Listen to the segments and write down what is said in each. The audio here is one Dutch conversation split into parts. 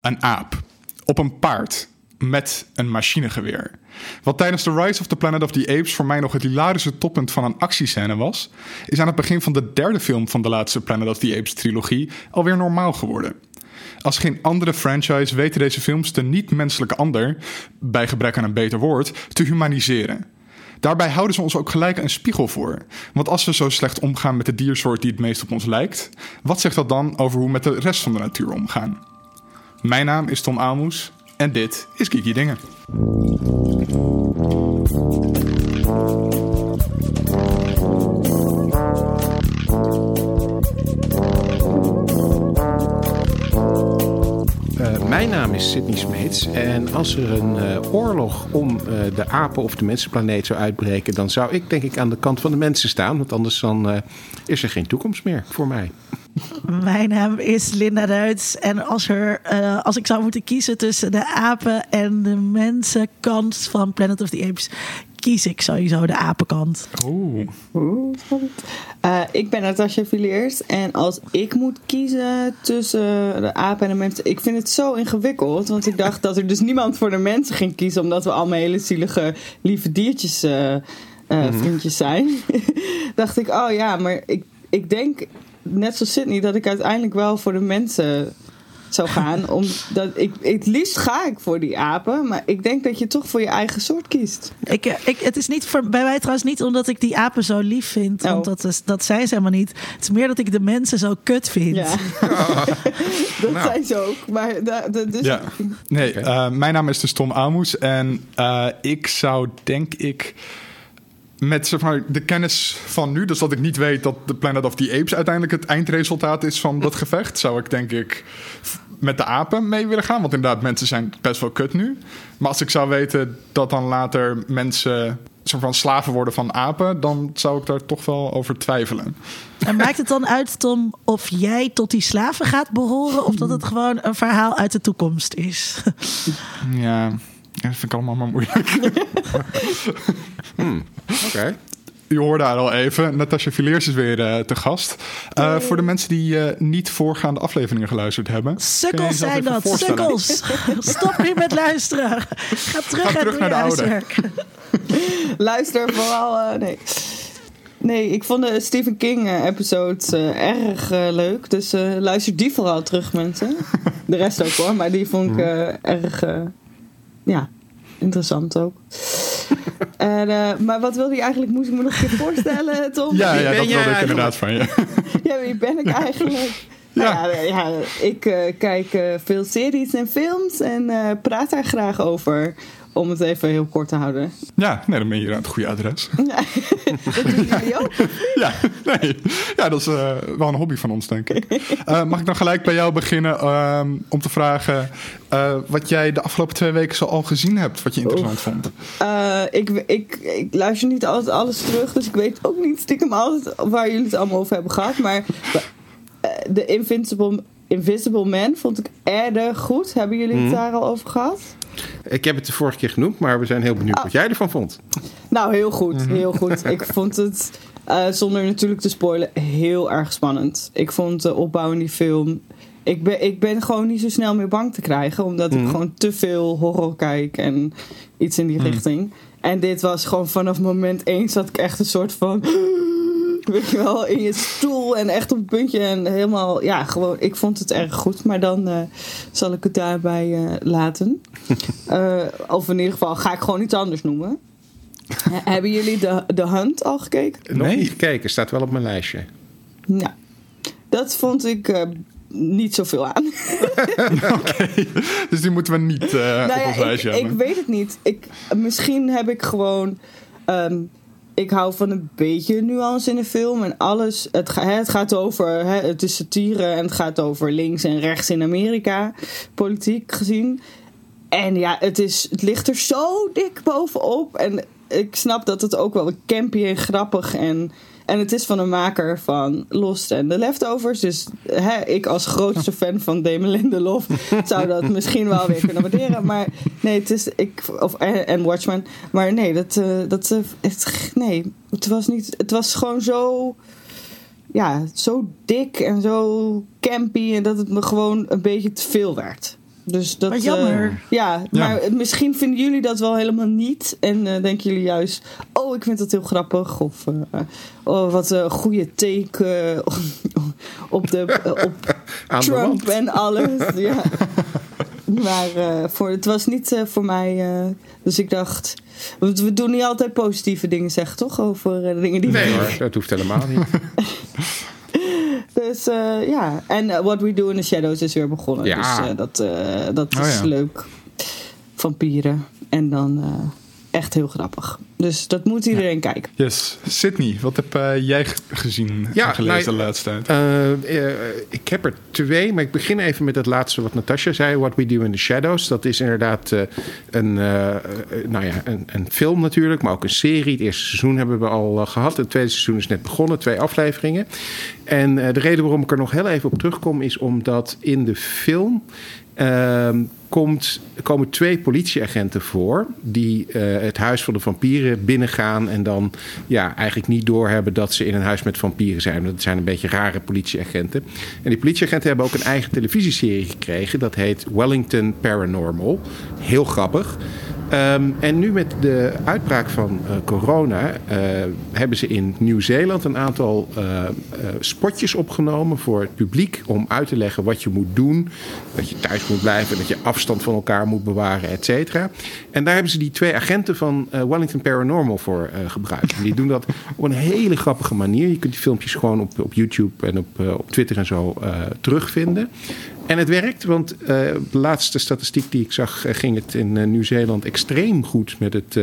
Een aap. Op een paard. Met een machinegeweer. Wat tijdens The Rise of the Planet of the Apes voor mij nog het hilarische toppunt van een actiescène was, is aan het begin van de derde film van de laatste Planet of the Apes trilogie alweer normaal geworden. Als geen andere franchise weten deze films de niet-menselijke ander, bij gebrek aan een beter woord, te humaniseren. Daarbij houden ze ons ook gelijk een spiegel voor. Want als we zo slecht omgaan met de diersoort die het meest op ons lijkt, wat zegt dat dan over hoe we met de rest van de natuur omgaan? Mijn naam is Tom Aalmoes en dit is Kiki Dingen. Uh, mijn naam is Sidney Smeets. En als er een uh, oorlog om uh, de apen of de mensenplaneet zou uitbreken, dan zou ik denk ik aan de kant van de mensen staan. Want anders dan, is er geen toekomst meer voor mij. Mijn naam is Linda Duits. En als, er, uh, als ik zou moeten kiezen tussen de apen en de mensenkant van Planet of the Apes, kies ik sowieso de apenkant. Oeh. Oeh uh, ik ben Natasja Villiers. En als ik moet kiezen tussen de apen en de mensen. Ik vind het zo ingewikkeld. Want ik dacht dat er dus niemand voor de mensen ging kiezen. Omdat we allemaal hele zielige, lieve diertjes. Uh, mm-hmm. vriendjes zijn. dacht ik, oh ja, maar ik, ik denk net zoals Sydney, dat ik uiteindelijk wel voor de mensen zou gaan. Omdat ik, het liefst ga ik voor die apen, maar ik denk dat je toch voor je eigen soort kiest. Ik, ik, het is niet voor, bij mij trouwens niet omdat ik die apen zo lief vind, want oh. dat, is, dat zijn ze helemaal niet. Het is meer dat ik de mensen zo kut vind. Ja. dat nou. zijn ze ook. Maar dus ja. Nee, uh, mijn naam is dus Tom Aalmoes en uh, ik zou denk ik met zeg maar, de kennis van nu, dus dat ik niet weet dat de Planet of the Apes uiteindelijk het eindresultaat is van dat gevecht, zou ik denk ik met de apen mee willen gaan. Want inderdaad, mensen zijn best wel kut nu. Maar als ik zou weten dat dan later mensen soort van slaven worden van apen, dan zou ik daar toch wel over twijfelen. En maakt het dan uit, Tom, of jij tot die slaven gaat behoren of dat het gewoon een verhaal uit de toekomst is? Ja, ja, dat vind ik allemaal maar moeilijk. hmm, Oké. Je hoorde haar al even. Natasja Villiers is weer uh, te gast. Uh, voor de mensen die uh, niet voorgaande afleveringen geluisterd hebben. Sukkels zijn dat, sukkels. Stop nu met luisteren. Ga terug, Ga terug naar de oude. Luister vooral. nee. Nee, ik vond de Stephen King episode erg leuk. Dus luister die vooral terug, mensen. De rest ook hoor, maar die vond ik erg ja, interessant ook. en, uh, maar wat wilde je eigenlijk? Moest ik me nog een keer voorstellen, Tom? Ja, ja dat wilde ik inderdaad van je. ja, wie ben ik eigenlijk? Ja. Nou ja, ja, ik uh, kijk uh, veel series en films en praat daar graag over. Om het even heel kort te houden. Ja, nee, dan ben je hier aan het goede adres. Ja, dat doen jullie ook. ja, nee. ja, dat is uh, wel een hobby van ons, denk ik. Uh, mag ik dan gelijk bij jou beginnen uh, om te vragen uh, wat jij de afgelopen twee weken zo al gezien hebt, wat je interessant Oef. vond? ik, ik, ik luister niet altijd alles terug, dus ik weet ook niet stiekem altijd waar jullie het allemaal over hebben gehad. Maar de Invincible, Invisible Man vond ik erg goed. Hebben jullie het mm. daar al over gehad? Ik heb het de vorige keer genoemd, maar we zijn heel benieuwd oh. wat jij ervan vond. Nou, heel goed. Mhm. Heel goed. ik vond het, uh, zonder natuurlijk te spoilen, heel erg spannend. Ik vond de opbouw in die film... Ik ben, ik ben gewoon niet zo snel meer bang te krijgen, omdat ik mhm. gewoon te veel horror kijk en iets in die mhm. richting. En dit was gewoon vanaf moment één zat ik echt een soort van weet je wel, in je stoel en echt op het puntje. En helemaal, ja, gewoon, ik vond het erg goed. Maar dan uh, zal ik het daarbij uh, laten. Uh, of in ieder geval ga ik gewoon iets anders noemen. Hebben jullie de, de Hunt al gekeken? Nog nee. niet gekeken, staat wel op mijn lijstje. Ja, dat vond ik niet zoveel aan. Oké, dus die moeten we niet nou op ons lijstje ik, hebben. Ik weet het niet. Ik, misschien heb ik gewoon... Um, ik hou van een beetje nuance in de film. En alles. Het, het gaat over. het is satire en het gaat over links en rechts in Amerika. Politiek gezien. En ja, het, is, het ligt er zo dik bovenop. En ik snap dat het ook wel campy en grappig en en het is van een maker van Lost en The Leftovers. Dus hè, ik als grootste fan van Damon Lindelof zou dat misschien wel weer kunnen waarderen. Maar nee, het is... Ik, of, en Watchmen. Maar nee, dat, uh, dat, uh, het, nee, het was niet... Het was gewoon zo... Ja, zo dik en zo campy. En dat het me gewoon een beetje te veel werd. Dus dat, Wat jammer. eh, ja, Ja. maar misschien vinden jullie dat wel helemaal niet. En eh, denken jullie juist, oh, ik vind dat heel grappig. Of, eh, oh, wat een goede take eh, op, de, op Aan de Trump wand. en alles. ja. Maar eh, voor, het was niet eh, voor mij. eh, dus ik dacht, we, we doen niet altijd positieve dingen, zeg toch? Over eh, dingen die Nee hoor, dat hoeft helemaal niet. Dus eh, ja, en eh, What We Do in the Shadows is weer begonnen. Ja. Dus eh, dat, dat Oh, is leuk. Vampieren. En dan echt heel grappig. Dus dat moet iedereen kijken. Yes. Sydney, wat heb eh, jij gezien Ja, en gelezen nou, de laatste tijd? Eh, eh, ik heb er twee, maar ik begin even met het laatste wat Natasha zei. What We Do in the Shadows. Dat is inderdaad eh, een, nou ja, een, een film natuurlijk, maar ook een serie. Het eerste seizoen hebben we al eh, gehad. Het tweede seizoen is net begonnen, twee afleveringen. En eh, de reden waarom ik er nog heel even op terugkom is omdat in de film... ehm, komt, komen twee politieagenten voor die eh, het huis van de vampieren binnengaan en dan ja, eigenlijk niet doorhebben dat ze in een huis met vampieren zijn. Dat zijn een beetje rare politieagenten. En die politieagenten hebben ook een eigen televisieserie gekregen. Dat heet Wellington Paranormal. Heel grappig. Ehm, en nu met de uitbraak van eh, corona eh, hebben ze in Nieuw-Zeeland een aantal eh, spotjes opgenomen voor het publiek om uit te leggen wat je moet doen. Dat je thuis moet blijven, dat je afstand van elkaar moet bewaren, et cetera. En daar hebben ze die twee agenten van Wellington Paranormal voor gebruikt. En die doen dat op een hele grappige manier. Je kunt die filmpjes gewoon op, op YouTube en op, op Twitter en zo terugvinden. En het werkt, want eh, de laatste statistiek die ik zag, eh, ging het in eh, Nieuw-Zeeland extreem goed met het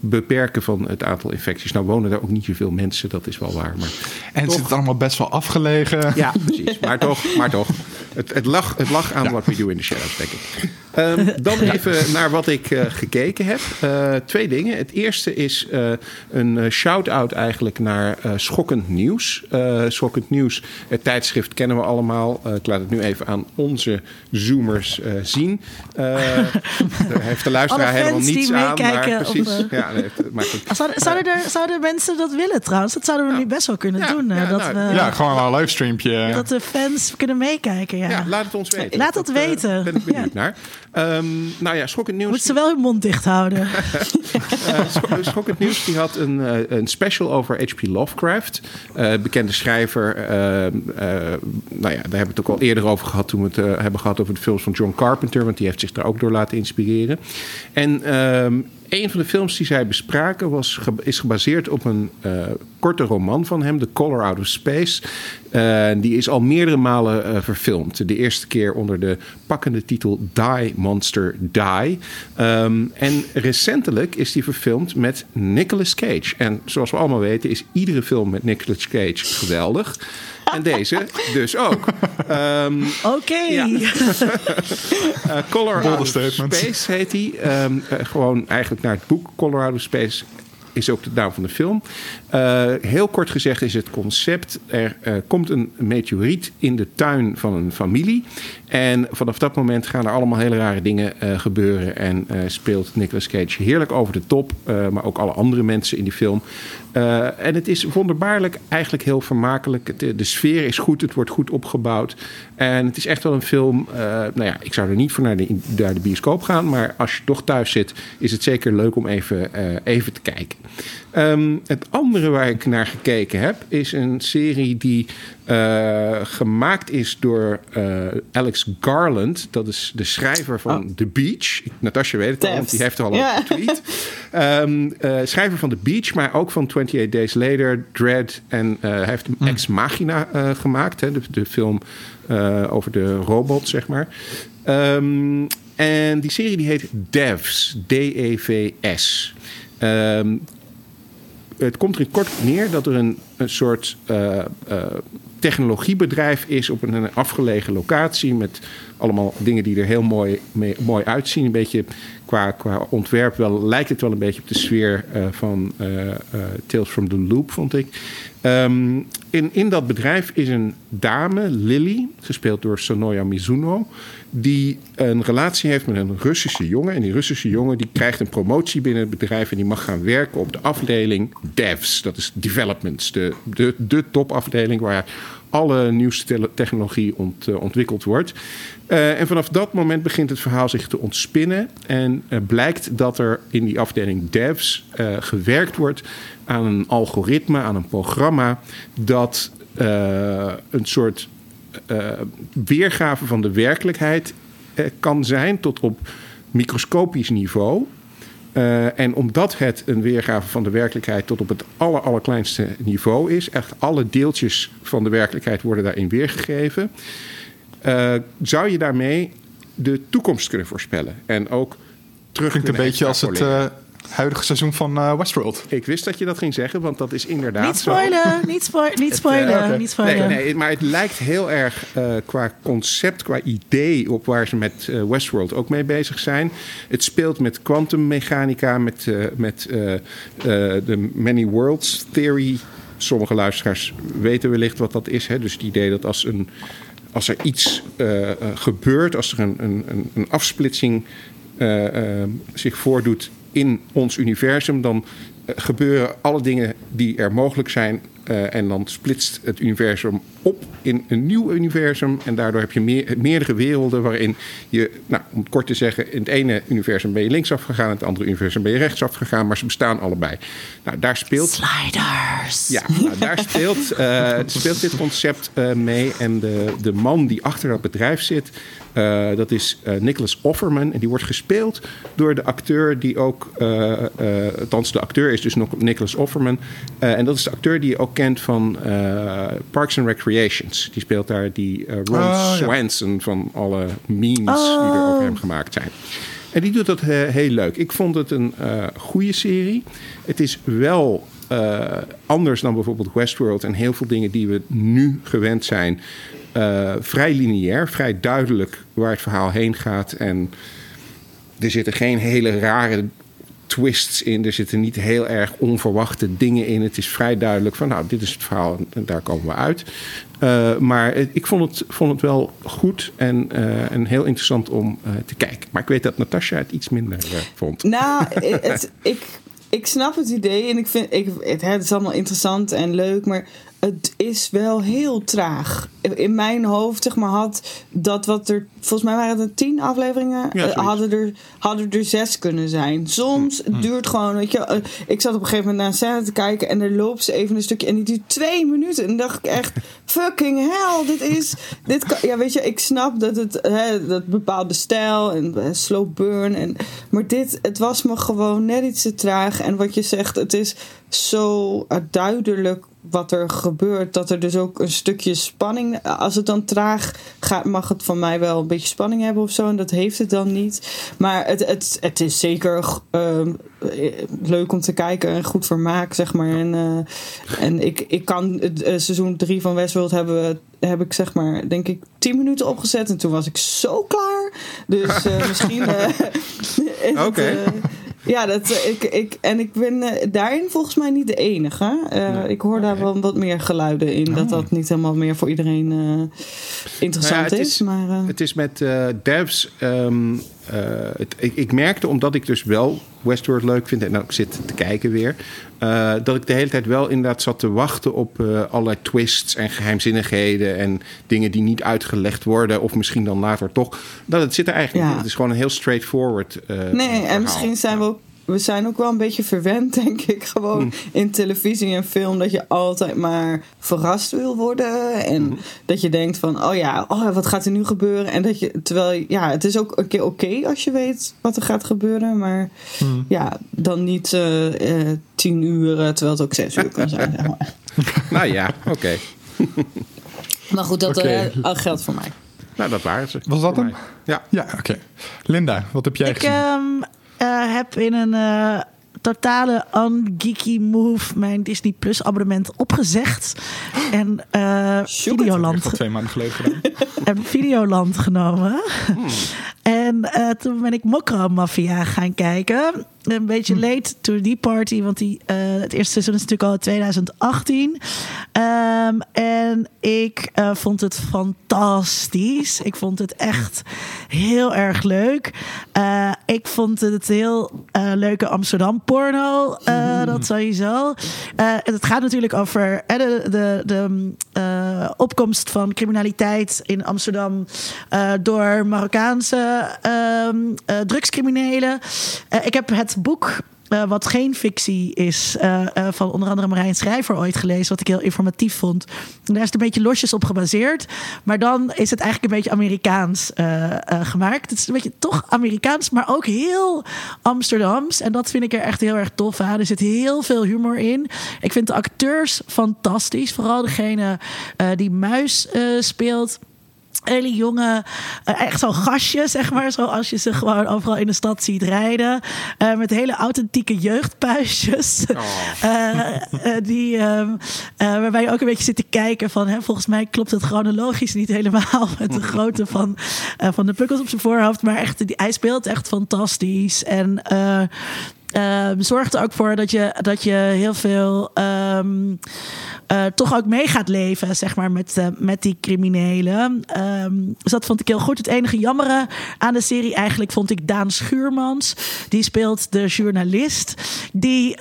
beperken van het aantal infecties. Nou wonen daar ook niet zoveel mensen, dat is wel waar. Maar en het zit allemaal best wel afgelegen. ja, precies. Maar toch, maar toch. Het, het, lag, het lag aan What We Do in the Shadows, denk ik. Ehm, dan even naar wat ik eh, gekeken heb. Eh, twee dingen. Het eerste is eh, een shout-out eigenlijk naar eh, Schokkend Nieuws. Eh, Schokkend Nieuws, het tijdschrift kennen we allemaal. Eh, ik laat het nu even aan onze zoomers eh, zien. Eh, daar heeft de luisteraar Alle helemaal niets aan. Maar op, precies. Ja, nee, maar goed. Zouden, zouden, er, zouden mensen dat willen trouwens? Dat zouden we nu best wel kunnen Ja, doen. eh, ja, dat, nou, we, Ja, gewoon wel een livestreampje. dat de fans kunnen meekijken. Ja. Ja, laat het ons weten. Laat het eh, weten. ben ik benieuwd naar. Ehm, nou ja, Schokkend Nieuws. Moeten ze wel hun mond dicht houden. Eh, Schok- Schokkend Nieuws die had een, eh, een special over H.P. Lovecraft. Eh, bekende schrijver. eh, eh, nou ja, daar hebben we het ook al eerder over gehad... toen we het eh, hebben gehad over de films van John Carpenter... want die heeft zich daar ook door laten inspireren. En ehm, een van de films die zij bespraken was, is gebaseerd op een eh, korte roman van hem... The Color Out of Space. Eh, die is al meerdere malen eh, verfilmd. De eerste keer onder de pakkende titel Die Monster Die. Ehm, en recentelijk is die verfilmd met Nicolas Cage. En zoals we allemaal weten is iedere film met Nicolas Cage geweldig. En deze dus ook. Ehm, Oké. Ja. eh, Color Bolde Out of statement. Space heet hij. Ehm, eh, gewoon eigenlijk naar het boek Color Out of Space is ook de naam van de film. Eh, heel kort gezegd is het concept... er eh, komt een meteoriet in de tuin van een familie... en vanaf dat moment gaan er allemaal hele rare dingen eh, gebeuren... en speelt Nicolas Cage heerlijk over de top... maar ook alle andere mensen in die film... En het is wonderbaarlijk, eigenlijk heel vermakelijk. De sfeer is goed, het wordt goed opgebouwd. En het is echt wel een film. nou ja, ik zou er niet voor naar de, naar de bioscoop gaan. Maar als je toch thuis zit, is het zeker leuk om even, even te kijken. Ehm, het andere waar ik naar gekeken heb, is een serie die eh, gemaakt is door eh, Alex Garland. Dat is de schrijver van The Beach. Natasja weet het al, want die heeft er al Ja. over getweet. Ehm, eh, schrijver van The Beach, maar ook van 28 Days Later, Dread. En hij heeft Ex Machina gemaakt. Hè, de, de film over de robot, zeg maar. Ehm, en die serie die heet Devs. D-E-V-S. Het komt er in kort neer dat er een, een soort eh, eh, technologiebedrijf is op een, afgelegen locatie met allemaal dingen die er heel mooi, mooi uitzien. Een beetje qua, qua ontwerp wel, lijkt het wel een beetje op de sfeer eh, van eh, Tales from the Loop, vond ik. Ehm, in, in dat bedrijf is een dame, Lily, gespeeld door Sonoya Mizuno, die een relatie heeft met een Russische jongen. En die Russische jongen die krijgt een promotie binnen het bedrijf en die mag gaan werken op de afdeling devs. Dat is developments, de, de, de topafdeling waar alle nieuwste technologie ont, eh, ontwikkeld wordt. Eh, en vanaf dat moment begint het verhaal zich te ontspinnen. En eh, blijkt dat er in die afdeling devs gewerkt wordt aan een algoritme, aan een programma dat een soort weergave van de werkelijkheid kan zijn tot op microscopisch niveau. Eh, en omdat het een weergave van de werkelijkheid tot op het aller, allerkleinste niveau is, echt alle deeltjes van de werkelijkheid worden daarin weergegeven, eh, zou je daarmee de toekomst kunnen voorspellen. En ook terug Klinkt een beetje als het. Eh, huidige seizoen van eh, Westworld. Ik wist dat je dat ging zeggen, want dat is inderdaad Niet zo. spoilen, niet, spo niet spoilen, niet spoilen. Nee, nee, maar het lijkt heel erg eh, qua concept, qua idee op waar ze met eh, Westworld ook mee bezig zijn. Het speelt met kwantummechanica, met, eh, met eh, eh, de Many Worlds Theory. Sommige luisteraars weten wellicht wat dat is. Hè? Dus het idee dat als, een, als er iets eh, eh, gebeurt, als er een, een, een- afsplitsing eh, eh, zich voordoet in ons universum, dan eh, gebeuren alle dingen die er mogelijk zijn. eh, en dan splitst het universum op in een nieuw universum. En daardoor heb je meer, meerdere werelden waarin je, nou, om het kort te zeggen, in het ene universum ben je linksaf gegaan, in het andere universum ben je rechtsaf gegaan, maar ze bestaan allebei. Nou, daar speelt Sliders. ja, nou, daar speelt, eh, speelt dit concept eh, mee. En de, de man die achter dat bedrijf zit, eh, dat is Nicholas Offerman. En die wordt gespeeld door de acteur die ook... althans, de acteur is dus nog Nicholas Offerman. En dat is de acteur die je ook kent van Parks and Recreations. Die speelt daar die eh, Ron Oh, ja. Swanson van alle memes die er over hem gemaakt zijn. En die doet dat eh, heel leuk. Ik vond het een eh goede serie. Het is wel anders dan bijvoorbeeld Westworld en heel veel dingen die we nu gewend zijn. vrij lineair, vrij duidelijk waar het verhaal heen gaat. En er zitten geen hele rare twists in. Er zitten niet heel erg onverwachte dingen in. Het is vrij duidelijk van, nou, dit is het verhaal en daar komen we uit. Eh, maar ik vond het, vond het wel goed en, eh, en heel interessant om eh, te kijken. Maar ik weet dat Natasja het iets minder vond. Nou, het, ik, ik snap het idee en ik vind ik, het, het is allemaal interessant en leuk, maar het is wel heel traag. In mijn hoofd, zeg maar, had dat wat er. Volgens mij waren er tien afleveringen. Ja, hadden, er, hadden er zes kunnen zijn. Soms Hm. het duurt gewoon. Weet je, eh, ik zat op een gegeven moment naar een scène te kijken en er loopt ze even een stukje en die duurt twee minuten. En dan dacht ik echt: fucking hell, dit is. Dit kan, ja, weet je, ik snap dat het hè, dat bepaalde stijl en eh, slow burn. En, maar dit, het was me gewoon net iets te traag. En wat je zegt, het is zo eh, duidelijk wat er gebeurt. Dat er dus ook een stukje spanning. Als het dan traag gaat, mag het van mij wel een beetje spanning hebben of zo. En dat heeft het dan niet. Maar het, het, het is zeker ehm, eh, leuk om te kijken en goed vermaak, zeg maar. En, eh, en ik, ik kan het eh, seizoen 3 van Westworld hebben we heb ik zeg maar, denk ik, 10 minuten opgezet. En toen was ik zo klaar. Dus misschien. Oké. Ja, dat, eh, ik, ik, en ik ben eh, daarin volgens mij niet de enige. Eh, Ik hoor daar wel wat meer geluiden in. Dat dat niet helemaal meer voor iedereen interessant Nou ja, het is. is- Maar, Het is met devs. ehm, eh, het, ik, ik merkte, omdat ik dus wel Westworld leuk vind en ook zit te kijken weer, eh, dat ik de hele tijd wel inderdaad zat te wachten op eh, allerlei twists en geheimzinnigheden en dingen die niet uitgelegd worden, of misschien dan later toch. Dat het zit er eigenlijk Ja. Het is gewoon een heel straightforward. Nee, en misschien zijn we ook. We zijn ook wel een beetje verwend, denk ik, gewoon Hmm. in televisie en film. Dat je altijd maar verrast wil worden. En Hmm. dat je denkt van, oh ja, oh, wat gaat er nu gebeuren? En dat je, terwijl, ja, het is ook een keer oké als je weet wat er gaat gebeuren. Maar Hmm. ja, dan niet eh, eh, tien uur, terwijl het ook zes uur kan zijn. zeg maar. Nou ja, oké. Maar goed, dat eh, al geldt voor mij. Nou, dat waren ze. Was dat hem? mij. Ja. Ja, oké. Linda, wat heb jij Ik gezien? ehm, eh, heb in een eh, totale ungeeky move mijn Disney Plus abonnement opgezegd. En eh. Videoland, twee maanden geleden gedaan. en Videoland genomen. En En eh, toen ben ik Mokra Mafia gaan kijken. Een beetje Hm. late to die party, want die, eh, het eerste seizoen is natuurlijk al in 2018. Ehm, en ik eh, vond het fantastisch. Ik vond het echt heel erg leuk. Ik vond het heel leuke Amsterdam porno. eh, Dat sowieso. Het gaat natuurlijk over de, de, de opkomst van criminaliteit in Amsterdam door Marokkaanse eh, drugscriminelen. Eh, ik heb het boek. eh, wat geen fictie is, van onder andere Marijn Schrijver ooit gelezen, wat ik heel informatief vond. Daar is het een beetje losjes op gebaseerd, maar dan is het eigenlijk een beetje Amerikaans gemaakt. Het is een beetje toch Amerikaans, maar ook heel Amsterdams. En dat vind ik er echt heel erg tof aan. Er zit heel veel humor in. Ik vind de acteurs fantastisch, vooral degene die Muis speelt hele jonge, eh, echt zo'n gastje, zeg maar. Zoals je ze gewoon overal in de stad ziet rijden. Eh, met hele authentieke jeugdpuisjes. Eh, eh, die, ehm, eh, waarbij je ook een beetje zit te kijken van... Hè, volgens mij klopt het chronologisch niet helemaal... met de grootte van, van de pukkels op zijn voorhoofd. Maar echt, die, hij speelt echt fantastisch. En... ehm, zorgt er ook voor dat je, dat je heel veel ehm, eh, toch ook mee gaat leven, zeg maar, met, eh, met die criminelen. Ehm, dus dat vond ik heel goed. Het enige jammere aan de serie eigenlijk vond ik Daan Schuurmans. Die speelt de journalist die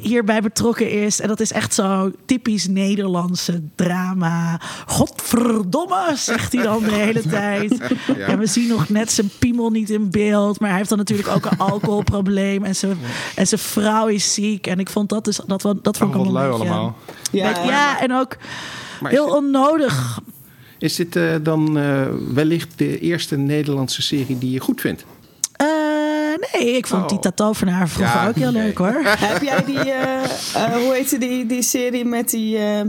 hierbij betrokken is. En dat is echt zo typisch Nederlandse drama. Godverdomme, zegt hij dan de hele tijd. Ja. En we zien nog net zijn piemel niet in beeld. Maar hij heeft dan natuurlijk ook een alcoholprobleem. En zijn, en zijn vrouw is ziek. En ik vond dat dus... Dat, wel- dat vond Oh, ik wel een lui beetje- allemaal. Ja, Ja, en ook heel dit, onnodig. is dit eh, dan eh, wellicht de eerste Nederlandse serie die je goed vindt? Eh, nee, ik vond Oh. die Tatovenaar vroeger Ja, ook heel leuk hoor. Heb jij die, hoe heette die, die serie met die, eh,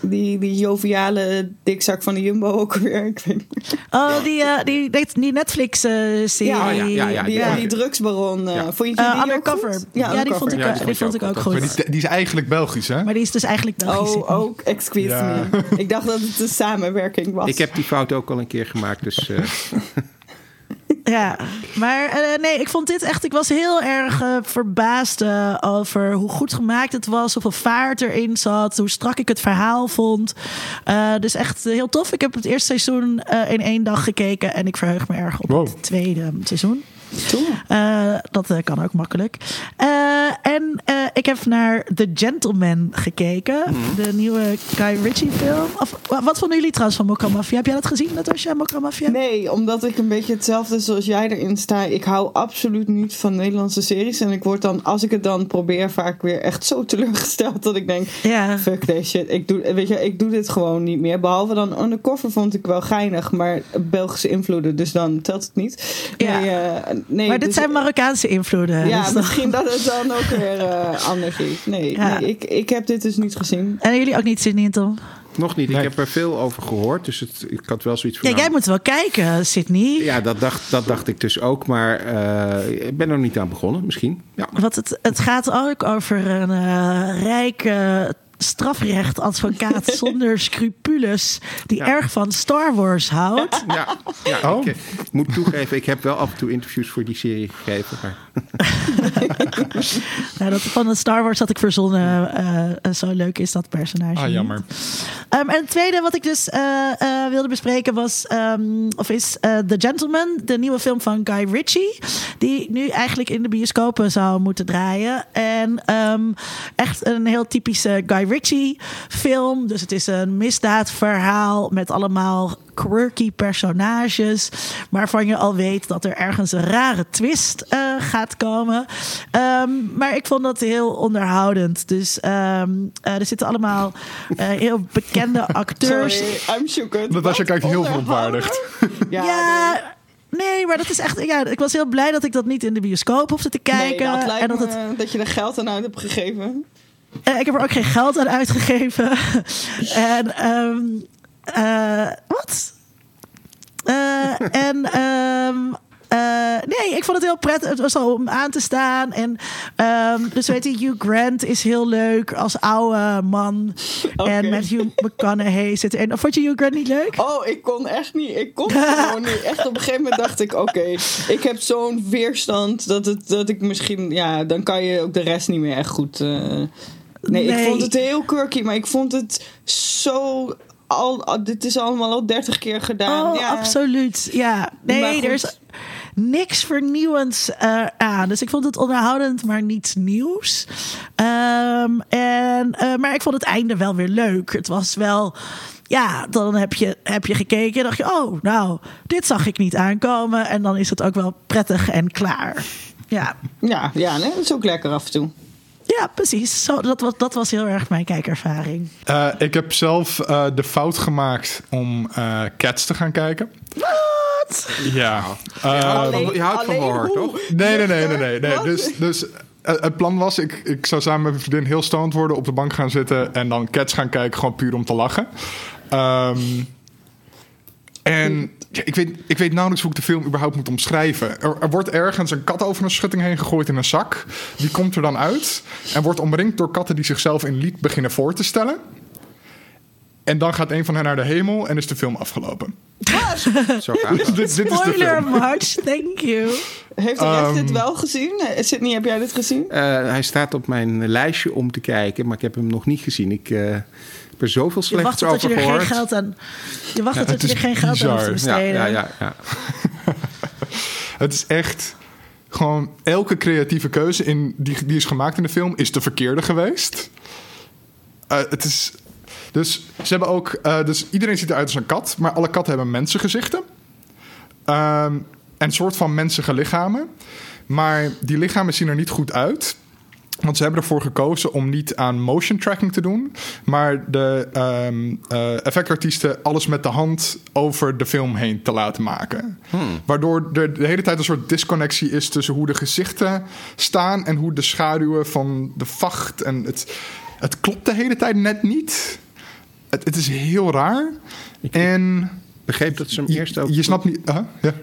die, die joviale dikzak van de Jumbo ook weer? Ik weet niet. Oh, die, eh, die, die, die Netflix-serie. Ja, ja, ja, ja, die, ja. die drugsbaron. eh, Ja. Vond je die undercover. goed? Ja, die vond ik, Ja, die eh, vond die ik vond ook ik ook wel. goed. Maar die, die is eigenlijk Belgisch, hè? Maar die is dus eigenlijk Belgisch. Oh, ook, excuse Ja. me. Ik dacht dat het een samenwerking was. Ik heb die fout ook al een keer gemaakt, dus eh, Ja, maar eh, nee, ik vond dit echt. Ik was heel erg eh, verbaasd eh, over hoe goed gemaakt het was, hoeveel vaart erin zat, hoe strak ik het verhaal vond. Eh, dus echt heel tof. Ik heb het eerste seizoen eh, in één dag gekeken en ik verheug me erg op Wow. het tweede seizoen. Eh, dat eh, kan ook makkelijk. En eh, ik heb naar The Gentleman gekeken. De nieuwe Guy Ritchie film. Of, wa- wat vonden jullie trouwens van Mokka Mafia? Heb jij dat gezien, Natasja, Mokka Mafia? Nee, omdat ik een beetje hetzelfde zoals jij erin sta. Ik hou absoluut niet van Nederlandse series. En ik word dan, als ik het dan probeer, vaak weer echt zo teleurgesteld dat ik denk... Ja. Fuck deze shit. Ik doe, weet je, ik doe dit gewoon niet meer. Behalve dan Undercover vond ik wel geinig. Maar Belgische invloeden, dus dan telt het niet. Ja. Nee, eh, nee, Maar dit dus- zijn Marokkaanse invloeden. Ja, dus misschien dat het dan ook weer eh, anders is. Nee, Ja. nee ik, ik heb dit dus niet gezien. En jullie ook niet in, Tom? nog niet. Nee. Ik heb er veel over gehoord, dus het, ik had wel zoiets van... Ja, nou, jij moet wel kijken, Sydney. Ja, dat dacht, dat dacht ik dus ook, maar eh, ik ben er niet aan begonnen, misschien. Ja. Want het, het gaat ook over een eh, rijke strafrechtadvocaat zonder scrupules... die Ja. erg van Star Wars houdt. Ja, ja Oh. ik eh, moet toegeven, ik heb wel af en toe interviews voor die serie gegeven. Maar Nou, dat, van de Star Wars had ik verzonnen. eh, eh, zo leuk is dat personage. Ah, jammer. Ehm, en het tweede wat ik dus eh, eh, wilde bespreken was, ehm, of is eh, The Gentleman, de nieuwe film van Guy Ritchie, die nu eigenlijk in de bioscopen zou moeten draaien. En ehm, echt een heel typische Guy Ritchie film. Dus het is een misdaadverhaal met allemaal quirky personages, waarvan je al weet dat er ergens een rare twist eh, gaat komen. Ehm, maar ik vond dat heel onderhoudend. Dus ehm, eh, er zitten allemaal eh, heel bekende acteurs. Sorry, I'm shook. Natasja kijkt heel verontwaardigd. Ja, Ja, nee, maar dat is echt. Ja, ik was heel blij dat ik dat niet in de bioscoop hoefde te kijken. Nee, dat lijkt en dat me het, dat je er geld aan uit hebt gegeven. Eh, ik heb er ook geen geld aan uitgegeven. en ehm, eh, wat? Eh, en ehm, eh, nee, ik vond het heel prettig. Het was al om aan te staan. En ehm, dus weet je, Hugh Grant is heel leuk als oude man. En Matthew McConaughey zit erin. Vond je Hugh Grant niet leuk? Oh, ik kon echt niet. Ik kon gewoon niet. Echt op een gegeven moment dacht ik: oké, ik heb zo'n weerstand dat, het, dat ik misschien. Ja, dan kan je ook de rest niet meer echt goed. Nee, ik vond het heel quirky, maar ik vond het zo. Al, al- dit is allemaal al 30 keer gedaan. Oh, ja. absoluut. Ja, nee, er is niks vernieuwends eh, aan. Dus ik vond het onderhoudend, maar niets nieuws. Ehm, en, eh, maar ik vond het einde wel weer leuk. Het was wel. Ja, dan heb je, heb je gekeken en dacht je, oh, nou, dit zag ik niet aankomen. En dan is het ook wel prettig en klaar. Ja, Ja, ja nee, dat is ook lekker af en toe. Ja precies. Zo, dat, was, dat was heel erg mijn kijkervaring. Eh, ik heb zelf eh, de fout gemaakt om eh, Cats te gaan kijken. Wat? Ja. Je Eh, houdt van- je houdt van horror, toch? Nee, nee, nee, nee. nee? Dus, dus het plan was, ik, ik zou samen met mijn vriendin heel stoned worden, op de bank gaan zitten en dan Cats gaan kijken, gewoon puur om te lachen. Ehm, en ja, ik, weet, ik weet nauwelijks hoe ik de film überhaupt moet omschrijven. Er, er wordt ergens een kat over een schutting heen gegooid in een zak. Die komt er dan uit en wordt omringd door katten die zichzelf in lied beginnen voor te stellen. En dan gaat een van hen naar de hemel en is de film afgelopen. Zo gaat dit, dat. dit is de Spoiler much, thank you. Heeft de rest Ehm. dit wel gezien? Eh, Sydney, heb jij dit gezien? Eh, hij staat op mijn lijstje om te kijken, maar ik heb hem nog niet gezien. Ik eh, heb er zoveel Je wacht slechts tot je over er geen gehoord. geld aan. Je wacht tot het je er geen geld aan hoeft te. Ja, besteden. ja, ja, ja. Het is echt gewoon elke creatieve keuze in, die, die is gemaakt in de film is de verkeerde geweest. Eh, het is. Dus ze hebben ook. eh, dus iedereen ziet eruit als een kat, maar alle katten hebben mensengezichten. Ehm, en een soort van mensige lichamen. Maar die lichamen zien er niet goed uit. Want ze hebben ervoor gekozen om niet aan motion tracking te doen, maar de ehm, eh, effectartiesten alles met de hand over de film heen te laten maken. Waardoor er de hele tijd een soort disconnectie is tussen hoe de gezichten staan en hoe de schaduwen van de vacht. En het, het klopt de hele tijd net niet. Het, het is heel raar. En Ik begreep dat ze hem je, eerst ook. je snapt niet.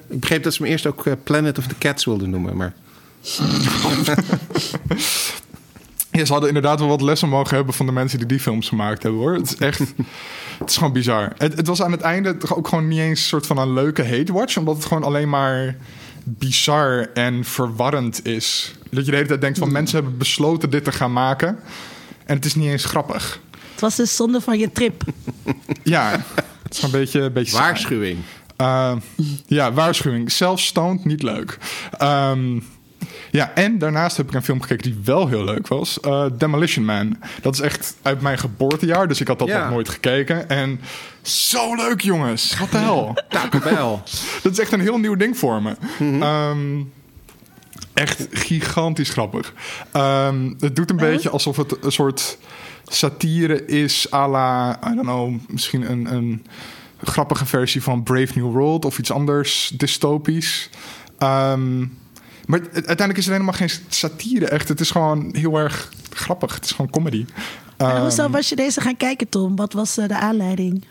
Ik begreep dat ze hem eerst ook eh, Planet of the Cats wilden noemen, maar. Ja, ze hadden inderdaad wel wat lessen mogen hebben van de mensen die die films gemaakt hebben hoor. Het is echt. het is gewoon bizar. Het, het was aan het einde toch ook gewoon niet eens een soort van een leuke hate watch, omdat het gewoon alleen maar bizar en verwarrend is. Dat je de hele tijd denkt van mensen hebben besloten dit te gaan maken. En het is niet eens grappig. Het was dus zonde van je trip. Ja, het is een beetje. Een beetje. Waarschuwing. Uh, ja, waarschuwing. Zelfs stoned niet leuk. Ehm, ja, en daarnaast heb ik een film gekeken die wel heel leuk was. eh, Demolition Man. Dat is echt uit mijn geboortejaar, dus ik had dat Ja. nog nooit gekeken. En zo leuk, jongens. Wat de hel. Taco. Dat is echt een heel nieuw ding voor me. Ehm, echt gigantisch grappig. Ehm, het doet een beetje alsof het een soort satire is à la, I don't know, misschien een, een grappige versie van Brave New World of iets anders dystopisch. Ehm, maar uiteindelijk is het helemaal geen satire, echt. Het is gewoon heel erg grappig. Het is gewoon comedy. En Ehm, hoezo was je deze gaan kijken, Tom? Wat was eh, de aanleiding?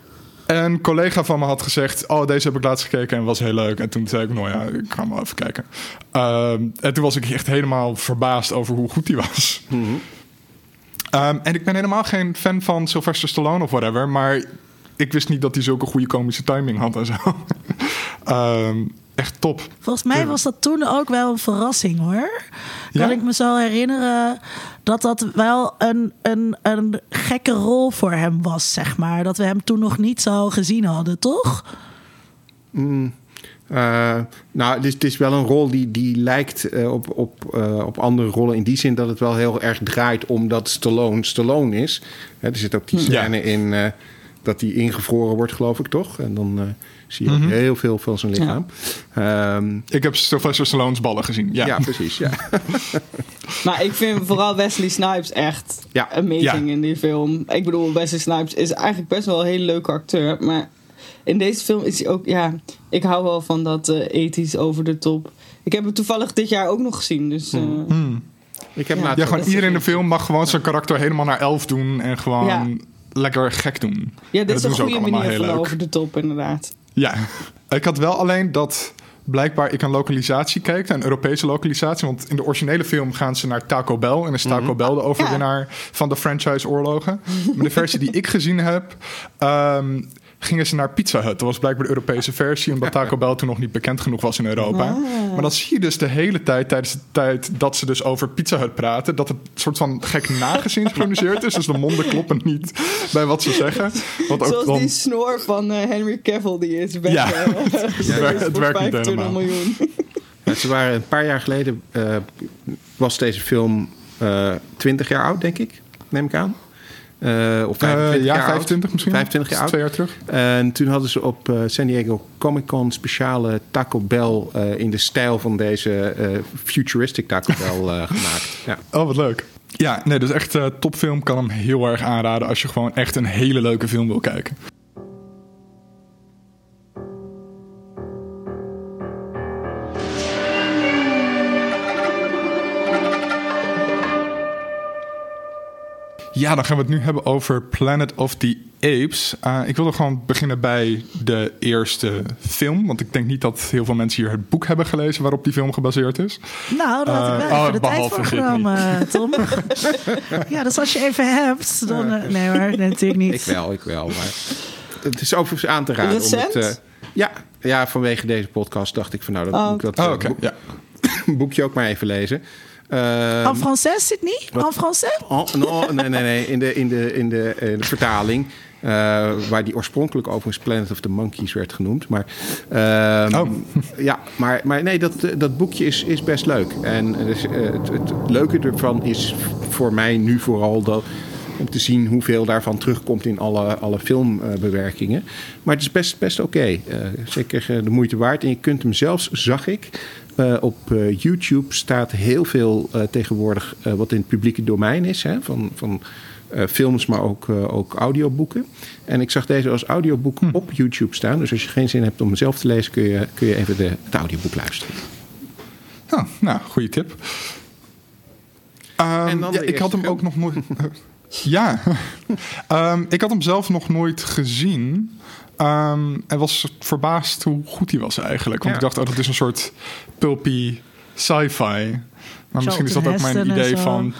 een collega van me had gezegd: Oh, deze heb ik laatst gekeken en was heel leuk. En toen zei ik: Nou ja, ik ga wel even kijken. Ehm, en toen was ik echt helemaal verbaasd over hoe goed die was. Ehm, en ik ben helemaal geen fan van Sylvester Stallone of whatever. Maar ik wist niet dat hij zulke goede komische timing had en zo. Ehm, echt top. Volgens mij was dat toen ook wel een verrassing hoor. Kan Ja? ik me zo herinneren dat dat wel een, een, een gekke rol voor hem was, zeg maar. Dat we hem toen nog niet zo gezien hadden, toch? Eh, nou, het is, het is wel een rol die, die lijkt eh, op, op, eh, op andere rollen. In die zin dat het wel heel erg draait omdat Stallone Stallone is. Hè, er zit ook die Ja. scène in eh, dat hij ingevroren wordt, geloof ik toch? En dan zie je ook heel veel van zijn lichaam. Ja, Ik heb Sylvester Stallone's ballen gezien. Ja, ja. precies. Ja. Maar ik vind vooral Wesley Snipes echt Ja. amazing Ja. in die film. Ik bedoel, Wesley Snipes is eigenlijk best wel een hele leuke acteur. Maar in deze film is hij ook... Ja, ik hou wel van dat eh ethisch over de top. Ik heb hem toevallig dit jaar ook nog gezien. Dus eh, Ik heb Ja. gewoon iedereen in de film mag gewoon zijn karakter helemaal naar elf doen. En gewoon Ja. lekker gek doen. ja, dit is een goede manier heel van leuk. over de top inderdaad. Ja, ik had wel alleen dat blijkbaar ik een lokalisatie keek, een Europese lokalisatie. Want in de originele film gaan ze naar Taco Bell. En is Taco Bell de overwinnaar van de franchise-oorlogen. Maar de versie die ik gezien heb. ehm, gingen ze naar Pizza Hut. Dat was blijkbaar de Europese versie, omdat Taco Bell toen nog niet bekend genoeg was in Europa. Maar dan zie je dus de hele tijd, tijdens de tijd dat ze dus over Pizza Hut praten, dat het soort van gek nagesynchroniseerd is. Dus de monden kloppen niet bij wat ze zeggen. Want ook Zoals dan, die snor van eh, Henry Cavill, die is weg. Ja. eh, het werkt- het voor werkt niet 25 helemaal. miljoen. Ja, ze waren een paar jaar geleden, eh, was deze film eh 20 jaar oud, denk ik, neem ik aan. Eh, of 25 eh, ja, jaar oud. 25 misschien. 25 jaar oud. Twee jaar terug. En toen hadden ze op eh, San Diego Comic Con speciale Taco Bell in de stijl van deze futuristic Taco Bell gemaakt. Ja. Oh, wat leuk. Ja, nee, dus echt topfilm. Kan hem heel erg aanraden als je gewoon echt een hele leuke film wil kijken. Ja, dan gaan we het nu hebben over Planet of the Apes. Uh, ik wilde gewoon beginnen bij de eerste film. Want ik denk niet dat heel veel mensen hier het boek hebben gelezen waarop die film gebaseerd is. Nou, daar had ik Eh, wel oh, even de tijd voor genomen, Tom. ja, dus als je even hebt, dan... eh, nee hoor, nee, natuurlijk niet. Ik wel, ik wel. Maar het is overigens aan te raden. Recent? Om het, eh, ja, ja, vanwege deze podcast dacht ik van nou, dat Oh. moet ik dat Oh, eh, oké. boek- Ja. boekje ook maar even lezen. Eh, En français, Sydney? En français? Oh, no, nee, nee, nee. In de, in de, in de, in de vertaling. eh, waar die oorspronkelijk overigens Planet of the Monkeys werd genoemd. Maar, ehm, Oh. ja, maar, maar nee, dat, dat boekje is, is best leuk. En dus, eh, het, het leuke ervan is voor mij nu vooral dat, om te zien hoeveel daarvan terugkomt in alle, alle filmbewerkingen. maar het is best, best oké. Eh, zeker de moeite waard. En je kunt hem zelfs, zag ik, eh, op eh, YouTube staat heel veel eh, tegenwoordig eh, wat in het publieke domein is. Hè, van, van eh, films, maar ook, eh, ook audioboeken. En ik zag deze als audioboek op YouTube staan. Dus als je geen zin hebt om hem zelf te lezen, kun je, kun je even de, het audioboek luisteren. Oh, nou, goede tip. Ehm, ja, de ik had hem ook nog nooit. ja, Ehm, ik had hem zelf nog nooit gezien. Ehm, en was verbaasd hoe goed hij was eigenlijk. Want Ja. ik dacht, oh, dat is een soort pulpy sci-fi. Maar misschien is dat ook mijn Heston idee van...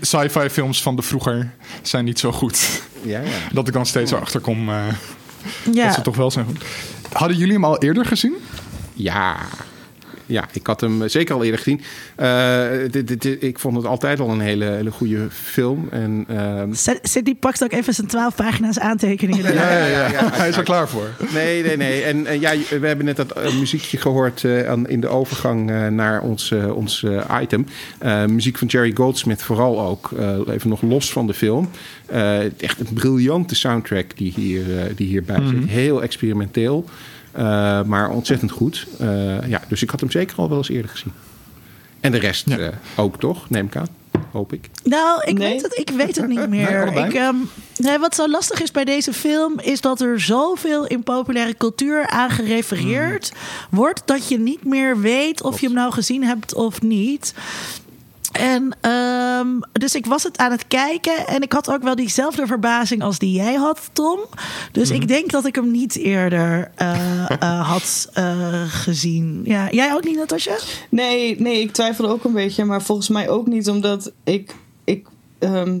Sci-fi films van de vroeger zijn niet zo goed. Ja, ja. Dat ik dan steeds erachter kom eh, dat ze toch wel zijn goed. Hadden jullie hem al eerder gezien? Ja. Ja, ik had hem zeker al eerder gezien. Eh, dit, dit, dit- ik vond het altijd al een hele, hele goede film. En, ehm, Sydney pakt ook even zijn twaalf pagina's aantekeningen. erbij. ja, ja. Hij is er klaar voor. Nee, nee, nee. En eh, ja, we hebben net dat eh, muziekje gehoord eh, aan, in de overgang eh, naar ons, eh, ons eh, item. Eh, muziek van Jerry Goldsmith vooral ook. eh, even nog los van de film. Eh, echt een briljante soundtrack die, hier, eh, die hierbij zit. Heel experimenteel, eh, maar ontzettend goed. Eh, ja, dus ik had hem zeker al wel eens eerder gezien. En de rest Ja. eh, ook toch, neem ik aan. Hoop ik. Nou, ik, Nee. weet het, ik weet het niet meer. allebei? ik, ehm, nee, wat zo lastig is bij deze film, is dat er zoveel in populaire cultuur aan gerefereerd wordt, dat je niet meer weet of je hem nou gezien hebt of niet. En ehm, dus ik was het aan het kijken en ik had ook wel diezelfde verbazing als die jij had, Tom. Dus ik denk dat ik hem niet eerder eh, eh, had eh, gezien. Ja, jij ook niet, Natasja? Nee, nee, ik twijfelde ook een beetje, maar volgens mij ook niet, omdat ik. ik ehm,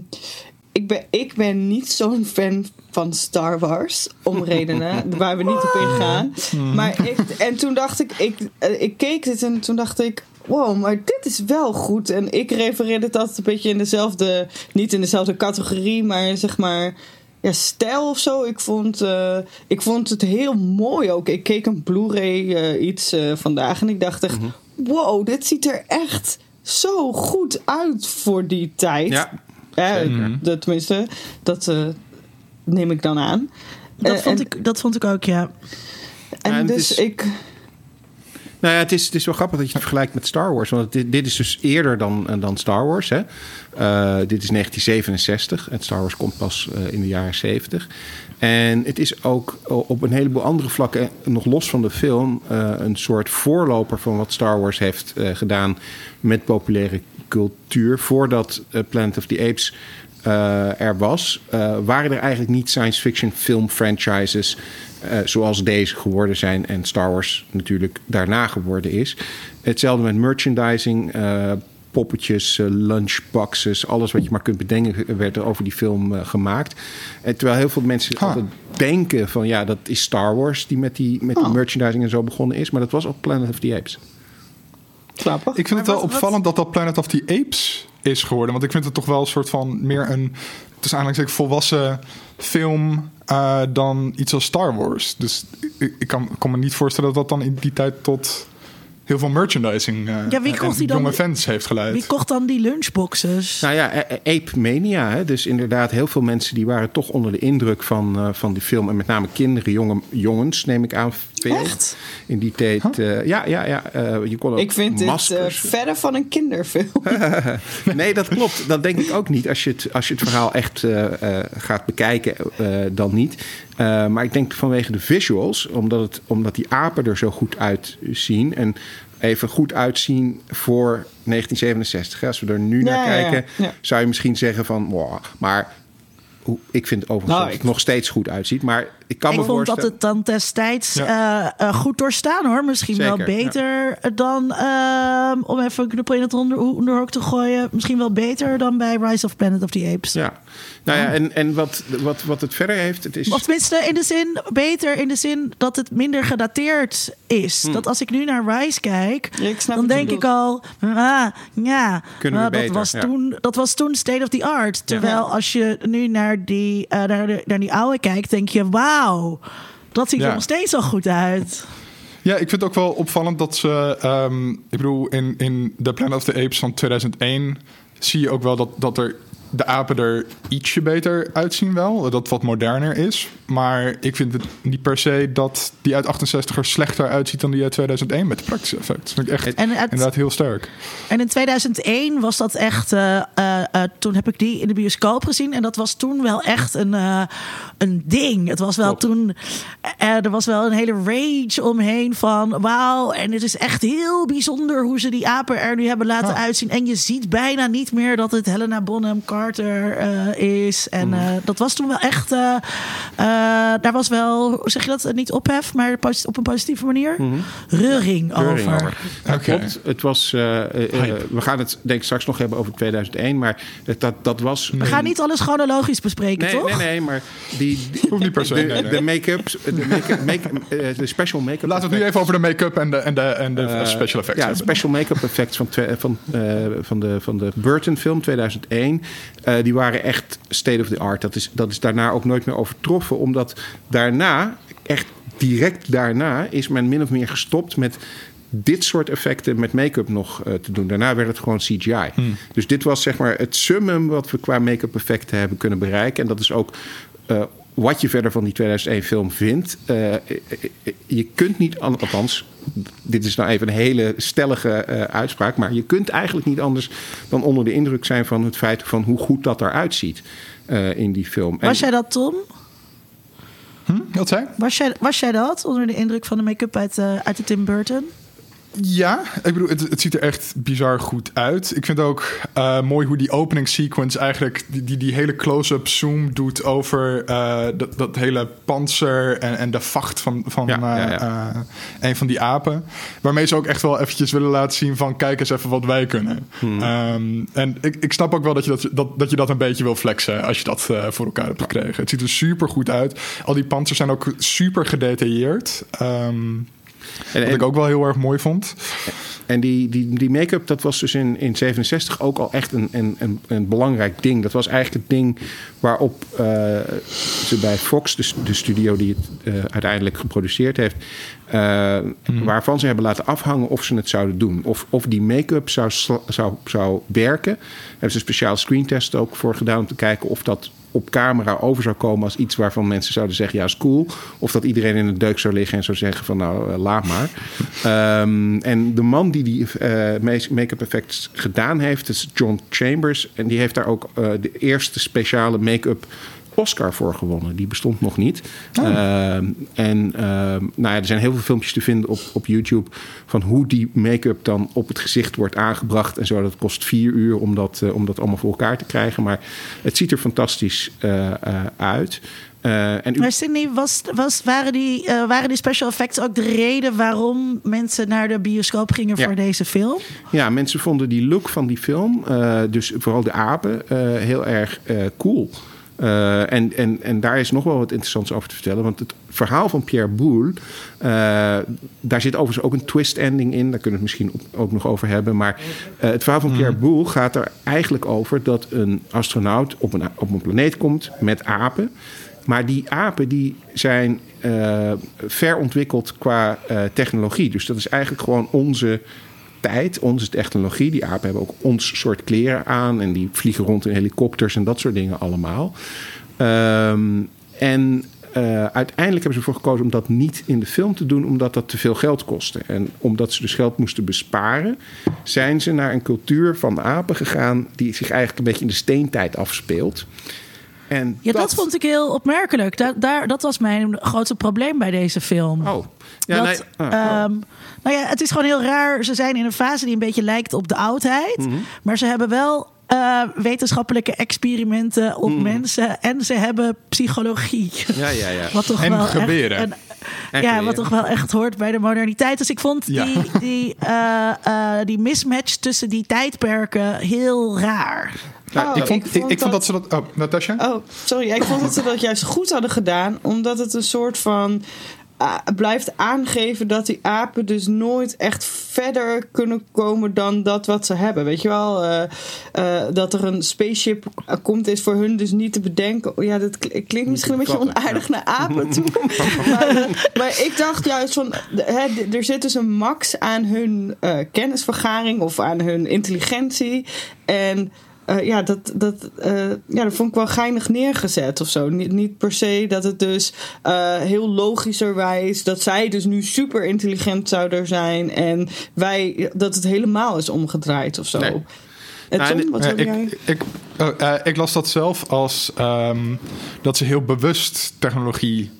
ik ben, ik ben niet zo'n fan van Star Wars. Om redenen waar we niet op ingaan. Maar ik, en toen dacht ik, ik, eh, ik keek dit en toen dacht ik. Wow, maar dit is wel goed. En ik refereerde het altijd een beetje in dezelfde. Niet in dezelfde categorie, maar zeg maar. Ja, stijl of zo. Ik vond, eh, ik vond het heel mooi ook. Ik keek een Blu-ray eh, iets vandaag en ik dacht echt: wow, dit ziet er echt zo goed uit voor die tijd. Ja, zeker. de- tenminste, dat eh, neem ik dan aan. Dat, Eh, vond, en, ik, dat vond ik ook, ja. en Ja, dus is- ik. Nou ja, het is, het is wel grappig dat je het vergelijkt met Star Wars. Want dit, dit is dus eerder dan, dan Star Wars. Hè? Eh, dit is 1967. En Star Wars komt pas eh, in de jaren 70. En het is ook op een heleboel andere vlakken, nog los van de film, eh, een soort voorloper van wat Star Wars heeft eh, gedaan met populaire cultuur. Voordat eh, Planet of the Apes eh, er was, eh, waren er eigenlijk niet science fiction film franchises zoals deze geworden zijn en Star Wars natuurlijk daarna geworden is. Hetzelfde met merchandising. poppetjes, lunchboxes, alles wat je maar kunt bedenken werd er over die film gemaakt. En terwijl heel veel mensen Ha. altijd denken van ja, dat is Star Wars die met die, met die Oh. merchandising en zo begonnen is. Maar dat was ook Planet of the Apes. Ik vind het wel wat- wat- opvallend dat dat Planet of the Apes is geworden. Want ik vind het toch wel een soort van meer een tussen aanhalingstekens volwassen film eh, dan iets als Star Wars. Dus ik, ik kan, kan me niet voorstellen dat dat dan in die tijd tot heel veel merchandising eh, Ja, wie kocht en die dan? jonge fans heeft geleid. Wie kocht dan die lunchboxes? Nou ja, eh, eh, Ape Mania. Hè? Dus inderdaad, heel veel mensen die waren toch onder de indruk van, eh, van die film. En met name kinderen, jonge, jongens, neem ik aan. Echt? In die tijd. eh, ja, ja, ja. eh, je kon ook Ik vind dit eh, maskers. verre van een kinderfilm. Nee, dat klopt. Dat denk ik ook niet. Als je het, als je het verhaal echt eh, eh, gaat bekijken, eh, dan niet. Eh, maar ik denk vanwege de visuals, omdat, het, omdat die apen er zo goed uitzien. En even goed uitzien voor 1967. hè. Als we er nu naar Ja, ja, ja. kijken, Ja. zou je misschien zeggen van... Wow, maar hoe- ik vind overigens Nou, dat het ik- nog steeds goed uitziet. Maar ik kan ik me vond dat het dan destijds eh, eh, goed doorstaan hoor. Misschien wel beter dan, ehm, om even een knuppel in het onder, onderhoek te gooien. Misschien wel beter dan bij Rise of Planet of the Apes. Ja, nou ja, en, en wat, wat, wat het verder heeft, het is... Of tenminste, in de zin, beter in de zin dat het minder gedateerd is. Dat als ik nu naar Rise kijk, Ja, dan denk ik al, ah, ja, Kunnen we dat, beter, was ja. toen, dat was toen state of the art. Terwijl als je nu naar die, eh, naar, de, naar die oude kijkt, denk je, wauw, dat ziet Ja. er nog steeds al goed uit. Ja, ik vind het ook wel opvallend dat ze... ehm, ik bedoel, in, in The Planet of the Apes van 2001... zie je ook wel dat, dat er de apen er ietsje beter uitzien wel. Dat wat moderner is. Maar ik vind het niet per se dat die uit 68 er slechter uitziet... dan die uit 2001 met de praktische effecten. Dat vind ik echt En inderdaad heel sterk. En in 2001 was dat echt. eh, eh, eh, toen heb ik die in de bioscoop gezien. En dat was toen wel echt een, een ding. Het was wel Klopt. toen. er was wel een hele rage omheen van. Wauw. En het is echt heel bijzonder hoe ze die apen er nu hebben laten uitzien. En je ziet bijna niet meer dat het Helena Bonham Carter eh, is. En eh, dat was toen wel echt. eh, eh, daar was wel. Hoe zeg je dat? Niet ophef, maar op een positieve manier. Reuring, Reuring over. Oké. Klopt. Het was, we gaan het denk ik straks nog hebben over 2001, maar het- dat, dat was... We gaan niet alles chronologisch bespreken, Nee, toch? nee, nee, maar die, die- Hoeft niet per se, de, nee, nee. de make-up, de, make make de special make-up. Laten we het nu even over de make-up en de, en de, en de special effects Ja, special make-up effects van, twe- van, eh, van, de, van de Burton film 2001. Eh, die waren echt state of the art. Dat is, dat is daarna ook nooit meer overtroffen. Omdat daarna, echt direct daarna, is men min of meer gestopt met dit soort effecten met make-up nog eh, te doen. Daarna werd het gewoon CGI. Dus dit was zeg maar het summum wat we qua make-up effecten hebben kunnen bereiken. En dat is ook eh, wat je verder van die 2001 film vindt. Je kunt niet, an- althans, dit is nou even een hele stellige eh, uitspraak, maar je kunt eigenlijk niet anders dan onder de indruk zijn van het feit van hoe goed dat eruit ziet eh, in die film. En- Was jij dat, Tom? Wat zei? Was jij, was jij dat onder de indruk van de make-up uit, eh, uit de Tim Burton? Ja, ik bedoel, het, het ziet er echt bizar goed uit. Ik vind ook eh, mooi hoe die opening sequence eigenlijk die, die, die hele close-up zoom doet over eh, dat, dat hele panzer en, en de vacht van, van Ja, ja, eh, ja. een van die apen. Waarmee ze ook echt wel eventjes willen laten zien van kijk eens even wat wij kunnen. Hmm. Ehm, en ik, ik snap ook wel dat je dat, dat, dat je dat een beetje wil flexen als je dat voor elkaar hebt gekregen. Het ziet er super goed uit. Al die panzers zijn ook super gedetailleerd. Ehm, en- wat ik ook wel heel erg mooi vond. En die, die, die make-up, dat was dus in, in 67 ook al echt een, een, een, een belangrijk ding. Dat was eigenlijk het ding waarop eh, ze bij Fox, de, de studio die het eh, uiteindelijk geproduceerd heeft, eh, waarvan ze hebben laten afhangen of ze het zouden doen. Of, of die make-up zou, zou, zou werken. Daar hebben ze een speciaal screentest ook voor gedaan om te kijken of dat op camera over zou komen als iets waarvan mensen zouden zeggen ja is cool. Of dat iedereen in de deuk zou liggen en zou zeggen van nou eh, laat maar. Ehm, en de man die die eh, make-up effects gedaan heeft is John Chambers. En die heeft daar ook eh, de eerste speciale make-up Oscar voor gewonnen. Die bestond nog niet. Ehm, en ehm, nou ja, er zijn heel veel filmpjes te vinden op, op YouTube van hoe die make-up dan op het gezicht wordt aangebracht en zo. Dat kost vier uur om dat, eh, om dat allemaal voor elkaar te krijgen. Maar het ziet er fantastisch eh, eh, uit. Eh, en u- Maar Sydney, was, was, waren, die, eh, waren die special effects ook de reden waarom mensen naar de bioscoop gingen Ja. voor deze film? Ja, mensen vonden die look van die film, eh, dus vooral de apen, eh, heel erg eh, cool. Eh, en, en, en daar is nog wel wat interessants over te vertellen. Want het verhaal van Pierre Boulle, eh, daar zit overigens ook een twist ending in. Daar kunnen we het misschien op- ook nog over hebben. Maar eh, het verhaal van Pierre Boulle gaat er eigenlijk over dat een astronaut op een, op een planeet komt met apen. Maar die apen die zijn ver ontwikkeld qua technologie. Dus dat is eigenlijk gewoon onze tijd, onze technologie. Die apen hebben ook ons soort kleren aan en die vliegen rond in helikopters en dat soort dingen allemaal. Ehm, en eh, uiteindelijk hebben ze ervoor gekozen om dat niet in de film te doen, omdat dat te veel geld kostte. En omdat ze dus geld moesten besparen, zijn ze naar een cultuur van apen gegaan die zich eigenlijk een beetje in de steentijd afspeelt. En Ja, dat, vond ik heel opmerkelijk. Da daar, dat was mijn grootste probleem bij deze film. Oh, ja, dat, nee. oh. ehm, nou ja, het is gewoon heel raar. Ze zijn in een fase die een beetje lijkt op de oudheid. Mhm. Maar ze hebben wel eh, wetenschappelijke experimenten op Mhm. mensen. En ze hebben psychologie. Ja, ja, ja. Wat toch En wel geweren. Echt, een- En ja, wat toch wel echt hoort bij de moderniteit. Dus ik vond Ja. die, die, eh, eh, die mismatch tussen die tijdperken heel raar. Nou, Oh, ik, vond, ik vond ik vond dat ze dat... Oh, Natasja? Oh, sorry. Ik vond dat ze dat juist goed hadden gedaan. Omdat het een soort van... ah, blijft aangeven dat die apen dus nooit echt verder kunnen komen dan dat wat ze hebben. Weet je wel? eh, eh, dat er een spaceship komt is voor hun dus niet te bedenken. Ja, dat kl- klinkt misschien een beetje onaardig naar apen toe. maar, maar ik dacht juist van... Hè, er zit dus een max aan hun eh, kennisvergaring of aan hun intelligentie. En... Eh, ja, dat, dat, eh, ja, dat vond ik wel geinig neergezet of zo. Niet, niet per se dat het dus eh, heel logischerwijs... dat zij dus nu super intelligent zouden zijn... en wij, dat het helemaal is omgedraaid of zo. Nee. En Nou, Tom, en- wat wil jij? ik, ik, oh, ik las dat zelf als ehm, dat ze heel bewust technologie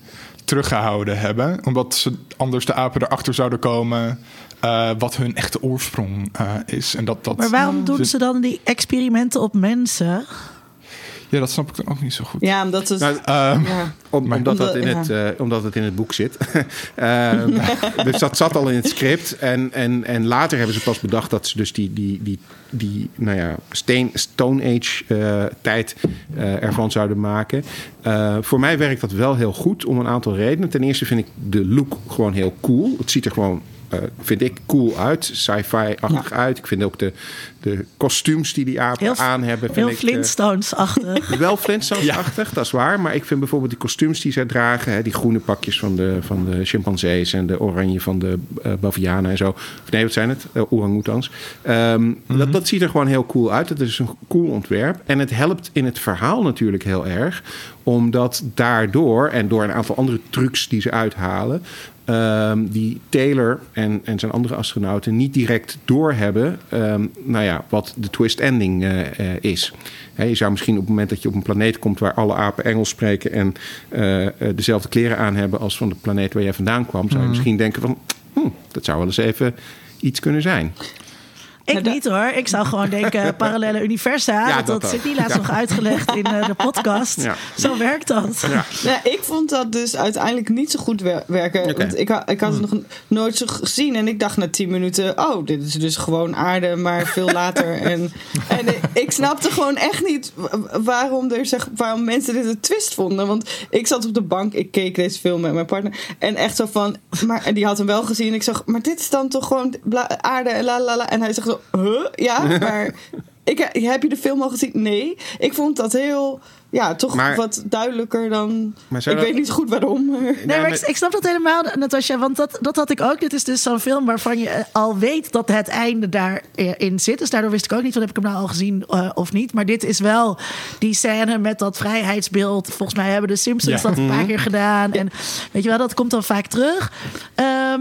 teruggehouden hebben. Omdat ze anders de apen erachter zouden komen eh, wat hun echte oorsprong eh, is. En dat, dat, Maar waarom doen ze dan die experimenten op mensen? Ja, dat snap ik dan ook niet zo goed. Ja, omdat het... Nou, Ehm, ja. Om- omdat, dat in het, eh, omdat het in het boek zit. Ehm, dus dat zat al in het script. En, en, en later hebben ze pas bedacht dat ze dus die, die, die, die nou ja, steen, Stone Age eh, tijd eh, ervan zouden maken. Eh, voor mij werkt dat wel heel goed om een aantal redenen. Ten eerste vind ik de look gewoon heel cool. Het ziet er gewoon eh, vind ik cool uit, sci-fi-achtig uit. Ik vind ook de, de kostuums die die apen Heel- aan hebben. Heel eh, Flintstones-achtig. wel Flintstones-achtig, dat is waar. Maar ik vind bijvoorbeeld die kostuums die zij dragen... Hè, die groene pakjes van de, van de chimpansees... en de oranje van de eh bavianen en zo. Of nee, wat zijn het? Uh, Orang-oetangs. Ehm, dat, dat ziet er gewoon heel cool uit. Het is een cool ontwerp. En het helpt in het verhaal natuurlijk heel erg... omdat daardoor, en door een aantal andere trucs die ze uithalen... ehm, die Taylor en, en zijn andere astronauten niet direct doorhebben... ehm, nou ja, wat de twist ending eh, eh, is. Je zou misschien op het moment dat je op een planeet komt... waar alle apen Engels spreken en eh, dezelfde kleren aan hebben... als van de planeet waar jij vandaan kwam... zou je misschien denken van... Hm, dat zou wel eens even iets kunnen zijn. Ik niet hoor. Ik zou gewoon denken parallele universa. Ja, dat dat zit niet laatst Ja. nog uitgelegd in eh, de podcast. Ja. Zo werkt dat. Ja. Ja, ik vond dat dus uiteindelijk niet zo goed wer- werken. Want ik, ik had het nog nooit zo gezien. En ik dacht na tien minuten... oh, dit is dus gewoon aarde, maar veel later. en en ik- ik snapte gewoon echt niet wa- waarom, er zeg, waarom mensen dit een twist vonden. Want ik zat op de bank, ik keek deze film met mijn partner. En echt zo van... Maar, en die had hem wel gezien. Ik zag, maar dit is dan toch gewoon aarde en la la la. En hij zegt zo, huh? Ja, maar... Ik, heb je de film al gezien? Nee. Ik vond dat heel... Ja, toch Maar- wat duidelijker dan... Ik dat- weet niet goed waarom. maar- Nee, maar maar- ik, ik snap dat helemaal, Natasja. Want dat, dat had ik ook. Dit is dus zo'n film waarvan je eh, al weet dat het einde daarin zit. Dus daardoor wist ik ook niet, van heb ik hem nou al gezien eh, of niet. Maar dit is wel die scène met dat vrijheidsbeeld. Volgens mij hebben de Simpsons Ja. dat een paar keer gedaan. En weet je wel, dat komt dan vaak terug. Ehm,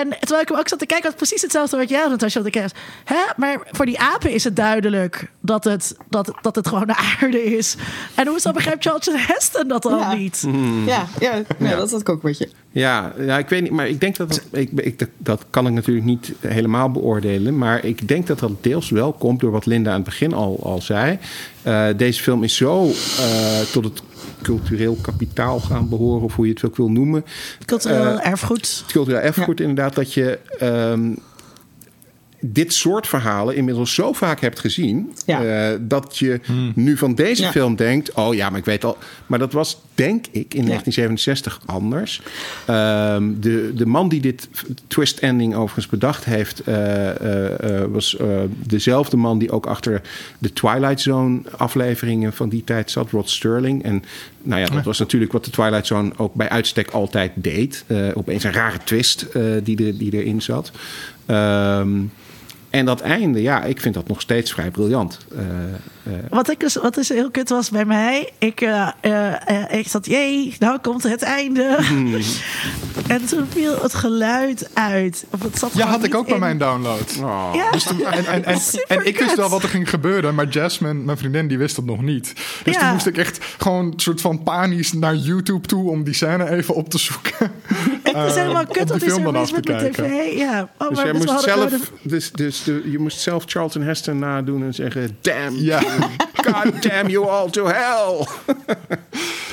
en terwijl ik hem ook zat te kijken, was precies hetzelfde wat jij had, Natasja. Dat ik dacht, hè? Maar voor die apen is het duidelijk dat het, dat, dat het gewoon de aarde is. En hoezo begrijpt Charlton Heston dat dan Ja. niet? Ja, ja, ja, Ja. dat ik ook een beetje. Ja, ja, ik weet niet, maar ik denk dat dat, ik, ik, dat, dat kan ik natuurlijk niet helemaal beoordelen. Maar ik denk dat dat deels wel komt door wat Linda aan het begin al, al zei. Eh, deze film is zo eh, tot het cultureel kapitaal gaan behoren, of hoe je het ook wil noemen. Cultureel Eh, erfgoed. Het cultureel erfgoed inderdaad, dat je ehm, dit soort verhalen inmiddels zo vaak hebt gezien... Ja. eh, dat je nu van deze Ja. film denkt... oh ja, maar ik weet al... Maar dat was, denk ik, in 1967 anders. Ehm, de, de man die dit twist ending overigens bedacht heeft... eh, eh, eh, was dezelfde man die ook achter de Twilight Zone afleveringen van die tijd zat, Rod Sterling. En nou ja, dat was natuurlijk wat de Twilight Zone ook bij uitstek altijd deed. Opeens een rare twist die, er, die erin zat. Ehm, en dat einde, ja, ik vind dat nog steeds vrij briljant. Wat, ik dus, wat dus heel kut was bij mij. Ik, eh, eh, eh, ik zat, jee, nou komt het einde. Hmm. en toen viel het geluid uit. Of het zat Ja, had ik ook bij mijn download. oh. Ja, Dus toen- en, en, en, Super en ik wist wel wat er ging gebeuren, maar Jasmine, mijn vriendin, die wist dat nog niet. Dus Ja. toen moest ik echt gewoon een soort van panisch naar YouTube toe om die scène even op te zoeken. Het is helemaal om kut, die wat is film er af te met kijken. tv? Ja. Oh, Dus maar dus moest hadden- zelf, dus, dus de, je moest zelf Charlton Heston nadoen en zeggen: Damn, Ja. God damn you all to hell.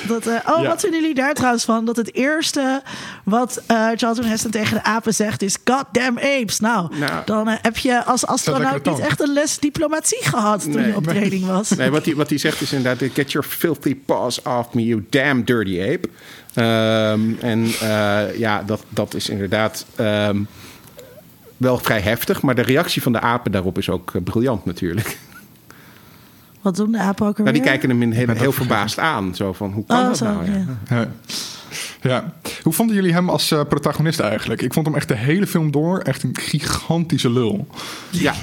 Dat, eh, oh, Ja. wat vinden jullie daar trouwens van? Dat het eerste wat eh Charlton Heston tegen de apen zegt is... God damn apes. Nou, Nou. dan eh, heb je als astronaut niet echt een les diplomatie gehad... toen Nee. je op training was. Nee, wat hij, wat hij zegt is inderdaad: Get your filthy paws off me, you damn dirty ape. Ehm, en eh, ja, dat, dat is inderdaad ehm, wel vrij heftig. Maar de reactie van de apen daarop is ook briljant natuurlijk. Wat doen de apen ook Nou, die kijken hem in heel, heel dat verbaasd aan. Zo van: Hoe kan Oh, dat zo, nou? Ja. ja. Hoe vonden jullie hem als eh, protagonist eigenlijk? Ik vond hem echt de hele film door echt een gigantische lul. Ja,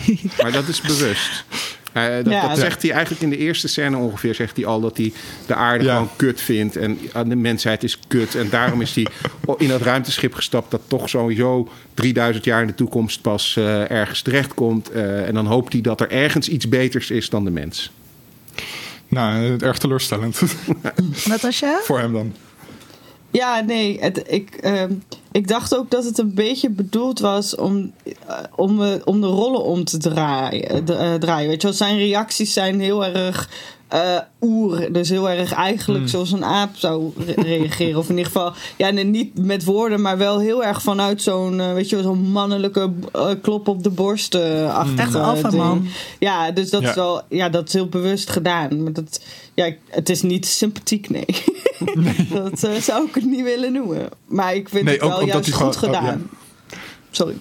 maar dat is bewust. Eh, dat, Ja, dat dat- zegt hij eigenlijk in de eerste scène ongeveer. Zegt hij al dat hij de aarde Ja. gewoon kut vindt. En aan de mensheid is kut. En daarom is hij in dat ruimteschip gestapt. Dat toch sowieso 3000 jaar in de toekomst pas eh, ergens terechtkomt. Eh, en dan hoopt hij dat er ergens iets beters is dan de mens. Nou, erg teleurstellend Natasja? voor hem dan. Ja, nee, het, ik, ehm, ik dacht ook dat het een beetje bedoeld was om, eh, om, eh, om de rollen om te draaien, de- eh, draaien. Weet je wel, zijn reacties zijn heel erg eh, oer. Dus heel erg eigenlijk zoals een aap zou re- reageren. Of in ieder geval, ja, niet met woorden, maar wel heel erg vanuit zo'n, eh, weet je wel, zo'n mannelijke eh, klop op de borst. eh achtige Echt een alfaman. ding. Ja, dus dat Ja. is wel, ja, dat is heel bewust gedaan. Maar dat, ja, het is niet sympathiek, nee. dat zou ik het niet willen noemen. Maar ik vind Nee, het wel ook juist goed gewoon- oh, gedaan. Sorry.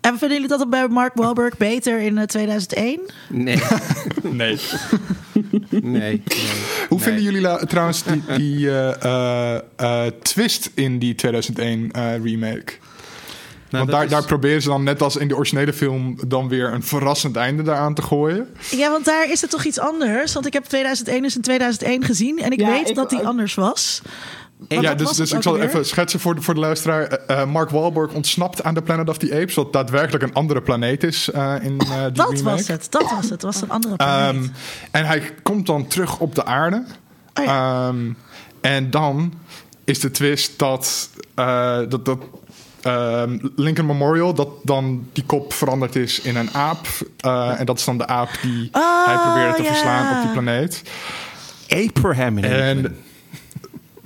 En vinden jullie dat bij Mark Wahlberg beter in eh, 2001? Nee, Nee. nee. nee. Hoe vinden jullie trouwens die, die eh, eh, eh, twist in die 2001 eh, remake? Want dat daar, is- daar proberen ze dan net als in de originele film dan weer een verrassend einde daaraan te gooien. Ja, want daar is het toch iets anders. Want ik heb 2001 dus in 2001 gezien. En ik Ja, weet ik dat die anders was. Ja, dus, dus ik zal weer. even schetsen voor de, voor de luisteraar. Eh, eh, Mark Wahlberg ontsnapt aan de Planet of the Apes, wat daadwerkelijk een andere planeet is eh, in eh, die Dat remake. was het. Dat was het. Het was een andere planeet. Ehm, en hij komt dan terug op de aarde. Oh ja. Ehm, en dan is de twist dat, eh, dat, dat ehm, Lincoln Memorial, dat dan die kop veranderd is in een aap. Eh, en dat is dan de aap die Oh, hij probeerde te verslaan op die planeet. Abraham in En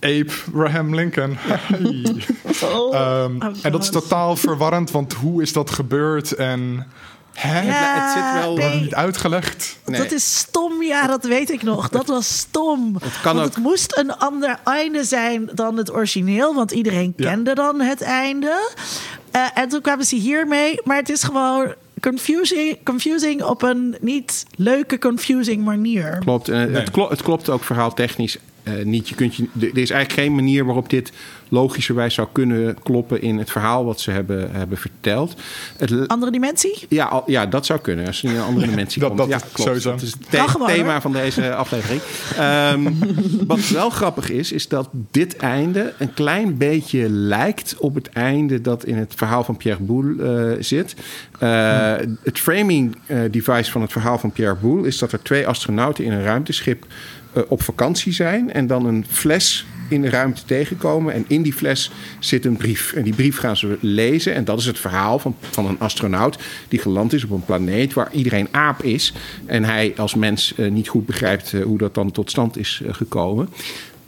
Ape Graham Lincoln. Hey. Oh. Ehm, Oh, en dat is totaal verwarrend, want hoe is dat gebeurd? En hè? Ja, het zit wel- nee, niet uitgelegd. Nee. Dat is stom, ja, dat weet ik nog. Dat was stom. Het kan want ook- het moest een ander einde zijn dan het origineel, want iedereen Ja. kende dan het einde. Eh, en toen kwamen ze hiermee, maar het is gewoon confusing, confusing op een niet leuke, confusing manier. Klopt. Nee. het, klo- het klopt ook verhaaltechnisch eh, niet. Je kunt je, er is eigenlijk geen manier waarop dit logischerwijs zou kunnen kloppen in het verhaal wat ze hebben, hebben verteld. Het, Andere dimensie? ja, al- ja, dat zou kunnen. Als er in een andere dimensie dat- komt. dat ja, is klopt. sowieso. Dat is het Kan the- gewoon, thema hoor. van deze aflevering. Ehm, wat wel grappig is, is dat dit einde een klein beetje lijkt op het einde dat in het verhaal van Pierre Boulle eh, zit. Eh, Het framing device van het verhaal van Pierre Boulle is dat er twee astronauten in een ruimteschip op vakantie zijn en dan een fles in de ruimte tegenkomen. En in die fles zit een brief. En die brief gaan ze lezen. En dat is het verhaal van, van een astronaut die geland is op een planeet waar iedereen aap is. En hij als mens eh, niet goed begrijpt eh, hoe dat dan tot stand is eh, gekomen.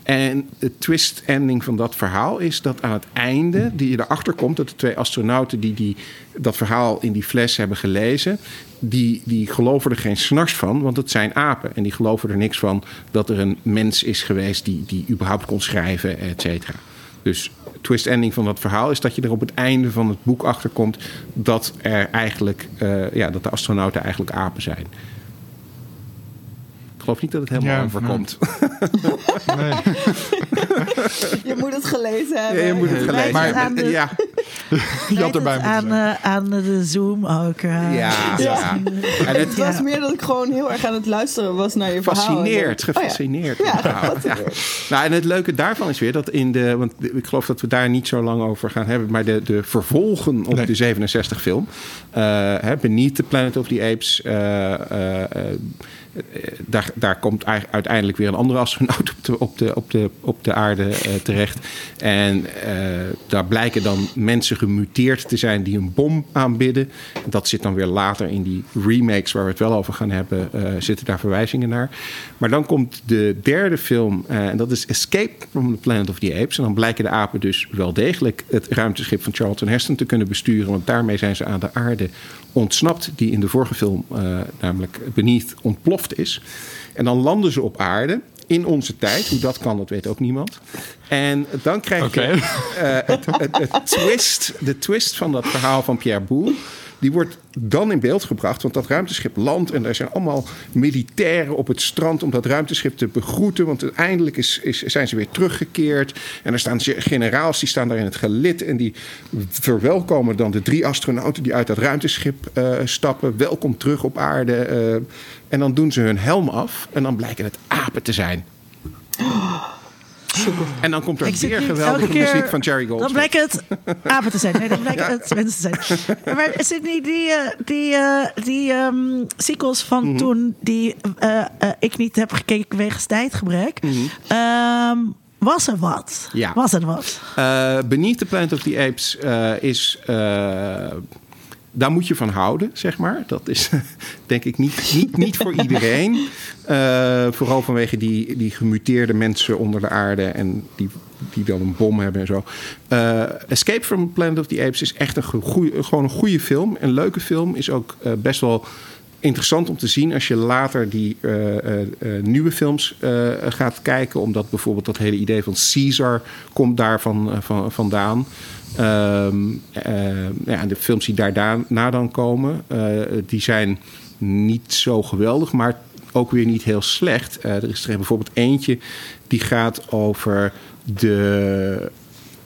En de twist ending van dat verhaal is dat aan het einde, die je erachter komt, dat de twee astronauten die, die dat verhaal in die fles hebben gelezen, die, die geloven er geen snars van, want het zijn apen. En die geloven er niks van dat er een mens is geweest die, die überhaupt kon schrijven, et cetera. Dus twist ending van dat verhaal is dat je er op het einde van het boek achter komt dat er eigenlijk, eh, ja, dat de astronauten eigenlijk apen zijn. Ik geloof niet dat het helemaal Ja, overkomt. Nee. Je moet het gelezen hebben. Ja, je moet het gelezen hebben. de- Ja, Je had erbij moeten aan, eh, aan de Zoom ook. eh. ja, ja. En het Het was Ja. meer dat ik gewoon heel erg aan het luisteren was naar je verhaal. oh ja. gefascineerd. Ja, Nou, ja. Nou, en het leuke daarvan is weer dat in de... Want ik geloof dat we daar niet zo lang over gaan hebben... maar de, de vervolgen op Nee. de 67 film... eh hè, Beneath the Planet of the Apes... eh, daar, daar komt uiteindelijk weer een andere astronaut op de, op de, op de, op de aarde eh, terecht. En eh, daar blijken dan mensen gemuteerd te zijn die een bom aanbidden. Dat zit dan weer later in die remakes waar we het wel over gaan hebben, eh, zitten daar verwijzingen naar. Maar dan komt de derde film, eh, en dat is Escape from the Planet of the Apes. En dan blijken de apen dus wel degelijk het ruimteschip van Charlton Heston te kunnen besturen. Want daarmee zijn ze aan de aarde ontsnapt, die in de vorige film eh, namelijk Beneath ontploft is. En dan landen ze op aarde in onze tijd. Hoe dat kan, dat weet ook niemand. En dan krijg je eh, het, het, het twist, de twist van dat verhaal van Pierre Boulle. Die wordt dan in beeld gebracht, want dat ruimteschip landt en er zijn allemaal militairen op het strand om dat ruimteschip te begroeten. Want uiteindelijk is, is, zijn ze weer teruggekeerd. En er staan generaals die staan daar in het gelid en die verwelkomen dan de drie astronauten die uit dat ruimteschip eh, stappen. Welkom terug op aarde. eh, en dan doen ze hun helm af en dan blijken het apen te zijn. En dan komt er Ik weer geweldige keer- muziek van Jerry Dan Goldsmith. blijkt het apen te zijn. Nee, dan blijkt het mensen te zijn. Maar niet die, eh, die, eh, die ehm, sequels van Mhm. toen die eh, ik niet heb gekeken wegens tijdgebrek? Ehm, was er wat? Mhm. Ja. Was er wat? Eh Beneath the Planet of the Apes is... daar moet je van houden, zeg maar. Dat is denk ik niet, niet, niet voor iedereen. Eh, vooral vanwege die, die gemuteerde mensen onder de aarde... en die, die dan een bom hebben en zo. Eh, Escape from Planet of the Apes is echt een goeie, gewoon een goede film. Een leuke film. Is ook eh, best wel interessant om te zien als je later die nieuwe films gaat kijken. Omdat bijvoorbeeld dat hele idee van Caesar komt daarvan eh, van, vandaan. Ehm, eh, ja, de films die daarna dan komen, eh, die zijn niet zo geweldig, maar ook weer niet heel slecht. Eh, er is er bijvoorbeeld eentje die gaat over de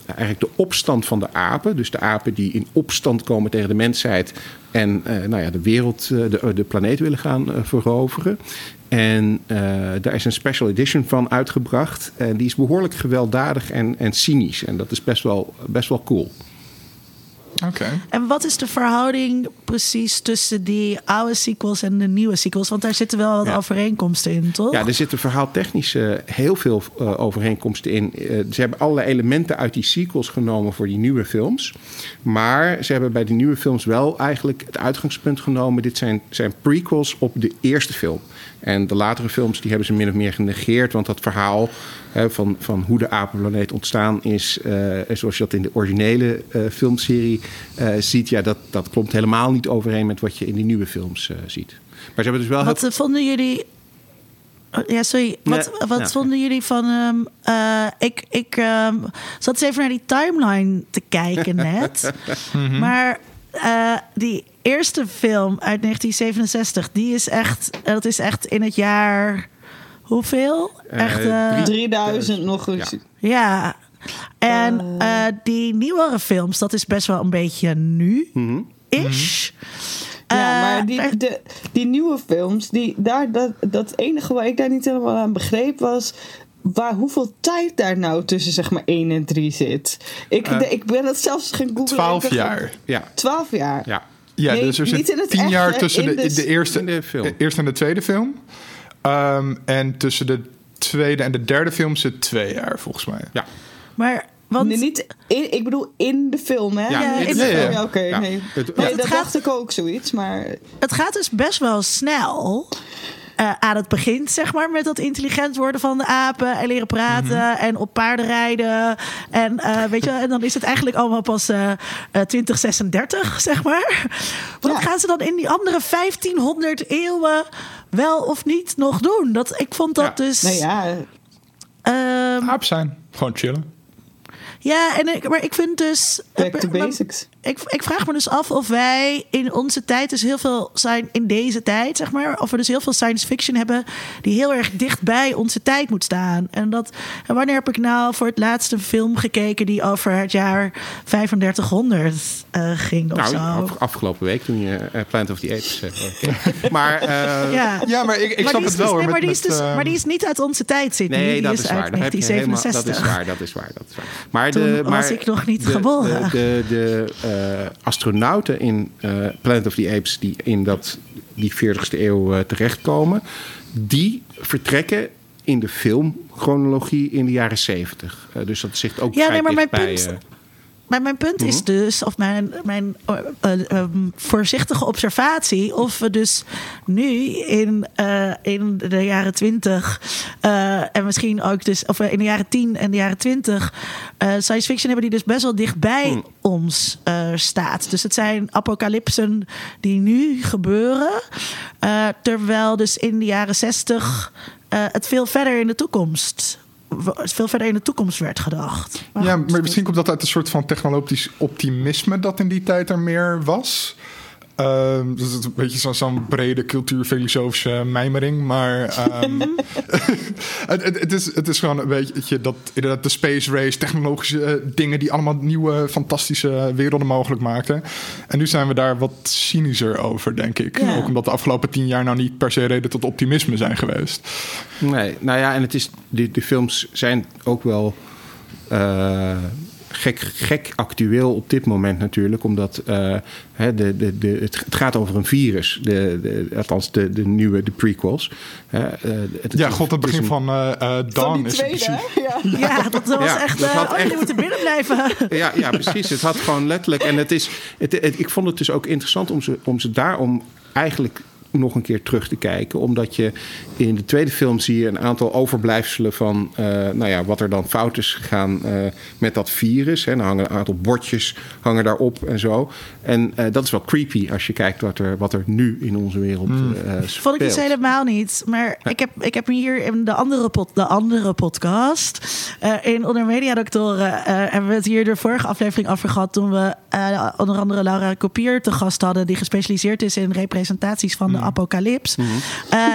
eigenlijk de opstand van de apen. Dus de apen die in opstand komen tegen de mensheid. En nou ja, de wereld, de, de planeet willen gaan veroveren. En eh, daar is een special edition van uitgebracht. En die is behoorlijk gewelddadig en, en cynisch. En dat is best wel, best wel cool. Oké. En wat is de verhouding precies tussen die oude sequels en de nieuwe sequels? Want daar zitten wel wat Ja. overeenkomsten in, toch? Ja, er zitten verhaaltechnisch eh, heel veel eh, overeenkomsten in. Ze hebben allerlei elementen uit die sequels genomen voor die nieuwe films. Maar ze hebben bij die nieuwe films wel eigenlijk het uitgangspunt genomen. Dit zijn, zijn prequels op de eerste film. En de latere films die hebben ze min of meer genegeerd. Want dat verhaal hè, van, van hoe de apenplaneet ontstaan is... eh, zoals je dat in de originele eh, filmserie eh, ziet... ja, dat, dat klopt helemaal niet overeen met wat je in die nieuwe films ziet. Maar ze hebben dus wel... Wat vonden jullie. Oh, Ja, sorry. Wat, wat ja. vonden jullie van. ehm, eh, ik ik ehm, zat eens even naar die timeline te kijken net. Maar die eerste film uit 1967, die is echt. eh, Dat is echt in het jaar. Hoeveel? Eh, Echt. eh, drie- 3000 nog eens. Ja. ja. En uh, die nieuwere films, dat is best wel een beetje nu. Ish. Ja, Uh, maar die, de, die nieuwe films, die, daar, dat, dat enige waar ik daar niet helemaal aan begreep was. Waar, hoeveel tijd daar nou tussen zeg maar 1 en 3 zit. Ik, Eh, de- ik ben dat zelfs gaan googlen. 12 Ik dacht, jaar. Ja, 12 jaar. ja. Ja, Nee, dus er niet zit in het 10 echt, jaar tussen in de, de- de, eerste, in de film. eerste en de tweede film. Ehm, en tussen de tweede en de derde film zit twee jaar, volgens mij. ja. maar, want Nee, niet in, ik bedoel in de film, hè? Ja, in de de film. film. Ja, oké. Ja. nee. Het- nee, het dat gaat- dacht ik ook zoiets, maar... het gaat dus best wel snel. Eh, aan het begin, zeg maar, met dat intelligent worden van de apen en leren praten Mhm. en op paarden rijden. En eh, weet je, en dan is het eigenlijk allemaal pas eh, eh, 2036, zeg maar. Wat Ja. gaan ze dan in die andere 1500 eeuwen wel of niet nog doen? Dat, ik vond dat Ja. dus. Nou ja, ehm, Aap zijn. Gewoon chillen. Ja, en ik, maar ik vind dus. back to maar- basics. Ik, ik vraag me dus af of wij in onze tijd dus heel veel zijn in deze tijd, zeg maar, of we dus heel veel science fiction hebben die heel erg dicht bij onze tijd moet staan. En dat, en wanneer heb ik nou voor het laatste film gekeken die over het jaar 3500 eh, ging of Nou, zo? af- afgelopen week toen je eh, Planet of the Apes eh, keek. Maar eh, ja. Ja, maar ik, ik maar snap die is het wel dus, hoor. nee, maar, met- die is dus, maar die is niet uit onze tijd, zitten. Nee, die dat is waar. Dat heb je helemaal. Dat is 1967. waar. Dat is waar. Dat is waar. Maar Toen de, was maar ik nog niet de, geboren. De, de, de, eh, astronauten in eh, Planet of the Apes die in dat, die 40ste eeuw eh, terechtkomen, die vertrekken in de filmchronologie in de jaren 70. Eh, dus dat zit ook Ja, vrij nee, maar mijn dichtbij, punt- Maar mijn punt is dus, of mijn, mijn eh, eh, ehm, voorzichtige observatie, of we dus nu in, eh, in de jaren twintig en misschien ook dus, of in de jaren tien en de jaren twintig, science fiction hebben die dus best wel dichtbij ons eh, staat. Dus het zijn apocalypsen die nu gebeuren, terwijl dus in de jaren zestig het veel verder in de toekomst veel verder in de toekomst werd gedacht. Ja, maar misschien komt dat uit een soort van technologisch optimisme dat in die tijd er meer was. Ehm, dus het is een beetje zo- zo'n brede cultuurfilosofische mijmering. Maar ehm, het, het, het, is, het is gewoon een beetje dat inderdaad de space race, technologische eh, dingen die allemaal nieuwe fantastische werelden mogelijk maakten. En nu zijn we daar wat cynischer over, denk ik. Ja. Ook omdat de afgelopen tien jaar nou niet per se reden tot optimisme zijn geweest. Nee, nou ja, en het is, de, de films zijn ook wel eh, gek, gek actueel op dit moment natuurlijk. Omdat eh, hè, de, de, de, het, het gaat over een virus. De, de, althans, de, de nieuwe, de prequels. Hè, eh, het, Ja, god, het is begin een- van Van Dawn is tweede, hè? Ja. Ja, dat was Ja, echt. dat eh, had oh, jullie moeten binnen blijven. Ja, ja, precies. Het had gewoon letterlijk. En het is, het, het- ik vond het dus ook interessant om ze, om ze daarom eigenlijk nog een keer terug te kijken. Omdat je in de tweede film zie je een aantal overblijfselen van eh, nou ja, wat er dan fout is gegaan eh, met dat virus. Hè. Er hangen een aantal bordjes hangen daarop en zo. En eh, dat is wel creepy als je kijkt wat er, wat er nu in onze wereld eh speelt. Vond ik dus helemaal niet. Maar ik heb, ik heb hier in de andere, pod, de andere podcast, eh, in Onder Media Doctoren, eh, hebben we het hier de vorige aflevering over gehad. Toen we eh, onder andere Laura Kopier te gast hadden, die gespecialiseerd is in representaties van de apocalyps. Eh,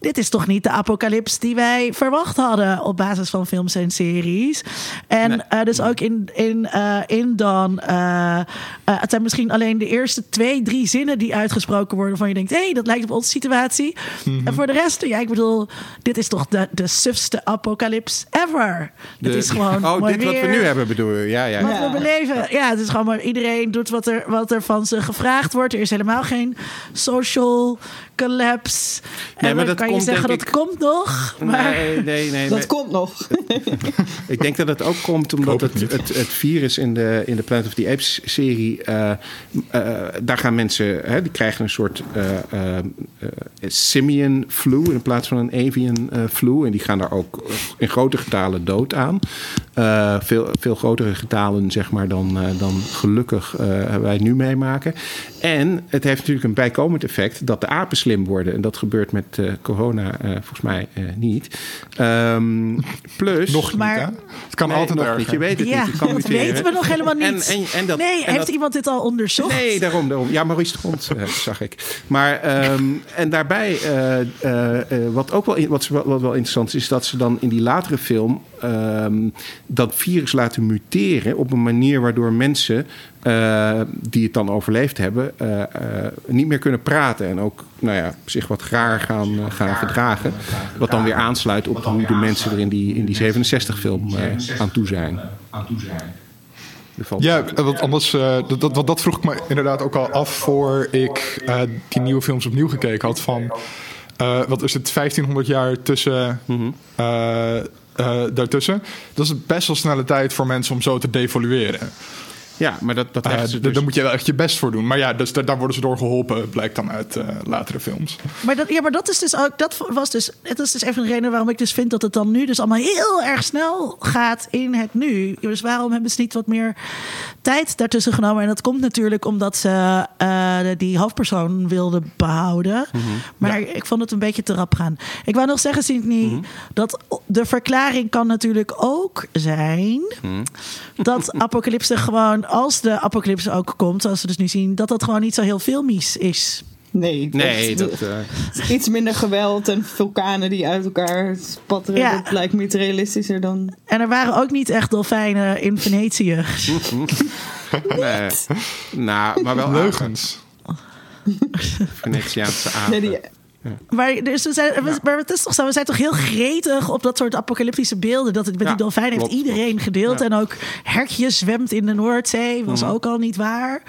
dit is toch niet de apocalyps die wij verwacht hadden op basis van films en series. En Nee. eh, dus ook in, in, eh, in dan. eh, het zijn misschien alleen de eerste twee, drie zinnen die uitgesproken worden. van je denkt: hé, hey, dat lijkt op onze situatie. En voor de rest, ja, ik bedoel, dit is toch de, de sufste apocalyps ever. Het De- is gewoon. Oh, dit wat we nu hebben bedoel je? Ja, ja. Wat Ja. we beleven. Ja, het is gewoon maar iedereen doet wat er, wat er van ze gevraagd wordt. Er is helemaal geen social collapse. Nee, maar dan dat kan je komt, zeggen denk dat ik- komt nog. Maar Nee, nee, nee. Dat nee. komt nog. Ik denk dat het ook komt omdat het, het het, het, virus in de, in de Planet of the Apes serie... eh, eh, daar gaan mensen... Hè, die krijgen een soort eh, simian flu in plaats van een avian eh, flu. En die gaan daar ook in grote getalen dood aan. Eh, veel, veel grotere getalen zeg maar, dan, eh, dan gelukkig eh, wij nu meemaken. En het heeft natuurlijk een bijkomend effect dat de apen slim worden. En dat gebeurt met corona eh, volgens mij eh, niet. Ehm, plus... Nog niet, Maar- hè? Het kan Nee, altijd nog erger. niet. Je weet het ja, niet. Het kan dat muteren. weten we nog helemaal niet. En, en, en dat, nee, en heeft dat- iemand dit al onderzocht? Nee, daarom, daarom. Ja, Maurice de Grond eh, zag ik. Maar, ehm, en daarbij, eh, eh, eh, wat ook wel, wat, wat wel interessant is, is dat ze dan in die latere film ehm, dat virus laten muteren op een manier waardoor mensen eh, die het dan overleefd hebben, eh, eh, niet meer kunnen praten en ook nou ja, zich wat graag gaan, gaan gedragen. Wat dan weer aansluit op hoe de mensen er in die, in die 67-film aan toe zijn. Ja, want anders, dat, dat, dat- vroeg ik me inderdaad ook al af voor ik die nieuwe films opnieuw gekeken had. Van, wat is het, 1500 jaar tussen, eh, daartussen? Dat is best wel snelle tijd voor mensen om zo te devolueren. Ja, maar dat, dat d- dus Daar moet je wel echt je best voor doen. Maar ja, dus daar, daar worden ze door geholpen, blijkt dan uit eh, latere films. Maar dat, ja, maar dat is dus ook, dat was dus, het is dus even een reden waarom ik dus vind dat het dan nu dus allemaal heel erg snel gaat in het nu. Dus waarom hebben ze niet wat meer tijd daartussen genomen? En dat komt natuurlijk omdat ze eh, die hoofdpersoon wilden behouden. Maar ik vond het een beetje te rap gaan. Ik wou nog zeggen, Sydney, dat de verklaring kan natuurlijk ook zijn dat apocalypse gewoon, als de apocalypse ook komt, zoals we dus nu zien, dat dat gewoon niet zo heel filmisch is. Nee, Nee, dat, dat, eh, iets minder geweld en vulkanen die uit elkaar spatteren. Ja. Dat lijkt me iets realistischer dan. En er waren ook niet echt dolfijnen in Venetië. nee. Nou, maar wel Leugens. Venetiaanse Nee, apen. die, Maar, dus we zijn, we- maar het is toch zo, we zijn toch heel gretig op dat soort apocalyptische beelden. Dat het met Ja, die dolfijn heeft iedereen gedeeld. Ja. En ook Herkje zwemt in de Noordzee, was ook al niet waar.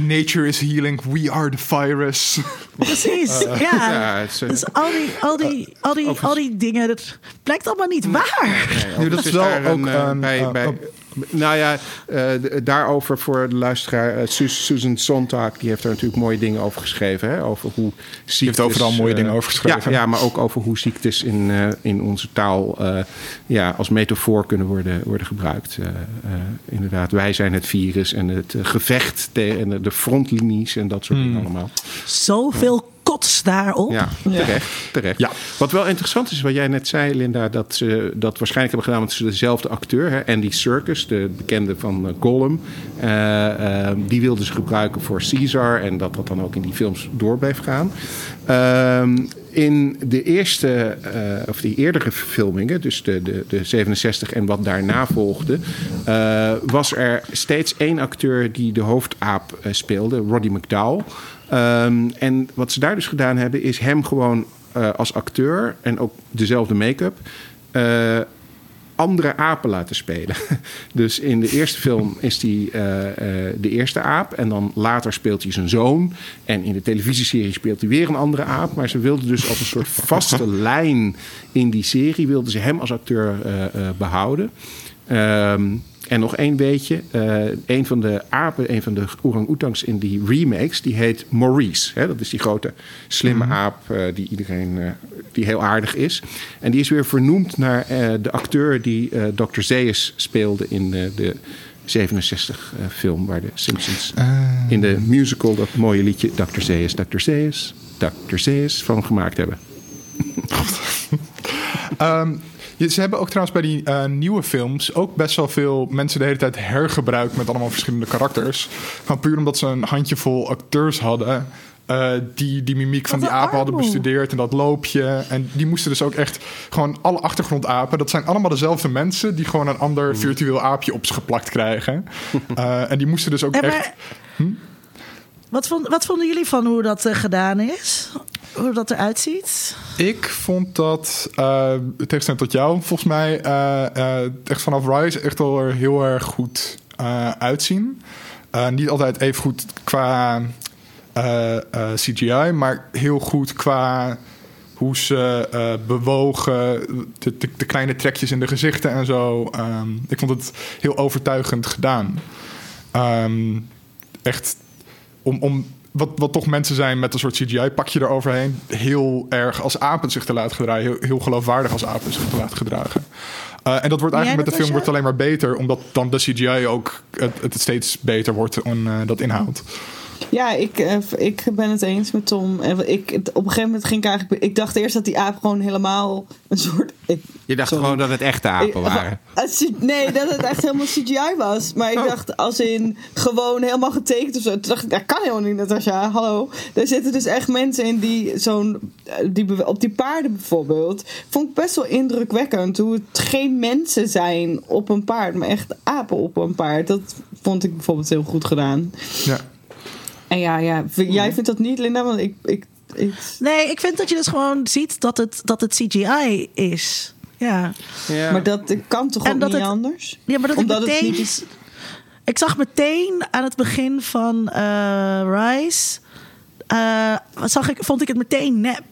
Nature is healing, we are the virus. Precies, ja. Ja, is, eh, Dus al die, al, die, al, die, al die dingen, dat blijkt allemaal niet waar. Nee, dat is wel ook eh, een, bij, eh, bij. Nou ja, eh, daarover voor de luisteraar. eh, Sus- Susan Sontag die heeft er natuurlijk mooie dingen over geschreven. Hè? Over hoe ziektes... heeft overal mooie eh, dingen over geschreven. Ja, ja, maar ook over hoe ziektes in, eh, in onze taal eh, ja, als metafoor kunnen worden, worden gebruikt. Eh, eh, inderdaad, wij zijn het virus en het gevecht te- en de- de frontlinies en dat soort Hmm. dingen allemaal. Zoveel kots daarop. Ja, terecht. terecht. Ja. Wat wel interessant is, wat jij net zei, Linda, dat ze dat waarschijnlijk hebben gedaan, want ze dezelfde acteur, hè, Andy Serkis, de bekende van uh, Gollum, eh, eh, die wilden ze gebruiken voor Caesar en dat dat dan ook in die films door bleef gaan. Ehm, in de eerste, eh, of die eerdere verfilmingen, dus de, de, de 67 en wat daarna volgde, eh, was er steeds één acteur die de hoofdaap eh, speelde, Roddy McDowell. Ehm, en wat ze daar dus gedaan hebben, is hem gewoon eh, als acteur en ook dezelfde make-up. eh, andere apen laten spelen. Dus in de eerste film is hij eh, de eerste aap. En dan later speelt hij zijn zoon. En in de televisieserie speelt hij weer een andere aap. Maar ze wilden dus als een soort vaste lijn in die serie... wilden ze hem als acteur eh, eh, behouden. Ehm, en nog één beetje. eh, een van de apen, een van de orang-oetangs in die remakes... die heet Maurice. Hè? Dat is die grote slimme aap eh, die iedereen... eh, die heel aardig is. En die is weer vernoemd naar de acteur die Dr. Zeus speelde in de 67-film... waar de Simpsons in de musical dat mooie liedje... Dr. Zeus, Dr. Zeus, Dr. Zeus van gemaakt hebben. Je- ze hebben ook trouwens bij die eh, nieuwe films ook best wel veel mensen de hele tijd hergebruikt met allemaal verschillende karakters. Gewoon puur omdat ze een handjevol acteurs hadden. eh, die die mimiek van die apen hadden bestudeerd en dat loopje. En die moesten dus ook echt gewoon alle achtergrondapen. Dat zijn allemaal dezelfde mensen die gewoon een ander virtueel aapje op zich geplakt krijgen. Eh, en die moesten dus ook En echt. maar, wat, vond, wat vonden jullie van hoe dat eh, gedaan is? Hoe dat eruit ziet? Ik vond dat, uh, tegenstelling tot jou, volgens mij eh, eh, echt vanaf Rise echt er heel erg goed eh, uitzien. Eh, niet altijd even goed qua eh, eh, CGI, maar heel goed qua hoe ze eh, bewogen, de, de, de kleine trekjes in de gezichten en zo. Ehm, ik vond het heel overtuigend gedaan. Ehm, echt om, om wat, wat toch mensen zijn met een soort CGI-pakje eroverheen, heel erg als apen zich te laten gedragen. Heel, heel geloofwaardig als apen zich te laten gedragen. Uh, en dat wordt eigenlijk Ja, met de film wordt alleen maar beter, omdat dan de CGI ook het, het steeds beter wordt en uh, dat inhoudt. Ja, ik, eh, ik ben het eens met Tom. Ik, op een gegeven moment ging ik eigenlijk... Ik dacht eerst dat die aap gewoon helemaal een soort... Ik, Je dacht Sorry. gewoon dat het echte apen waren. nee, dat het echt helemaal CGI was. Maar ik Oh. dacht als in gewoon helemaal getekend of zo. Toen dacht ik, dat kan helemaal niet, Natasja. Hallo. Er zitten dus echt mensen in die zo'n... eh, Die, op die paarden bijvoorbeeld. Vond ik best wel indrukwekkend. Hoe het geen mensen zijn op een paard. Maar echt apen op een paard. Dat vond ik bijvoorbeeld heel goed gedaan. Ja. En ja, ja. jij vindt dat niet, Linda? Want ik... ik, ik Nee, ik vind dat je dus gewoon ziet dat het, dat het CGI is. Ja. Ja. Maar dat kan toch En ook dat niet het- anders? Ja, maar dat Omdat ik het meteen... niet is- Ik zag meteen aan het begin van eh Rise... eh, zag ik, vond ik het meteen nep.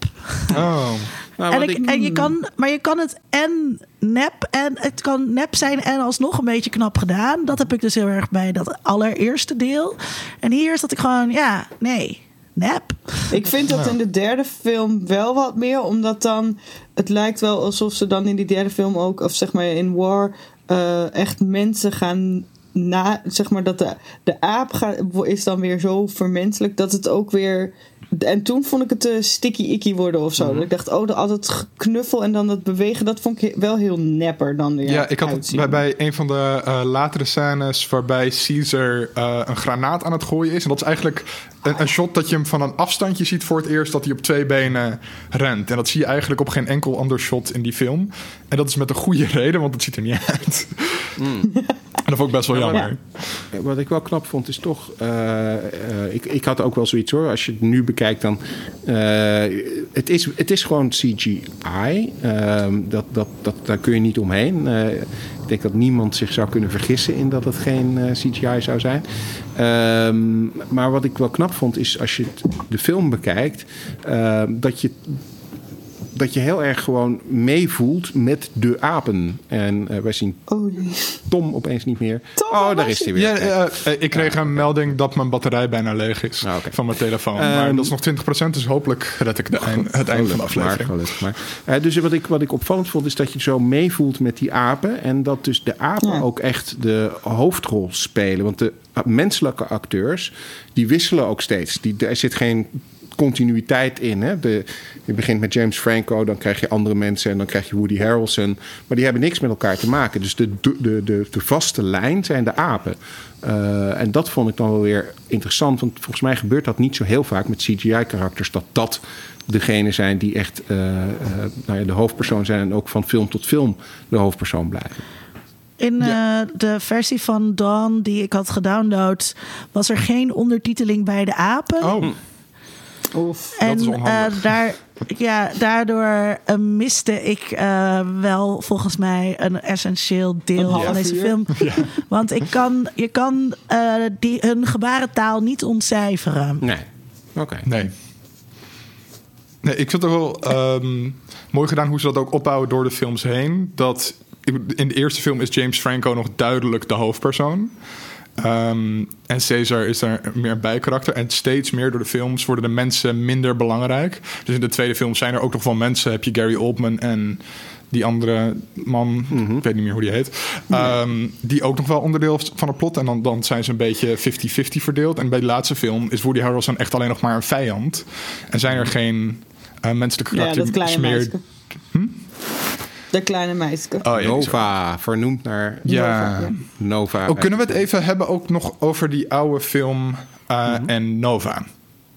Oh. Nou, en, wat ik, ik- en je kan, maar je kan het en nep en het kan nep zijn en alsnog een beetje knap gedaan. Dat heb ik dus heel erg bij dat allereerste deel. En hier is dat ik gewoon, ja, nee, nep. Ik vind dat in de derde film wel wat meer, omdat dan het lijkt wel alsof ze dan in die derde film ook, of zeg maar in War, eh, echt mensen gaan na, zeg maar dat de, de aap gaat, is dan weer zo vermenselijk dat het ook weer. En toen vond ik het te sticky icky worden of zo. Dat ik dacht, oh, de, al dat knuffel en dan dat bewegen, dat vond ik wel heel nepper dan weer. Ja, ik had het bij, bij een van de eh, latere scènes waarbij Caesar eh, een granaat aan het gooien is. En dat is eigenlijk een, een shot dat je hem van een afstandje ziet voor het eerst dat hij op twee benen rent. En dat zie je eigenlijk op geen enkel ander shot in die film. En dat is met een goede reden, want het ziet er niet uit. en dat vond ik best wel Ja, jammer. Wat ik wel knap vond is toch... eh, eh, ik, ik had ook wel zoiets hoor. Als je het nu bekijkt dan... eh, het, is, het is gewoon CGI. Ehm, dat, dat, dat, daar kun je niet omheen. Ik denk dat niemand zich zou kunnen vergissen in dat het geen CGI zou zijn. Ehm, maar wat ik wel knap vond is als je de film bekijkt... dat je dat je heel erg gewoon meevoelt met de apen. En eh, wij zien Oh. Tom opeens niet meer. Tom, oh, daar is hij weer. Ja, eh, eh, ik kreeg een melding dat mijn batterij bijna leeg is Ah, van mijn telefoon. Ehm, maar dat is nog 20%, dus hopelijk red ik de eind, het eind van de maar, aflevering. gelukkig maar. Eh, dus wat ik, wat ik opvallend vond, is dat je zo meevoelt met die apen. En dat dus de apen Ja. ook echt de hoofdrol spelen. Want de menselijke acteurs, die wisselen ook steeds. Die, er zit geen continuïteit in. Hè? De, je begint met James Franco, dan krijg je andere mensen... en dan krijg je Woody Harrelson. Maar die hebben niks met elkaar te maken. Dus de, de, de, de, vaste lijn zijn de apen. Eh, en dat vond ik dan wel weer interessant. Want volgens mij gebeurt dat niet zo heel vaak met CGI-karakters... dat dat degene zijn die echt eh, eh, nou ja, de hoofdpersoon zijn... en ook van film tot film de hoofdpersoon blijven. In de versie van Dawn die ik had gedownload, was er geen ondertiteling bij de apen. Oh, Oef. en is onhandig. eh, daar, ja, daardoor eh, miste ik eh, wel volgens mij een essentieel deel Een van deze uur. film. Want ik kan, je kan eh, die, hun gebarentaal niet ontcijferen. Nee. Oké. Nee. Nee, ik vind het wel ehm, mooi gedaan hoe ze dat ook opbouwen door de films heen. Dat in de eerste film is James Franco nog duidelijk de hoofdpersoon. Ehm, en Caesar is daar meer een bijkarakter. En steeds meer door de films worden de mensen minder belangrijk. Dus in de tweede film zijn er ook nog wel mensen. Heb je Gary Oldman en die andere man, ik weet niet meer hoe die heet. ehm, die ook nog wel onderdeel van het plot. En dan, dan zijn ze een beetje 50-50 verdeeld. En bij de laatste film is Woody Harrelson echt alleen nog maar een vijand. En zijn er geen eh, menselijke Ja, karakters dat kleine meer. meisje. De kleine meisje. Oh, ja, die zo- Nova, vernoemd naar Ja. Nova, ja. Nova. Oh, kunnen we het even hebben ook nog over die oude film eh, en Nova?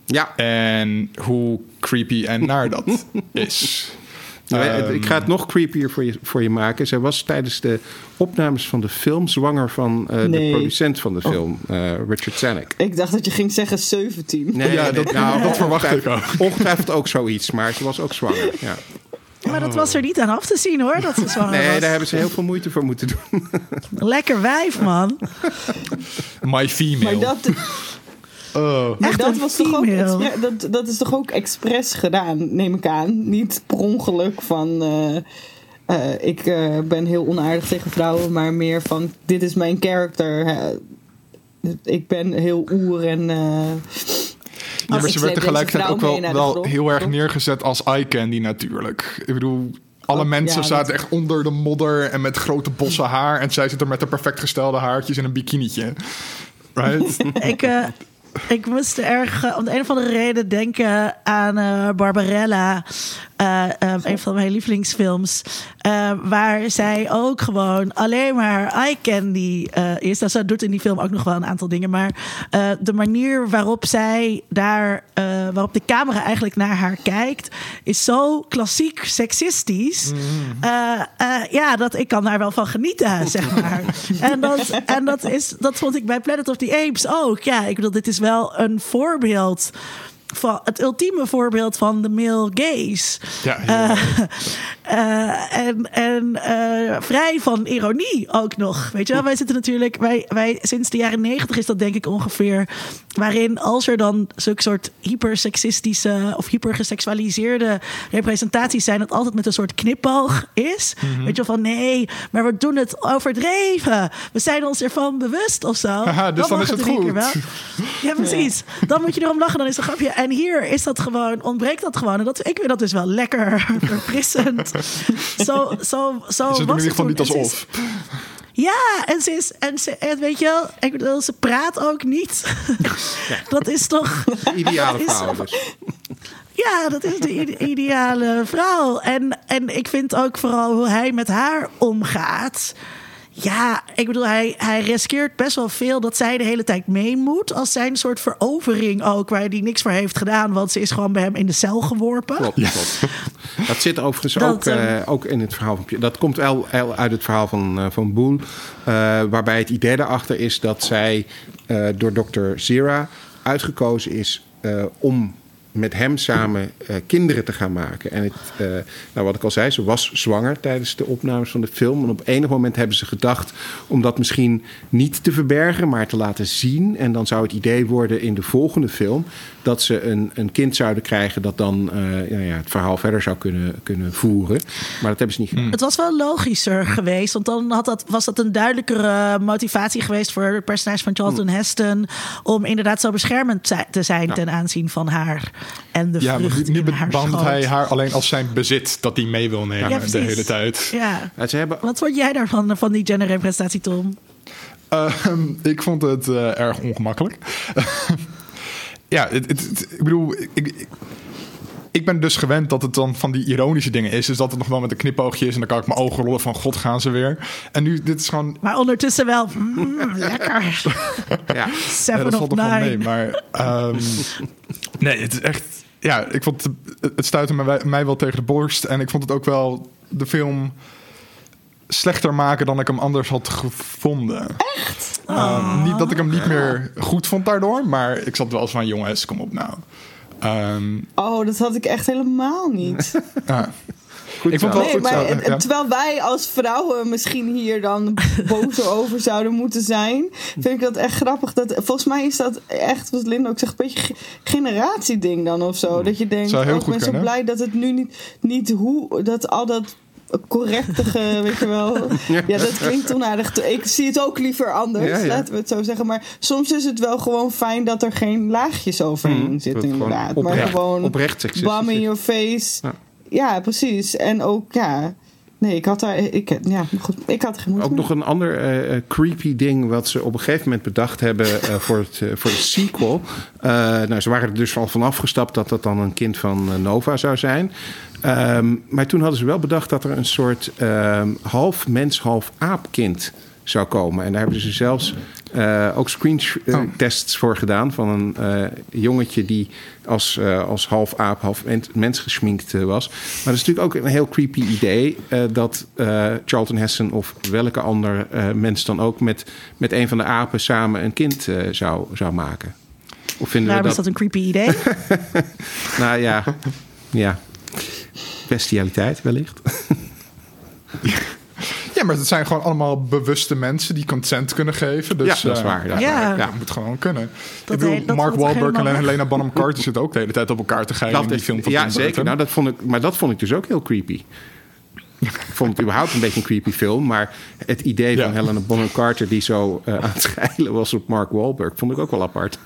Ja. En hoe creepy en naar dat is. Ehm, ik ga het nog creepier voor je, voor je maken. Zij was tijdens de opnames van de film zwanger van eh, de producent van de film, eh, Richard Zanuck. Ik dacht dat je ging zeggen 17. Nee, Ja, nee, dat- nou, dat verwacht ik ongetwijfeld- Ongetwijfeld ook zoiets, maar ze was ook zwanger. Ja. Maar dat was er niet aan af te zien hoor, dat ze zwanger Nee, was. daar hebben ze heel veel moeite voor moeten doen. Lekker wijf, man. My Female. Maar dat, Oh. maar dat was toch ook dat, dat is toch ook expres gedaan, neem ik aan. Niet per ongeluk van. eh, eh, ik eh, ben heel onaardig tegen vrouwen, maar meer van: dit is mijn character. hè. ik ben heel oer en. Ja, maar ze werd tegelijkertijd vrouw ook wel, wel heel erg neergezet als eye candy natuurlijk. Ik bedoel, alle Oh, mensen ja, zaten dat- echt onder de modder en met grote bossen haar. En zij zit er met de perfect gestelde haartjes en een bikinietje. Right? Ik, eh, ik moest erg eh, om de een of andere reden denken aan eh, Barbarella. eh, eh, een van mijn lievelingsfilms. eh, waar zij ook gewoon alleen maar eye candy is. Nou, ze doet in die film ook nog wel een aantal dingen. Maar de manier waarop zij daar, waarop de camera eigenlijk naar haar kijkt, is zo klassiek seksistisch. Eh, ja, dat ik kan daar wel van genieten, zeg maar. en dat, en dat, is, dat vond ik bij Planet of the Apes ook. Ja, ik bedoel, dit is wel een voorbeeld. Van het ultieme voorbeeld van de male gaze. Ja, ja. Eh, en en eh, vrij van ironie ook nog. Weet je wel, wij zitten natuurlijk, wij, wij sinds de jaren negentig is dat denk ik ongeveer. Waarin als er dan zulke soort hyperseksistische of hypergeseksualiseerde representaties zijn, het altijd met een soort knipoog is. Weet je wel, van nee, maar we doen het overdreven. We zijn ons ervan bewust of zo. Dus dan mag is het goed. wel. Ja, precies. Dan moet je erom lachen, dan is het een grapje. En hier is dat gewoon, ontbreekt dat gewoon. En dat, ik vind dat dus wel lekker verfrissend. Zo, zo, zo Ze doen in was ieder niet toen. als En ze is- of. Ja, en ze is, en ze, en weet je wel, ik bedoel, ze praat ook niet. Dat is toch, Ideale Is- vrouw dus. ja, dat is de ide- ideale vrouw. En, en ik vind ook vooral hoe hij met haar omgaat. Ja, ik bedoel, hij, hij riskeert best wel veel dat zij de hele tijd mee moet. Als zijn soort verovering ook, waar hij niks voor heeft gedaan. Want ze is gewoon bij hem in de cel geworpen. Klopt, klopt. Dat zit overigens Dat, ook, eh, eh, ook in het verhaal van... Dat komt wel uit het verhaal van, eh, van Boel. eh, waarbij het idee daarachter is dat zij eh, door dokter Zira uitgekozen is... eh, om met hem samen eh, kinderen te gaan maken. En het, eh, nou, wat ik al zei, ze was zwanger tijdens de opnames van de film. En op enig moment hebben ze gedacht om dat misschien niet te verbergen, maar te laten zien. En dan zou het idee worden in de volgende film dat ze een, een kind zouden krijgen dat dan eh, ja, ja, het verhaal verder zou kunnen, kunnen voeren. Maar dat hebben ze niet gedaan. Het was wel logischer geweest, want dan had dat, was dat een duidelijkere motivatie geweest voor het personage van Charlton Heston. om inderdaad zo beschermend te zijn ten aanzien van haar en de Ja, vrucht nu in haar behandelt schoot. hij haar alleen als zijn bezit dat hij mee wil nemen Ja, de hele tijd. Ja. Ja, ze hebben Wat vond jij daarvan, van die genderrepresentatie, Tom? Ehm, ik vond het eh, erg ongemakkelijk. ja, het, het- het- ik bedoel, ik, ik, ik ben dus gewend dat het dan van die ironische dingen is. Dus dat het nog wel met een knipoogje is. En dan kan ik mijn ogen rollen van god gaan ze weer. En nu, dit is gewoon... Maar ondertussen wel, mm, lekker. ja, Ja, Seven dat of valt mee. nine. Maar ehm, nee, het is echt... Ja, ik vond het, het stuitte mij, mij wel tegen de borst. En ik vond het ook wel de film slechter maken dan ik hem anders had gevonden. Echt? niet dat ik hem niet meer goed vond daardoor. Maar ik zat wel eens van, jongens, kom op nou. Ehm, Oh, dat had ik echt helemaal niet. ja. Goed Ik vond wel- Nee, goed maar zo, ja. terwijl wij als vrouwen misschien hier dan boos over zouden moeten zijn, vind ik dat echt grappig. Dat, volgens mij is dat echt, wat Linda ook zegt, een beetje ge- generatieding dan of zo. Dat je denkt, oh, ik ben zo blij dat het nu niet, niet hoe, dat al dat correctige, weet je wel. Ja, dat klinkt onaardig. Ik zie het ook liever anders, Ja, ja. laten we het zo zeggen. Maar soms is het wel gewoon fijn dat er geen laagjes overheen. Dat zitten inderdaad. Maar gewoon oprecht bam in your face. Ja. Ja. precies. En ook, ja... Nee, ik had daar... Ik, ja, goed, ik had geen Ook mee. nog een ander eh, eh, creepy ding wat ze op een gegeven moment bedacht hebben eh, voor, het, voor de sequel. Nou, ze waren er dus al van afgestapt dat dat dan een kind van Nova zou zijn. Ehm, maar toen hadden ze wel bedacht dat er een soort ehm, half mens, half aap kind zou komen. En daar hebben ze zelfs eh, ook screen Oh. tests voor gedaan van een eh, jongetje die als, eh, als half aap, half men- mens geschminkt eh, was. Maar dat is natuurlijk ook een heel creepy idee eh, dat eh, Charlton Heston of welke ander eh, mens dan ook met, met een van de apen samen een kind eh, zou, zou maken. Of vinden Daarom we is dat? dat een creepy idee. Nou ja, ja. Bestialiteit wellicht. maar het zijn gewoon allemaal bewuste mensen die consent kunnen geven. Dus, ja, dat is eh, waar. dat Ja. waar. Ja, moet gewoon kunnen. Dat ik bedoel, he- Mark Wahlberg en? Helena Bonham Carter zitten ook de hele tijd op elkaar te geilen in die film van ja, Tim zeker. Nou, dat vond ik, maar dat vond ik dus ook heel creepy. Ik vond het überhaupt een beetje een creepy film. Maar het idee van Ja. Helena Bonham Carter... die zo eh, aan het was op Mark Wahlberg... vond ik ook wel apart.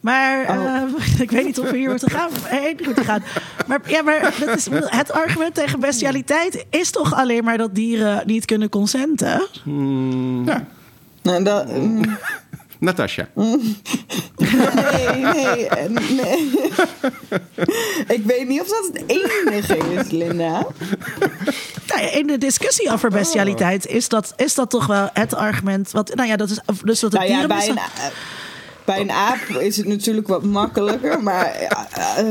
Maar Oh. eh, ik weet niet of we hier moeten gaan. heen moeten gaan. Maar, ja, maar dat is, het argument tegen bestialiteit is toch alleen maar dat dieren niet kunnen consenten? Ja. Nou, dat, mm, Natasja. Nee, nee, nee. ik weet niet of dat het enige is, Linda. Nou ja, in de discussie over bestialiteit is dat, is dat toch wel het argument. Wat, nou ja, dat is dus dat het Nou ja, dieren bij een, mishan- a- bij een aap is het natuurlijk wat makkelijker. Maar ja, eh,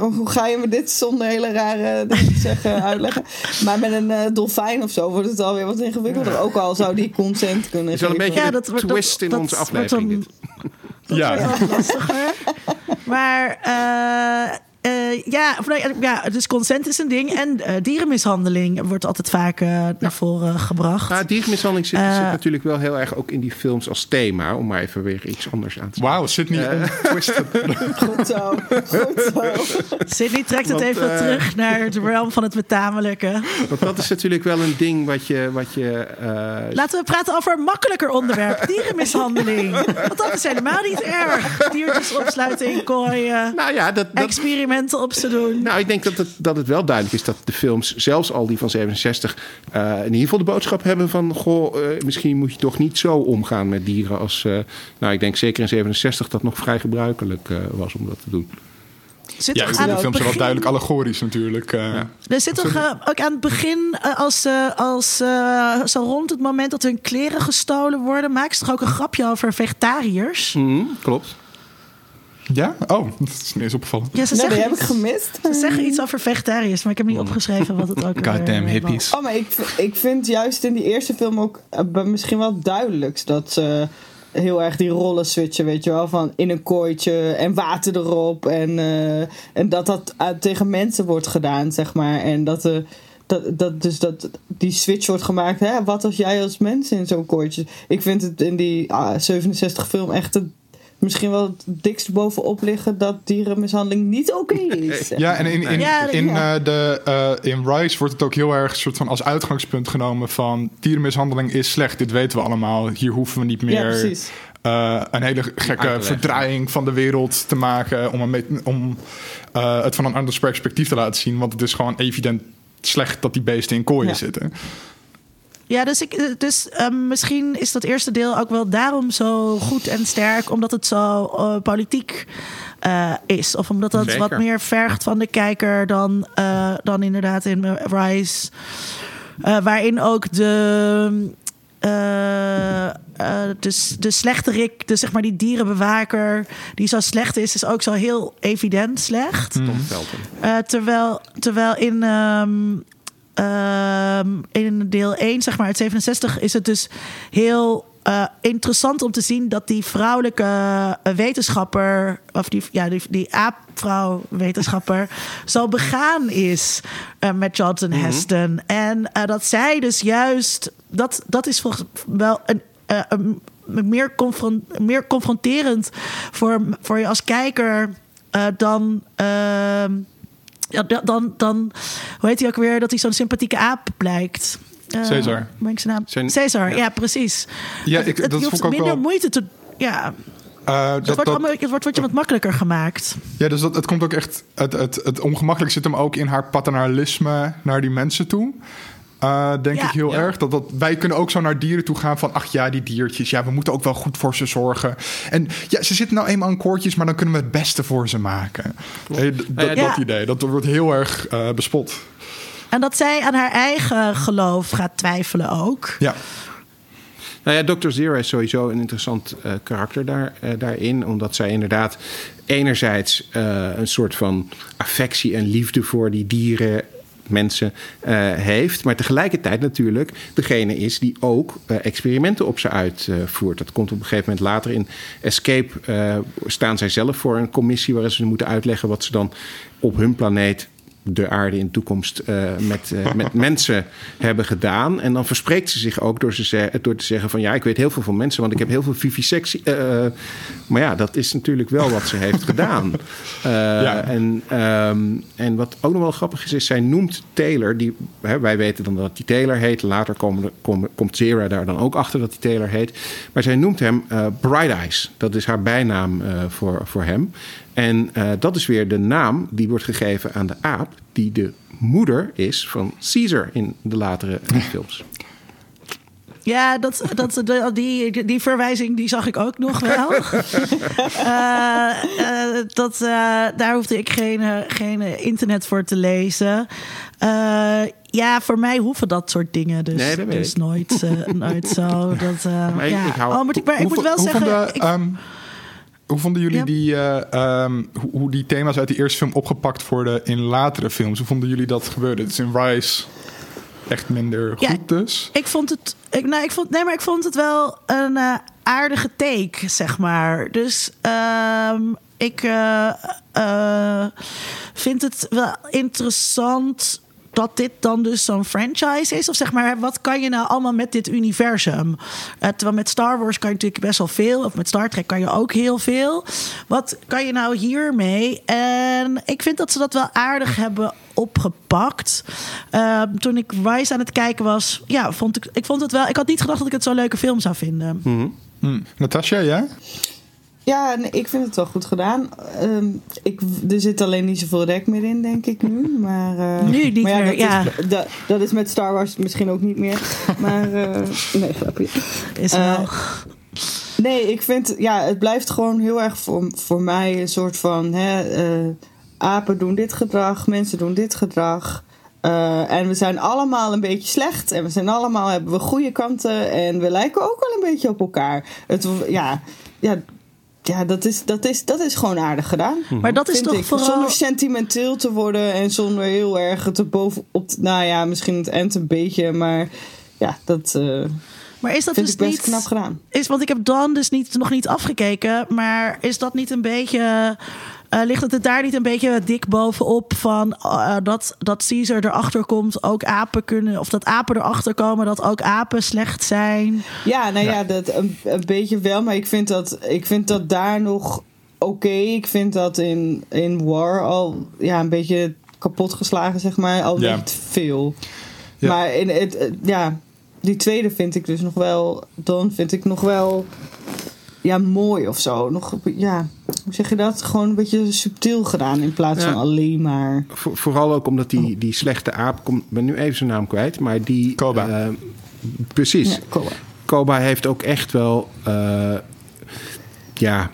hoe ga je me dit zonder hele rare zeggen uitleggen? Maar met een eh, dolfijn of zo wordt het alweer wat ingewikkelder. Ook al zou die consent kunnen is wel een beetje Ja, de dat wordt- twist dat- in dat onze aflevering. dit. Ja. lastiger. maar eh, ja, of nee, ja, dus consent is een ding. En eh, dierenmishandeling wordt altijd vaak eh, naar voren gebracht. Nou, dierenmishandeling zit, zit Eh. natuurlijk wel heel erg ook in die films als thema. Om maar even weer iets anders aan te Wauw, Sydney. Twisted. Goed zo, goed zo. Sydney trekt het Want, even terug naar het realm van het betamelijke. Want dat is natuurlijk wel een ding wat je... Wat je eh, Laten we praten over een makkelijker onderwerp. Dierenmishandeling. Want dat is helemaal niet erg. Diertjes opsluiten in kooien. nou ja, dat, dat, Experimenten op ze doen. Nou, ik denk dat het, dat het wel duidelijk is dat de films, zelfs al die van 67, eh, in ieder geval de boodschap hebben van: goh, eh, misschien moet je toch niet zo omgaan met dieren als. eh, nou, ik denk zeker in 67 dat nog vrij gebruikelijk eh, was om dat te doen. Zit Ja, de films zijn wel duidelijk allegorisch natuurlijk. eh. Ja. Er zit toch ook aan het begin, als, eh, als eh, zo rond het moment dat hun kleren gestolen worden, maken ze toch ook een grapje over vegetariërs? Mhm, klopt. Ja? Oh, dat is niet eens opgevallen. Ja, ze Nou, die zeggen, heb ik gemist. ze zeggen iets over vegetariërs, maar ik heb niet opgeschreven wat het ook weer, Goddamn eh, hippies. Oh, maar ik, ik vind juist in die eerste film ook eh, bij- misschien wel het duidelijkst dat ze heel erg die rollen switchen, weet je wel. Van in een kooitje en water erop. En, eh, en dat dat tegen mensen wordt gedaan, zeg maar. En dat, eh, dat, dat, dus dat die switch wordt gemaakt. Hè? Wat als jij als mens in zo'n kooitje... Ik vind het in die ah, 67 film echt het, misschien wel het dikst bovenop liggen... dat dierenmishandeling niet oké is. Ja, en in, in, Ja, in, ja. eh, de, eh, in Rise wordt het ook heel erg soort van als uitgangspunt genomen van dierenmishandeling is slecht. Dit weten we allemaal. Hier hoeven we niet Ja, meer precies. eh, een hele gekke verdraaiing van de wereld te maken om, een om eh, het van een ander perspectief te laten zien. Want het is gewoon evident slecht dat die beesten in kooien Ja. zitten. Ja, dus, ik, eh, dus ehm, misschien is dat eerste deel ook wel daarom zo goed en sterk, omdat het zo eh, politiek eh, is. Of omdat dat Zeker. wat meer vergt van de kijker dan, eh, dan inderdaad in Rise. Eh, waarin ook de. eh, eh, dus de slechterik, dus zeg maar die dierenbewaker, die zo slecht is, is ook zo heel evident slecht. Eh, terwijl, terwijl in, ehm, ehm, in deel 1, zeg maar, uit 67, is het dus heel eh, interessant om te zien dat die vrouwelijke eh, wetenschapper, of die, ja, die, die aapvrouw-wetenschapper, zo begaan is eh, met Jonathan Heston. En dat zij dus juist, dat, dat is volgens wel een. een meer, confron- meer confronterend voor, voor je als kijker dan. Ja, da- dan, dan, hoe heet hij ook weer, dat hij zo'n sympathieke aap blijkt. Eh, Caesar. Ik zijn naam? Zijn- Caesar, ja, ja. precies. Ja, ik, het, dat hoeft minder wel. moeite te... Ja, eh, het dat, wordt, allemaal, het wordt, wordt je wat makkelijker gemaakt. Ja, dus dat, het komt ook echt. Het, het, het ongemakkelijk zit hem ook in haar paternalisme naar die mensen toe. Eh, denk Ja. ik heel Ja. erg. Dat, dat, wij kunnen ook zo naar dieren toe gaan van... ach ja, die diertjes, ja, we moeten ook wel goed voor ze zorgen. En ja, ze zitten nou eenmaal aan koortjes... maar dan kunnen we het beste voor ze maken. Eh, d- dat, ja, dat ja. idee, dat wordt heel erg eh, bespot. En dat zij aan haar eigen geloof gaat twijfelen ook. Ja, Nou ja, Dr. Zero is sowieso een interessant eh, karakter daar, eh, daarin. Omdat zij inderdaad enerzijds eh, een soort van affectie en liefde voor die dieren, mensen eh, heeft. Maar tegelijkertijd natuurlijk degene is die ook eh, experimenten op ze uitvoert. dat komt op een gegeven moment later in Escape. eh, staan zij zelf voor een commissie waarin ze moeten uitleggen wat ze dan op hun planeet de aarde in de toekomst eh, met, eh, met mensen hebben gedaan. En dan verspreekt ze zich ook door, ze door te zeggen van... ja, ik weet heel veel van mensen, want ik heb heel veel vivisectie. eh, eh, maar ja, dat is natuurlijk wel wat ze heeft gedaan. Ja. en, ehm, en wat ook nog wel grappig is, is zij noemt Taylor... Die, hè, wij weten dan dat hij Taylor heet. Later komen, komt Zera daar dan ook achter dat hij Taylor heet. Maar zij noemt hem Bright Eyes. Dat is haar bijnaam voor, voor hem. En eh, dat is weer de naam die wordt gegeven aan de aap... die de moeder is van Caesar in de latere films. Ja, dat, dat, die, die verwijzing die zag ik ook nog wel. Eh, eh, dat, daar hoefde ik geen, geen internet voor te lezen. Ja, voor mij hoeven dat soort dingen dus, Nee, dus nooit, nooit zo. Dat, Maar ik- ja. ik hou- oh, maar ik, maar ik moet wel zeggen... ik- ehm, hoe vonden jullie Ja. die, eh, ehm, hoe, die thema's uit de eerste film opgepakt worden in latere films? Hoe vonden jullie dat gebeurde? Het is in Rise echt minder goed Ja. dus. Ik vond het. Ik, nou, ik vond, nee, maar ik vond het wel een eh, aardige take, zeg maar. Dus ehm, ik eh, vind het wel interessant dat dit dan dus zo'n franchise is. Of zeg maar, wat kan je nou allemaal met dit universum? Eh, terwijl met Star Wars kan je natuurlijk best wel veel. Of met Star Trek kan je ook heel veel. Wat kan je nou hiermee? En ik vind dat ze dat wel aardig hebben opgepakt. Ehm, toen ik Rise aan het kijken was, ja, vond ik, ik vond het wel. Ik had niet gedacht dat ik het zo'n leuke film zou vinden. Hm. Natasja, ja? Ja, nee, ik vind het wel goed gedaan. Ehm, ik, er zit alleen niet zoveel rek meer in, denk ik nu. Maar, eh, Nu niet maar ja, meer, dat ja. Is, dat, dat is met Star Wars misschien ook niet meer. Maar, eh, nee, grapje. Is Eh, wel. Nee, ik vind, ja, het blijft gewoon heel erg voor, voor mij een soort van, hè, eh, apen doen dit gedrag, mensen doen dit gedrag. Eh, en we zijn allemaal een beetje slecht en we zijn allemaal, hebben we goede kanten en we lijken ook wel een beetje op elkaar. Het, ja, ja, ja dat, is, dat, is, dat is gewoon aardig gedaan. maar dat is toch ik. vooral. Zonder sentimenteel te worden en zonder heel erg te bovenop. te- Nou ja, misschien het eind een beetje, maar ja, dat eh, Maar is dat vind dus ik best niet. knap gedaan. Is, want ik heb dan dus niet, nog niet afgekeken. Maar is dat niet een beetje. Eh, ligt het er daar niet een beetje dik bovenop van eh, dat, dat Caesar erachter komt, ook apen kunnen, of dat apen erachter komen dat ook apen slecht zijn? Ja, nou ja, dat een, een beetje wel, maar ik vind dat, ik vind dat daar nog oké. Ik vind dat in, in War al ja, een beetje kapot geslagen, zeg maar, al Ja. niet veel. Ja. Maar in het, het- ja, die tweede vind ik dus nog wel, dan vind ik nog wel, ja, mooi of zo. Nog, ja, hoe zeg je dat? Gewoon een beetje subtiel gedaan in plaats Ja. van alleen maar. Voor- vooral ook omdat die, die slechte aap, kom- ik ben nu even zijn naam kwijt, maar die... Koba. eh, precies. Ja, cool. Koba heeft ook echt wel. eh, ja,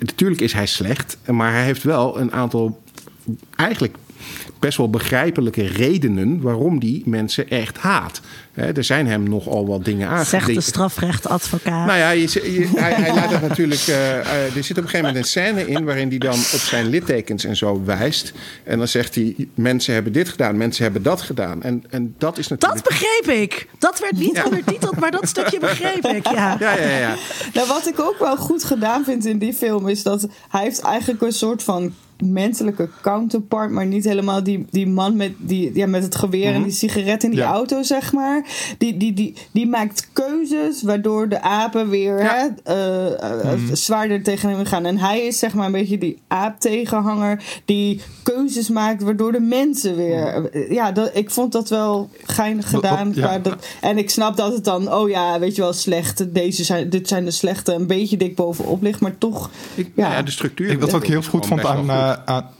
natuurlijk is hij slecht, maar hij heeft wel een aantal eigenlijk best wel begrijpelijke redenen waarom die mensen echt haat. Hè, er zijn hem nogal wat dingen Zegt de strafrechtadvocaat. Nou ja, je, je- hij, hij laat het natuurlijk. eh, eh, er zit op een gegeven moment een scène in waarin hij dan op zijn littekens en zo wijst. En dan zegt hij: mensen hebben dit gedaan, mensen hebben dat gedaan. En, en dat is dat natuurlijk. begreep ik. Dat werd niet Ja. ondertiteld, maar dat stukje begreep ik. Ja. Ja, ja, ja. Nou, wat ik ook wel goed gedaan vind in die film is dat hij heeft eigenlijk een soort van menselijke counterpart, maar niet helemaal die, die man met, die, ja, met het geweer en die sigaret in die Ja. auto, zeg maar. Die, die, die, die maakt keuzes waardoor de apen weer Ja. hè, eh, eh, zwaarder tegen hem gaan. En hij is zeg maar een beetje die aap-tegenhanger die keuzes maakt waardoor de mensen weer... eh, Ja, dat, ik vond dat wel geinig Wat- wat- gedaan. ja. dat, en ik snap dat het dan, oh ja, weet je wel, slecht. Deze zijn, dit zijn de slechte, een beetje dik bovenop ligt, maar toch, Ik, Ja. ja. de structuur. Ik, wat ik heel goed vond aan, eh, aan,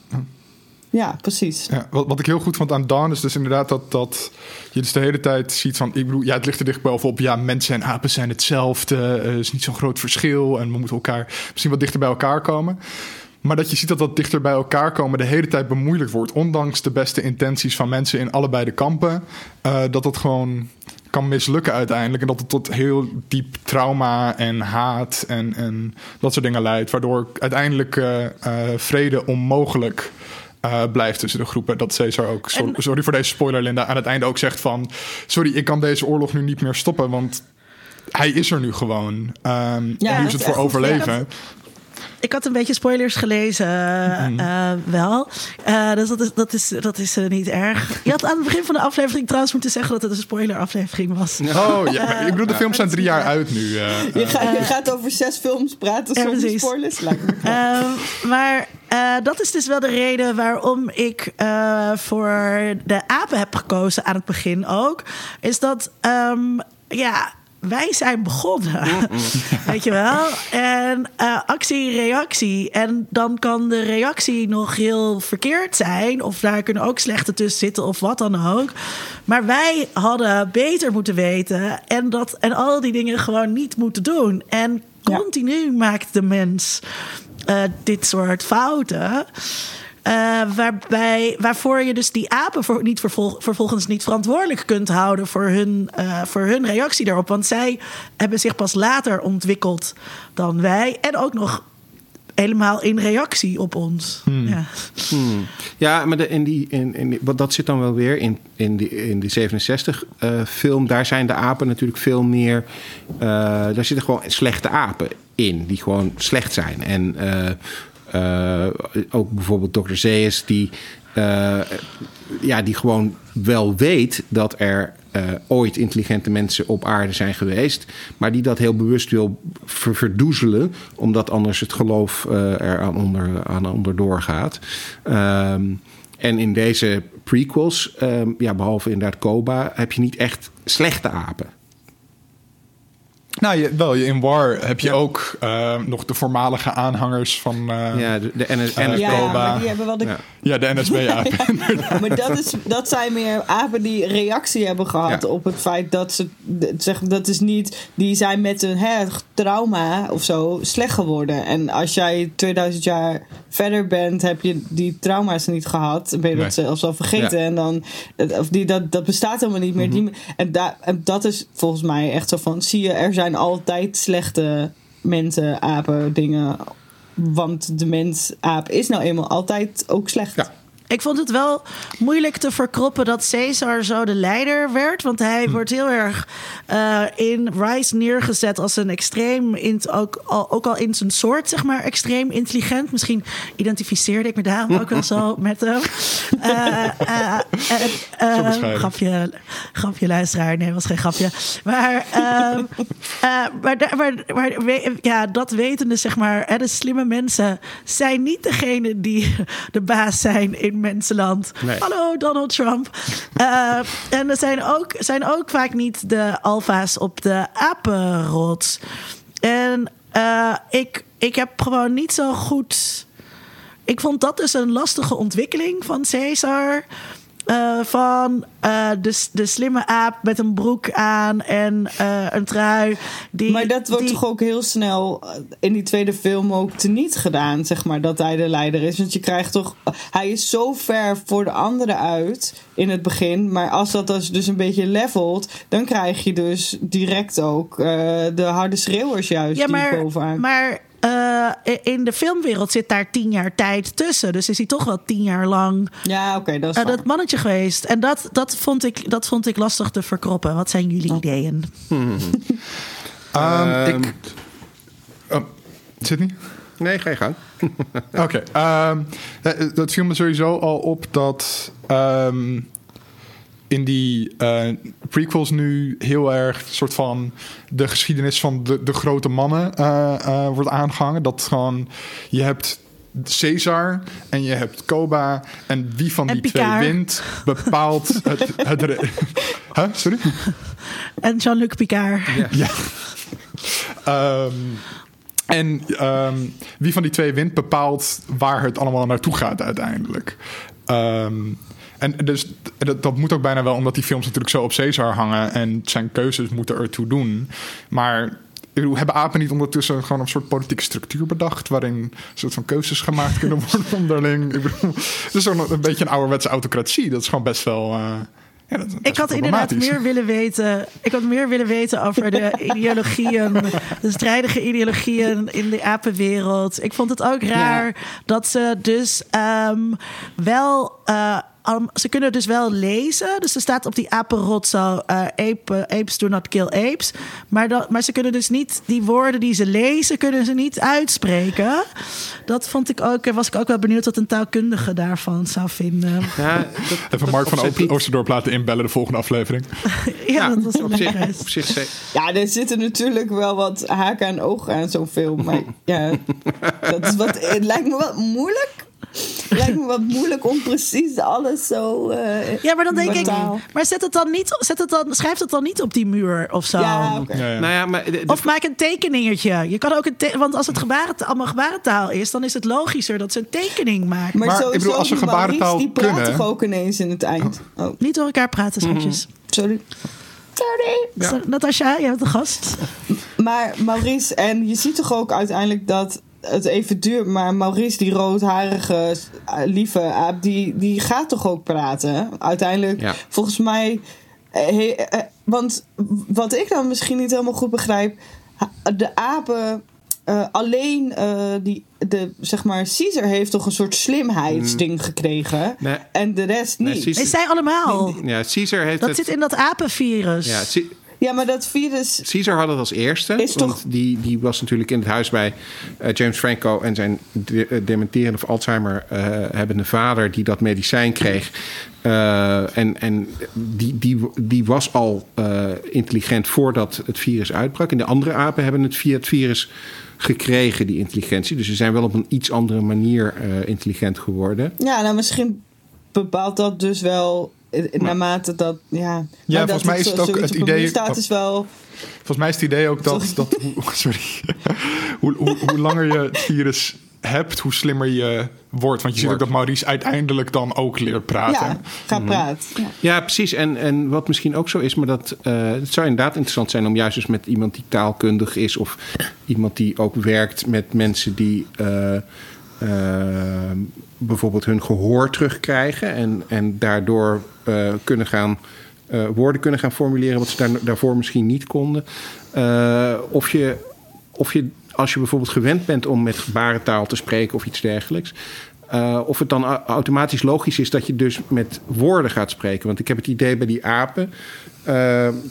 ja, precies. Ja, wat, wat ik heel goed vond aan Dawn is dus inderdaad dat, dat je dus de hele tijd ziet van... Ik bedoel, ja, het ligt er dicht bovenop. Ja, mensen en apen zijn hetzelfde. Er is niet zo'n groot verschil. En we moeten elkaar misschien wat dichter bij elkaar komen. Maar dat je ziet dat dat dichter bij elkaar komen de hele tijd bemoeilijkt wordt. Ondanks de beste intenties van mensen in allebei de kampen. eh, dat dat gewoon kan mislukken uiteindelijk. En dat het tot heel diep trauma en haat en, en dat soort dingen leidt. Waardoor uiteindelijk eh, eh, vrede onmogelijk blijft tussen de groepen. Dat Caesar ook, so- En- sorry voor deze spoiler Linda, aan het einde ook zegt van... Sorry, ik kan deze oorlog nu niet meer stoppen, want hij is er nu gewoon. Ehm en nu is het voor overleven. Ik had een beetje spoilers gelezen, Mhm. eh, wel. Eh, dus dat is, dat is, dat is eh, niet erg. Je had aan het begin van de aflevering trouwens moeten zeggen dat het een spoiler-aflevering was. Oh ja, ik bedoel, de films zijn drie jaar uit nu. eh. Je, gaat je gaat over zes films praten Ja, zonder precies. spoilers. Ehm, maar eh, dat is dus wel de reden waarom ik eh, voor de apen heb gekozen aan het begin ook. Is dat, ehm, ja, wij zijn begonnen. Weet je wel? En uh, actie, reactie. En dan kan de reactie nog heel verkeerd zijn. Of daar kunnen ook slechte tussen zitten of wat dan ook. Maar wij hadden beter moeten weten. En, dat, en al die dingen gewoon niet moeten doen. En continu maakt de mens uh, dit soort fouten. Uh, waarbij, waarvoor je dus die apen voor, niet vervolgens niet verantwoordelijk kunt houden voor hun, uh, voor hun reactie daarop. Want zij hebben zich pas later ontwikkeld dan wij. En ook nog helemaal in reactie op ons. Hmm. Ja. Hmm. ja, maar de, in die, in, in, wat dat zit dan wel weer in, in, die, in die 67 uh, film. Daar zijn de apen natuurlijk veel meer. Uh, daar zitten gewoon slechte apen in, die gewoon slecht zijn. En uh, ook bijvoorbeeld Dr. Zeus, die, uh, ja, die gewoon wel weet dat er uh, ooit intelligente mensen op aarde zijn geweest, maar die dat heel bewust wil ver verdoezelen, omdat anders het geloof er aan onder, aan onder doorgaat. Um, en in deze prequels, um, ja, behalve inderdaad Koba, heb je niet echt slechte apen. Nou, je, wel, in War heb je ook uh, nog de voormalige aanhangers van uh, ja, de, de NS, uh, ja, maar die hebben wel de... Ja, ja de NSB-apen. ja, maar dat, is, dat zijn meer apen die reactie hebben gehad op het feit dat ze... Zeg, dat is niet... Die zijn met een hè, trauma of zo slecht geworden. En als jij 2000 jaar verder bent, heb je die trauma's niet gehad. Ben je nee. dat zelfs al vergeten. En dan... Of die, dat, dat bestaat helemaal niet meer. Mm -hmm. die, en, da, en dat is volgens mij echt zo van... Zie je, er zijn altijd slechte mensen, apen, dingen. Want de mens-aap is nou eenmaal altijd ook slecht. Ja. Ik vond het wel moeilijk te verkroppen dat Caesar zo de leider werd. Want hij hm. wordt heel erg uh, in Rice neergezet als een extreem, in, ook, al, ook al in zijn soort, zeg maar, extreem intelligent. Misschien identificeerde ik me daarom ook wel zo met hem. Uh, uh, grapje, grapje, luisteraar. Nee, was geen grapje. Maar, ehm, maar, maar, maar, ja, dat wetende, zeg maar, de slimme mensen zijn niet degene die de baas zijn in mensenland. Nee. Hallo Donald Trump. uh, en er zijn ook, zijn ook vaak niet de alfa's op de apenrots. En uh, ik, ik heb gewoon niet zo goed. Ik vond dat dus een lastige ontwikkeling van Caesar. Uh, van uh, de, de slimme aap met een broek aan en uh, een trui. Die, maar dat wordt die... toch ook heel snel in die tweede film ook teniet gedaan, zeg maar, dat hij de leider is. Want je krijgt toch. Hij is zo ver voor de anderen uit in het begin. Maar als dat dus, dus een beetje levelt, dan krijg je dus direct ook de harde schreeuwers juist ja, maar, die bovenaan. Maar uh, in de filmwereld zit daar tien jaar tijd tussen. Dus is hij toch wel tien jaar lang ja, okay, dat, is uh, dat mannetje geweest. En dat, dat, vond ik, dat vond ik lastig te verkroppen. Wat zijn jullie oh. ideeën? Hmm. um, ik... Oh, zit niet? Nee, ga je gang. Oké. Okay, um, dat viel me sowieso al op dat... Um, in die uh, prequels nu heel erg soort van de geschiedenis van de, de grote mannen uh, uh, wordt aangehangen. Dat gewoon je hebt Caesar en je hebt Koba en wie van en die Picard. twee wint bepaalt het. het, huh? Sorry? En Jean-Luc Picard. Ja. ja. um, en um, wie van die twee wint bepaalt waar het allemaal naartoe gaat uiteindelijk. Um, en dus dat, dat, moet ook bijna wel, omdat die films natuurlijk zo op Caesar hangen en zijn keuzes moeten ertoe doen. Maar hebben apen niet ondertussen gewoon een soort politieke structuur bedacht waarin een soort van keuzes gemaakt kunnen worden onderling? Ik bedoel, het is ook een beetje een ouderwetse autocratie. Dat is gewoon best wel. Uh, ja, dat, dat ik had inderdaad meer willen weten. Ik had meer willen weten over de ideologieën, de strijdige ideologieën in de apenwereld. Ik vond het ook raar ja. dat ze dus um, wel. Uh, Um, ze kunnen dus wel lezen. Dus er staat op die apenrot zo... Uh, ape, apes do not kill apes. Maar, dat, maar ze kunnen dus niet... Die woorden die ze lezen, kunnen ze niet uitspreken. Dat vond ik ook... Was ik ook wel benieuwd wat een taalkundige daarvan zou vinden. Ja, dat, Even Mark van Oost, Oosterdorp laten inbellen de volgende aflevering. ja, ja, dat was op zich, op zich Ja, er zitten natuurlijk wel wat haken en ogen aan zo'n film. Maar ja, dat is wat, het lijkt me wel moeilijk lijkt me wat moeilijk om precies alles zo. eh, Ja, maar dan denk ik. Maar zet het dan niet. Zet het dan, schrijf het dan niet op die muur of zo. ja, oké. Ja, ja. Nou ja, maar de- de- Of maak een tekeningetje. Je kan ook een te- want als het gebarentaal, allemaal gebarentaal is, dan is het logischer dat ze een tekening maken. Maar, Maar ik bedoel, als ze gebarentaal die praat kunnen- toch ook ineens in het eind. Oh, Niet door elkaar praten, schatjes. sorry. Sorry. Natasja, jij bent de gast. Maar Maurice, en je ziet toch ook uiteindelijk dat het even duurt, maar Maurice, die roodharige, eh, lieve aap, die, die gaat toch ook praten? Uiteindelijk, Ja. volgens mij. eh, he- eh, want wat ik dan misschien niet helemaal goed begrijp, de apen. eh, alleen eh, die, de, zeg maar, Caesar heeft toch een soort slimheidsding gekregen. Nee. En de rest Nee, niet. Caesar- Nee, zij allemaal. ja, Caesar heeft Dat het... zit in dat apenvirus. ja, Ja, maar dat virus. Caesar had het als eerste. Is want toch- die, die was natuurlijk in het huis bij eh, James Franco en zijn de, eh, dementerende of Alzheimer eh hebbende vader die dat medicijn kreeg. En en die, die, die was al intelligent voordat het virus uitbrak. En de andere apen hebben het via het virus gekregen, die intelligentie. Dus ze zijn wel op een iets andere manier intelligent geworden. Ja, nou misschien bepaalt dat dus wel. Eh, Naarmate dat, ja. Volgens mij is het ook het idee- staat is wel. Volgens mij is het idee ook dat, Sorry. dat hoe, sorry, hoe, hoe, hoe langer je het virus hebt, hoe slimmer je wordt. Want je ziet ook dat Maurice uiteindelijk dan ook leert praten. Ja, ga praten. Ja. Ja, precies. En, en wat misschien ook zo is, maar dat eh, het zou inderdaad interessant zijn om juist eens met iemand die taalkundig is of iemand die ook werkt met mensen die eh, eh, bijvoorbeeld hun gehoor terugkrijgen en, en daardoor eh, kunnen gaan. eh, woorden kunnen gaan formuleren wat ze daar, daarvoor misschien niet konden. Eh, of, je, of je, als je bijvoorbeeld gewend bent om met gebarentaal te spreken of iets dergelijks, of het dan automatisch logisch is dat je dus met woorden gaat spreken. Want ik heb het idee bij die apen,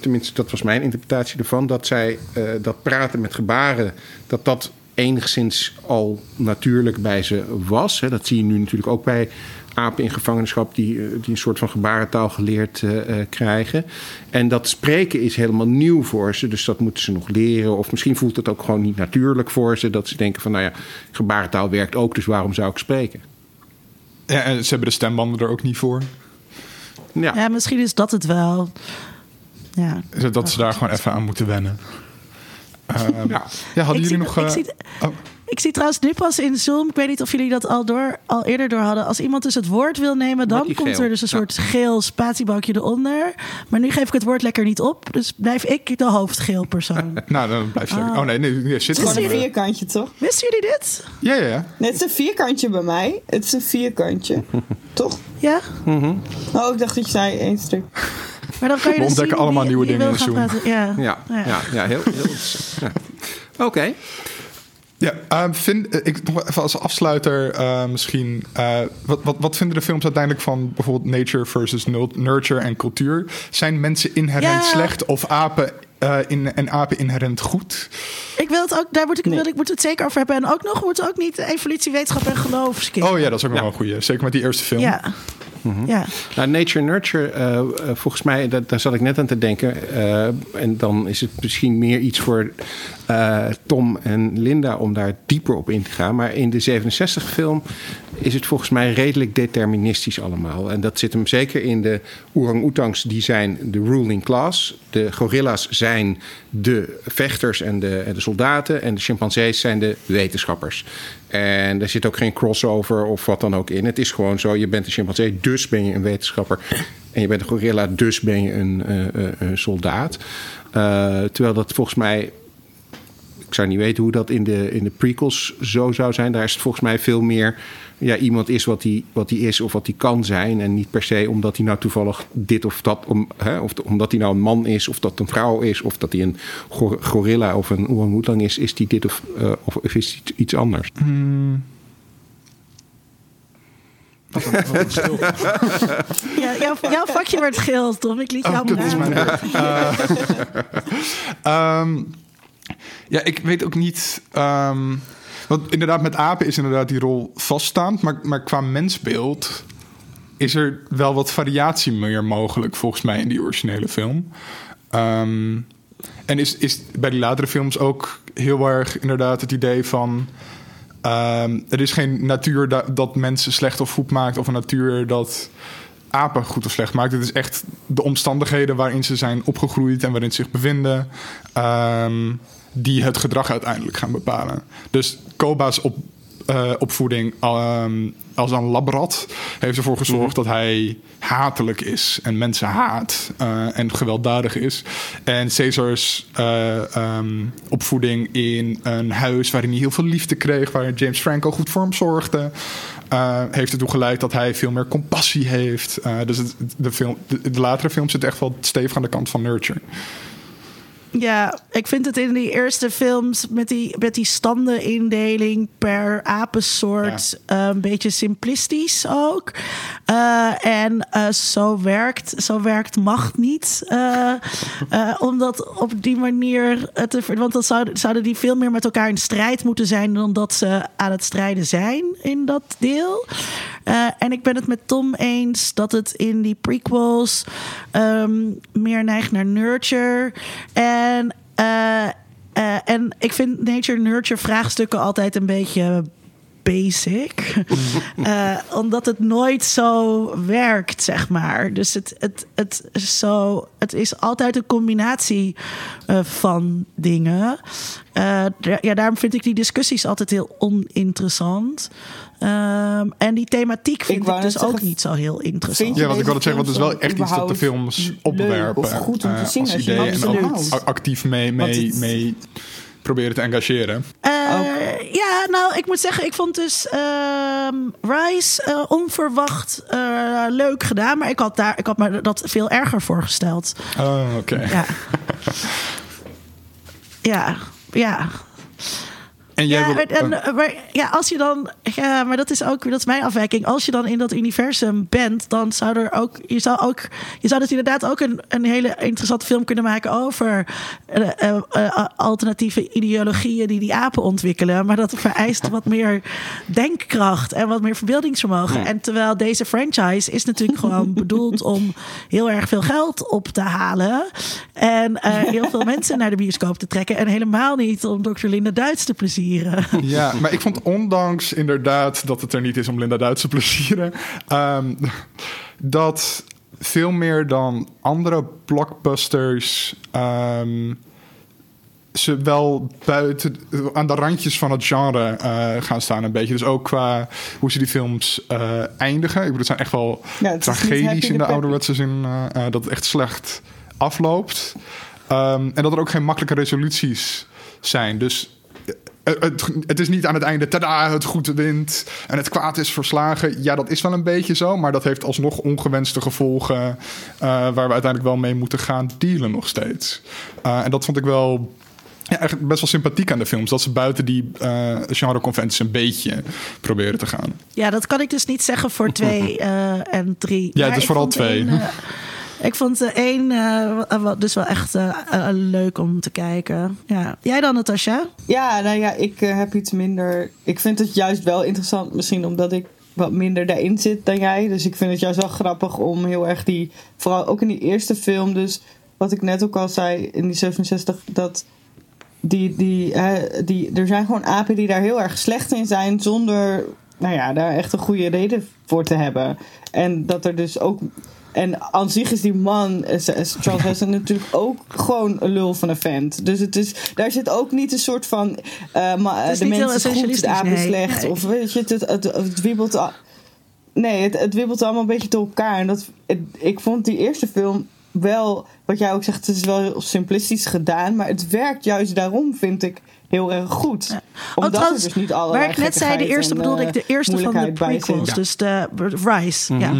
tenminste dat was mijn interpretatie ervan, dat zij dat praten met gebaren, dat dat enigszins al natuurlijk bij ze was. Hè. Dat zie je nu natuurlijk ook bij apen in gevangenschap die, eh, die een soort van gebarentaal geleerd uh, krijgen. En dat spreken is helemaal nieuw voor ze, dus dat moeten ze nog leren. Of misschien voelt het ook gewoon niet natuurlijk voor ze, dat ze denken van nou ja, gebarentaal werkt ook, dus waarom zou ik spreken? Ja, en ze hebben de stembanden er ook niet voor. Ja, ja misschien is dat het wel. Ja. Dat ze daar gewoon even aan moeten wennen. Uh, ja. ja, hadden ik jullie zie, nog... Ik, zie, oh. ik zie trouwens nu pas in Zoom, ik weet niet of jullie dat al, door, al eerder door hadden. Als iemand dus het woord wil nemen, dan komt geel. er dus een ja. soort geel spatiebalkje eronder. Maar nu geef ik het woord lekker niet op, dus blijf ik de hoofdgeel persoon. nou, dan blijf je... Oh, oh nee, nee, nee zit Het is een vierkantje, toch? Wisten jullie dit? Ja, ja, ja. Nee, het is een vierkantje bij mij. Het is een vierkantje, toch? Ja? Mm -hmm. Oh, ik dacht dat je zei één stuk. Maar dan kan je We dus ontdekken zien allemaal wie, nieuwe dingen in Zoom. Ja. Ja, ja. ja, heel... heel ja. Oké. Okay. Ja, uh, vind, uh, ik nog even als afsluiter uh, misschien. wat, wat, wat vinden de films uiteindelijk van bijvoorbeeld nature versus nurture en cultuur? Zijn mensen inherent Ja. slecht of apen uh, in, en apen inherent goed? Ik wil het ook, daar moet ik, nee. wil, ik moet het zeker over hebben. En ook nog, wordt ook niet evolutie, wetenschap en geloof skippen. Oh ja, dat is ook nog ja. wel een goeie. Zeker met die eerste film. Ja. Mm -hmm. ja. Nou, Nature Nurture, uh, uh, volgens mij, dat, daar zat ik net aan te denken. Uh, en dan is het misschien meer iets voor uh, Tom en Linda om daar dieper op in te gaan. Maar in de 67-film is het volgens mij redelijk deterministisch allemaal. En dat zit hem zeker in de orang-oetangs, die zijn de ruling class. De gorilla's zijn de vechters en de, en de soldaten. En de chimpansees zijn de wetenschappers. En er zit ook geen crossover of wat dan ook in. Het is gewoon zo, je bent een chimpansee, dus ben je een wetenschapper. En je bent een gorilla, dus ben je een, uh, een soldaat. Uh, terwijl dat volgens mij... Ik zou niet weten hoe dat in de, in de prequels zo zou zijn. Daar is het volgens mij veel meer... Ja, iemand is wat hij wat die is of wat hij kan zijn. En niet per se omdat hij nou toevallig dit of dat... Om, hè, of omdat hij nou een man is of dat een vrouw is... of dat hij een gorilla of een orang-oetang is... is die dit of, uh, of is iets, iets anders. Hmm. ja, jouw, jouw, vakje werd geel, Tom. Ik liet jou oh, dat is mijn uh, um, Ja, ik weet ook niet... Um, want inderdaad, met apen is inderdaad die rol vaststaand. Maar, maar qua mensbeeld is er wel wat variatie meer mogelijk... volgens mij in die originele film. Um, en is, is bij die latere films ook heel erg inderdaad het idee van... Ehm, er is geen natuur da- dat mensen slecht of goed maakt, of een natuur dat apen goed of slecht maakt. Het is echt de omstandigheden waarin ze zijn opgegroeid en waarin ze zich bevinden, ehm, die het gedrag uiteindelijk gaan bepalen. Dus Koba's op, eh, opvoeding ehm, als een labrat heeft ervoor gezorgd dat hij hatelijk is en mensen haat eh, en gewelddadig is. En Caesars eh, ehm, opvoeding in een huis waarin hij heel veel liefde kreeg, waar James Franco goed voor hem zorgde. eh, heeft ertoe geleid dat hij veel meer compassie heeft. Dus het, de, film, de, de latere film zit echt wel stevig aan de kant van nurture. Ja, ik vind het in die eerste films met die, met die standenindeling per apensoort eh, een beetje simplistisch ook. Eh, en eh, zo, werkt, zo werkt macht niet. eh, eh, om dat op die manier Want dan zouden, zouden die veel meer met elkaar in strijd moeten zijn dan dat ze aan het strijden zijn in dat deel. En ik ben het met Tom eens dat het in die prequels ehm, meer neigt naar nurture. En, eh, eh, en ik vind nature-nurture vraagstukken altijd een beetje basic. Eh, omdat het nooit zo werkt, zeg maar. Dus het, het, het, is zo, het is altijd een combinatie van dingen. Ja, daarom vind ik die discussies altijd heel oninteressant. Ehm, en die thematiek vind ik, dus ook niet zo heel interessant. vind Ja, want ik wilde zeggen, want het is wel echt iets dat de films leuk opwerpen. of goed om te eh, zien als als je idee en ook actief mee, mee, Want het- mee proberen te engageren. Eh, Ja, nou, ik moet zeggen, ik vond dus ehm, Rise eh, onverwacht eh, leuk gedaan. Maar ik had, daar, ik had me dat veel erger voorgesteld. Oh, oké. Ja. ja, ja. En jij Ja, wil, en, eh, maar, ja, als je dan, ja, maar dat is ook, dat is mijn afwijking. Als je dan in dat universum bent, dan zou er ook, je zou ook, je zou dus inderdaad ook een, een hele interessante film kunnen maken over eh, eh, alternatieve ideologieën die die apen ontwikkelen. Maar dat vereist wat meer denkkracht en wat meer verbeeldingsvermogen. En terwijl deze franchise is natuurlijk gewoon bedoeld om heel erg veel geld op te halen en heel veel mensen naar de bioscoop te trekken en helemaal niet om Dr. Linda Duits te plezieren. Ja, maar ik vond ondanks inderdaad dat het er niet is om Linda Duits te plezieren, ehm, dat veel meer dan andere blockbusters ehm, ze wel buiten aan de randjes van het genre eh, gaan staan een beetje. Dus ook qua hoe ze die films eh, eindigen. Ik bedoel, het zijn echt wel Ja, tragedies in de ouderwetse zin eh, eh, dat het echt slecht afloopt. Ehm, en dat er ook geen makkelijke resoluties zijn. Dus het, het is niet aan het einde, tada, het goed wint en het kwaad is verslagen. Ja, dat is wel een beetje zo, maar dat heeft alsnog ongewenste gevolgen eh, waar we uiteindelijk wel mee moeten gaan dealen nog steeds. Eh, en dat vond ik wel ja, eigenlijk best wel sympathiek aan de films, dat ze buiten die eh genreconventies een beetje proberen te gaan. Ja, dat kan ik dus niet zeggen voor twee eh, en drie. Ja, Maar het is vooral twee. eh, ik vond de één eh, wa- dus wel echt eh, leuk om te kijken. Ja. Jij dan, Natasja? Ja, nou ja, ik heb iets minder. Ik vind het juist wel interessant, misschien omdat ik wat minder daarin zit dan jij. Dus ik vind het juist wel grappig om heel erg die. Vooral ook in die eerste film, dus wat ik net ook al zei in die 67, dat. Die, die, die, er zijn gewoon apen die daar heel erg slecht in zijn, zonder nou ja, daar echt een goede reden voor te hebben. En dat er dus ook. En aan zich is die man, eh, Charles Heston, natuurlijk ook gewoon een lul van een vent. Dus het is, daar zit ook niet een soort van. eh, ma- Het is de mensen goed, de essentialistisch, apen nee. slecht. Nee. Of weet je, het, het, het, het wiebelt. al- Nee, het, het wiebelt allemaal een beetje door elkaar. En dat, het- ik vond die eerste film wel, wat jij ook zegt, het is wel heel simplistisch gedaan. Maar het werkt juist daarom, vind ik, heel erg goed. Omdat trouwens, er dus niet allerlei Waar ik net zei, de eerste en, bedoelde eh, ik de eerste van de prequels. Dus de Rise. Ja,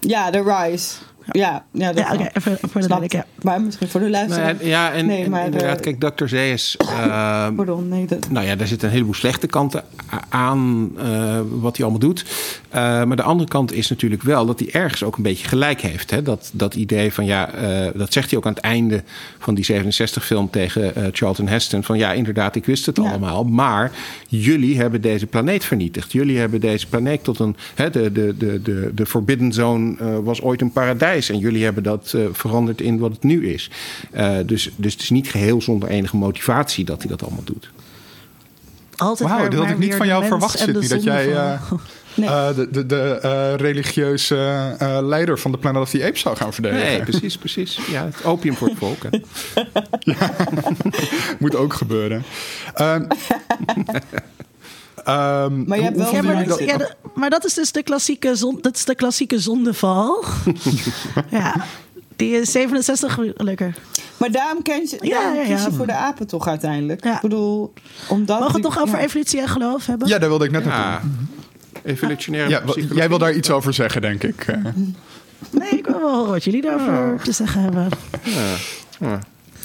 Ja, de Rise. Ja, ja, dat ja oké, even voor de ja. Maar misschien voor de luisteraar. Nou ja, en, Nee, en maar, inderdaad, eh, kijk, Dr. Zeus... eh, Pardon, nee, dat... nou ja, daar zitten een heleboel slechte kanten aan eh, wat hij allemaal doet. Eh, maar de andere kant is natuurlijk wel dat hij ergens ook een beetje gelijk heeft. Hè? Dat, dat idee van ja, eh, dat zegt hij ook aan het einde van die 67-film tegen Charlton Heston. Van ja, inderdaad, ik wist het Ja. allemaal. Maar jullie hebben deze planeet vernietigd. Jullie hebben deze planeet tot een. Hè, de, de, de, de, de Forbidden Zone eh, was ooit een paradijs. En jullie hebben dat eh, veranderd in wat het nu is. Eh, dus, dus het is niet geheel zonder enige motivatie dat hij dat allemaal doet. altijd Wauw, dat had ik niet van jou verwacht, Sydney. Dat jij eh, Nee. eh, de, de, de eh, religieuze eh, leider van de Planet of the Apes zou gaan verdedigen. Nee, precies, precies. Ja, het opium voor het volk. hè. Moet ook gebeuren. Ehm, Maar je hebt wel Ja, maar, dat, dat- ja, de- maar dat is dus de klassieke, zon, dat is de klassieke zondeval. ja, die is 67 lekker. Maar daarom, ken je, Ja, daarom ja, kies ja. je voor de apen toch uiteindelijk? Ja. Ik bedoel, omdat... Mogen we het toch over ja. evolutie en geloof hebben? Ja, daar wilde ik net Ja, naartoe. evolutionaire Ja, wa- psychologie. jij wil daar iets over zeggen, denk ik. eh. Nee, ik wil wel horen wat jullie daarover te zeggen hebben. Ja.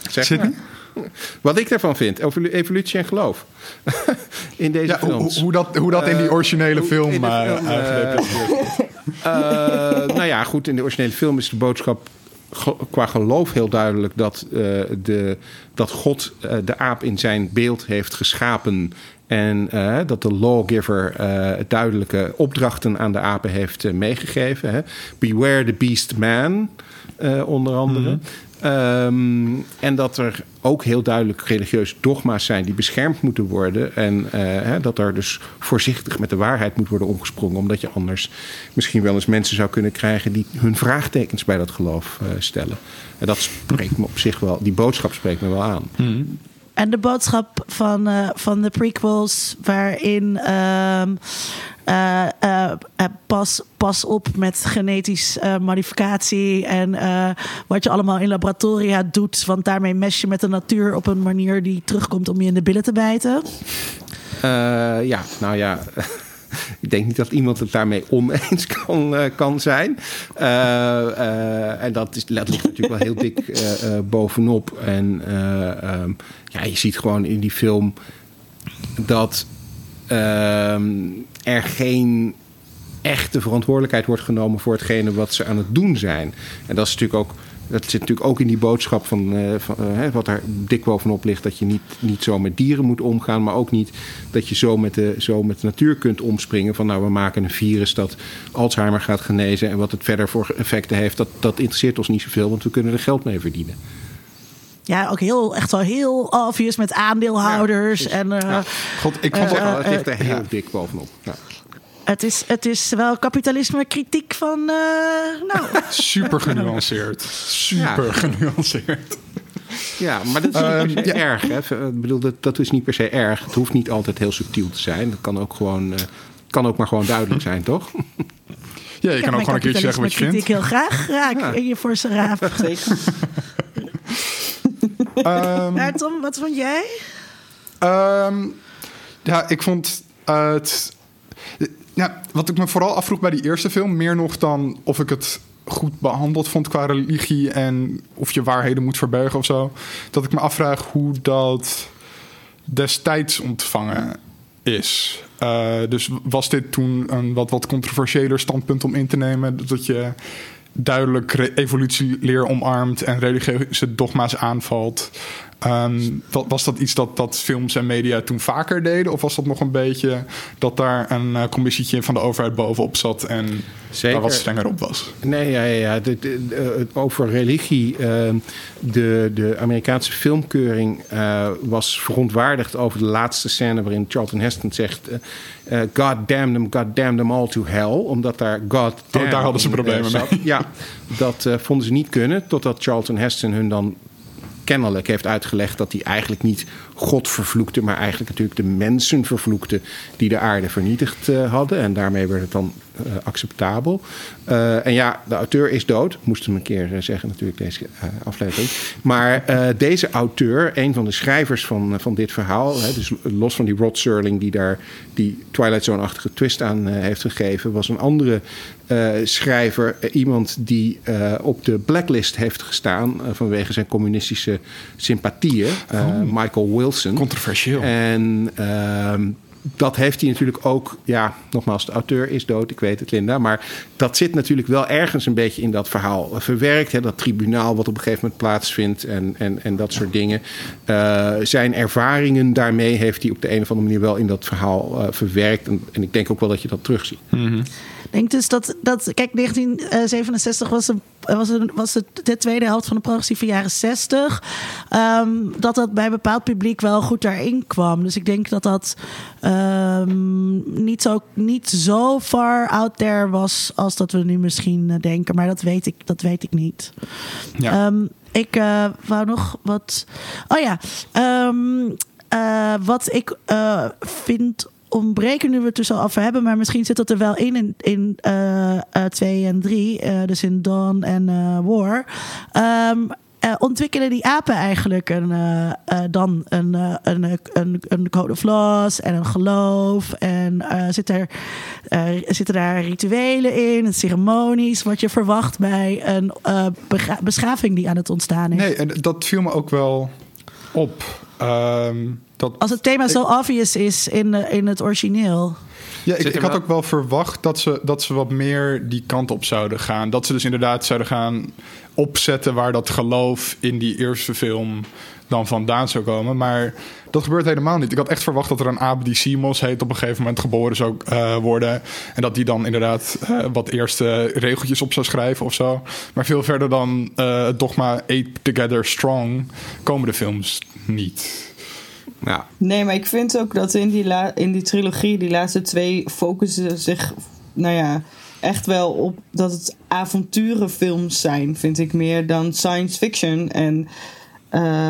Zeg Sydney? maar. Wat ik daarvan vind, evolu- evolutie en geloof. in deze Ja, films. hoe dat, hoe dat in die Eh, originele film, eh, film. Eh, nou ja, goed, in de originele film is de boodschap qua geloof heel duidelijk dat, de, dat God de aap in zijn beeld heeft geschapen. En dat de lawgiver duidelijke opdrachten aan de apen heeft meegegeven. Hè. Beware the beast man, onder andere. Ehm, en dat er ook heel duidelijk religieuze dogma's zijn die beschermd moeten worden. En eh, hè, dat er dus voorzichtig met de waarheid moet worden omgesprongen. Omdat je anders misschien wel eens mensen zou kunnen krijgen die hun vraagtekens bij dat geloof eh, stellen. En dat spreekt me op zich wel, die boodschap spreekt me wel aan. En de boodschap van, eh, van de prequels, waarin ehm, eh, eh, pas, pas op met genetisch eh, modificatie en wat je allemaal in laboratoria doet. Want daarmee mes je met de natuur op een manier die terugkomt om je in de billen te bijten. Ja, nou ja. Ik denk niet dat iemand het daarmee oneens kan, eh, kan zijn. Eh, eh, en dat, is, dat natuurlijk wel heel dik bovenop. En eh, ehm, ja, je ziet gewoon in die film dat ehm, er geen echte verantwoordelijkheid wordt genomen voor hetgene wat ze aan het doen zijn. En dat is natuurlijk ook. Dat zit natuurlijk ook in die boodschap van, eh, van eh, wat er dik bovenop ligt. Dat je niet, niet zo met dieren moet omgaan. Maar ook niet dat je zo met, de, zo met de natuur kunt omspringen. Van nou, we maken een virus dat Alzheimer gaat genezen. En wat het verder voor effecten heeft, dat, dat interesseert ons niet zoveel. Want we kunnen er geld mee verdienen. Ja, ook heel, echt wel heel obvious met aandeelhouders. Ja, en eh, Ja. God, ik vond het... al, het ligt er heel dik bovenop. Ja. Het, is, het is wel kapitalisme kritiek van. eh, nou, Super genuanceerd. Super Ja. genuanceerd. Ja, maar dat is niet Ehm, per se ja. erg. Hè? Ik bedoel, dat, dat is niet per se erg. Het hoeft niet altijd heel subtiel te zijn. Dat kan ook gewoon, eh, kan ook maar gewoon duidelijk zijn, toch? Ja, je ik kan ook gewoon een keertje zeggen wat je vindt. heel graag. Raak in je forse raap. Zeker. Ehm, Ja, Tom, wat vond jij? Ehm, ja, ik vond het. Ja, wat ik me vooral afvroeg bij die eerste film, meer nog dan of ik het goed behandeld vond qua religie en of je waarheden moet verbergen of zo. Dat ik me afvraag hoe dat destijds ontvangen is. Eh, dus was dit toen een wat, wat controversiëler standpunt om in te nemen? Dat je duidelijk evolutieleer omarmt en religieuze dogma's aanvalt. Ehm, wa- was dat iets dat, dat films en media toen vaker deden? Of was dat nog een beetje dat daar een eh, commissietje van de overheid bovenop zat en Zeker. daar wat strenger op was? Nee, ja, ja, ja. De, de- de- over religie. ehm, de, de Amerikaanse filmkeuring eh, was verontwaardigd over de laatste scène waarin Charlton Heston zegt: eh, God damn them, God damn them all to hell. Omdat daar God Oh, daar hadden ze problemen mee. Ja, dat vonden ze niet kunnen. Totdat Charlton Heston hun dan kennelijk heeft uitgelegd dat hij eigenlijk niet God vervloekte, maar eigenlijk natuurlijk de mensen vervloekte die de aarde vernietigd eh, hadden. En daarmee werd het dan eh, acceptabel. Eh, en ja, de auteur is dood. Moest hem een keer zeggen, natuurlijk, deze aflevering. Maar deze auteur, een van de schrijvers van, van dit verhaal, hè, dus los van die Rod Serling die daar die Twilight Zone-achtige twist aan heeft gegeven, was een andere schrijver, iemand die op de blacklist heeft gestaan vanwege zijn communistische sympathieën, eh, Michael Wilson. Controversieel. En ehm, dat heeft hij natuurlijk ook, ja, nogmaals, de auteur is dood, ik weet het, Linda. Maar dat zit natuurlijk wel ergens een beetje in dat verhaal verwerkt. Hè, dat tribunaal wat op een gegeven moment plaatsvindt en, en, en dat soort dingen. Eh, zijn ervaringen daarmee heeft hij op de een of andere manier wel in dat verhaal eh, verwerkt. En, en ik denk ook wel dat je dat terugziet. Ik denk dus dat, dat kijk, 1967 was een was, een, was het de tweede helft van de progressieve jaren 60. ehm, dat dat bij een bepaald publiek wel goed daarin kwam. Dus ik denk dat dat ehm, niet, zo, niet zo far out there was als dat we nu misschien eh, denken. Maar dat weet ik, dat weet ik niet. Ja. Ehm, ik eh, wou nog wat. Oh ja. eh, wat ik vind ontbreken, nu we het dus al over hebben, maar misschien zit dat er wel in in, in eh, eh, twee en drie, eh, dus in Dawn en War. Ehm, eh, ontwikkelen die apen eigenlijk een, dan een, een, een, een code of laws en een geloof? En zit er, zitten daar rituelen in, ceremonies, wat je verwacht bij een beschaving die aan het ontstaan is? Nee, en dat viel me ook wel op. Ehm, dat, Als het thema zo obvious is in, eh, in het origineel. ja, ik, had ook wel verwacht dat ze, dat ze wat meer die kant op zouden gaan. Dat ze dus inderdaad zouden gaan opzetten waar dat geloof in die eerste film dan vandaan zou komen. Maar dat gebeurt helemaal niet. Ik had echt verwacht dat er een aap die Simos heet op een gegeven moment geboren zou eh, worden. En dat die dan inderdaad eh, wat eerste regeltjes op zou schrijven of zo. Maar veel verder dan eh, het dogma Ape Together Strong komen de films niet. Nou, Nee, maar ik vind ook dat in die, la- in die trilogie, die laatste twee, focussen zich, nou ja, echt wel op dat het avonturenfilms zijn, vind ik meer dan science fiction. En, eh,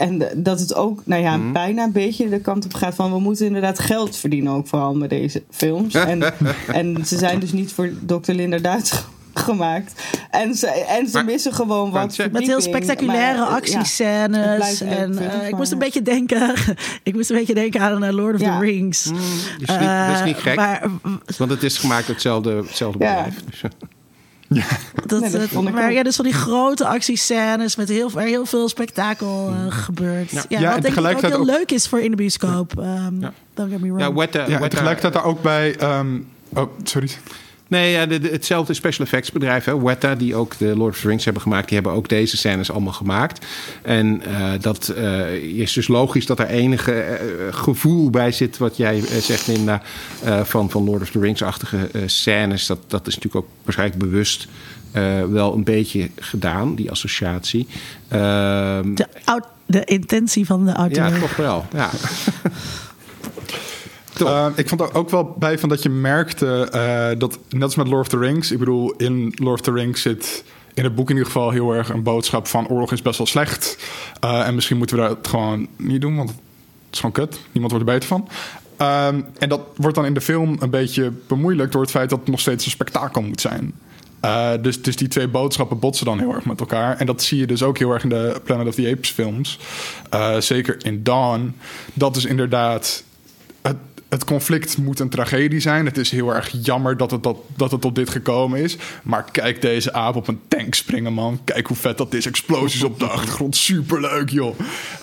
en dat het ook, nou ja, bijna een beetje de kant op gaat van we moeten inderdaad geld verdienen, ook vooral met deze films. En, en ze zijn dus niet voor Dr. Linda Duits gemaakt. En ze, en ze Maar- missen gewoon wat. Met heel spectaculaire maar, ja. actiescènes. en eh, ik moest een ja. beetje denken. ik moest een beetje denken aan eh, Lord of Ja. the Rings. dat, is niet, dat is niet gek. Maar, want het is gemaakt door hetzelfde, hetzelfde Ja. bedrijf. Dus, eh, dat, Nee, dat dat- vond ik maar ja, dus van die grote actiescènes met heel, waar heel veel spektakel eh, gebeurt. Ja, Ja, wat en denk ik ook heel ook- leuk is voor in de bioscoop. Ehm Ja. Don't get me wrong. ja, Weta, Ja, Weta- tegelijkertijd daar ook bij... ehm, oh, sorry. Nee, ja, de, de- hetzelfde special effects bedrijf, hè, Weta, die ook de Lord of the Rings hebben gemaakt, die hebben ook deze scènes allemaal gemaakt. En eh, dat eh, is dus logisch dat er enige eh, gevoel bij zit, wat jij zegt, Linda, van, van Lord of the Rings-achtige scènes. Dat, dat is natuurlijk ook waarschijnlijk bewust wel een beetje gedaan, die associatie. Ehm, de, de intentie van de auteur. ja, toch wel. Ja. Uh, ik vond er ook wel bij van dat je merkte uh, dat, net als met Lord of the Rings, ik bedoel, in Lord of the Rings zit in het boek in ieder geval heel erg een boodschap van oorlog is best wel slecht. Uh, en misschien moeten we dat gewoon niet doen, want het is gewoon kut. Niemand wordt er beter van. Um, en dat wordt dan in de film een beetje bemoeilijkt door het feit dat het nog steeds een spektakel moet zijn. Dus, dus die twee boodschappen botsen dan heel erg met elkaar. En dat zie je dus ook heel erg in de Planet of the Apes films. Zeker in Dawn. Dat is inderdaad... Het, conflict moet een tragedie zijn. Het is heel erg jammer dat het, dat, dat het op dit gekomen is. Maar kijk deze aap op een tank springen, man. Kijk hoe vet dat is. Explosies op de achtergrond. Superleuk, joh.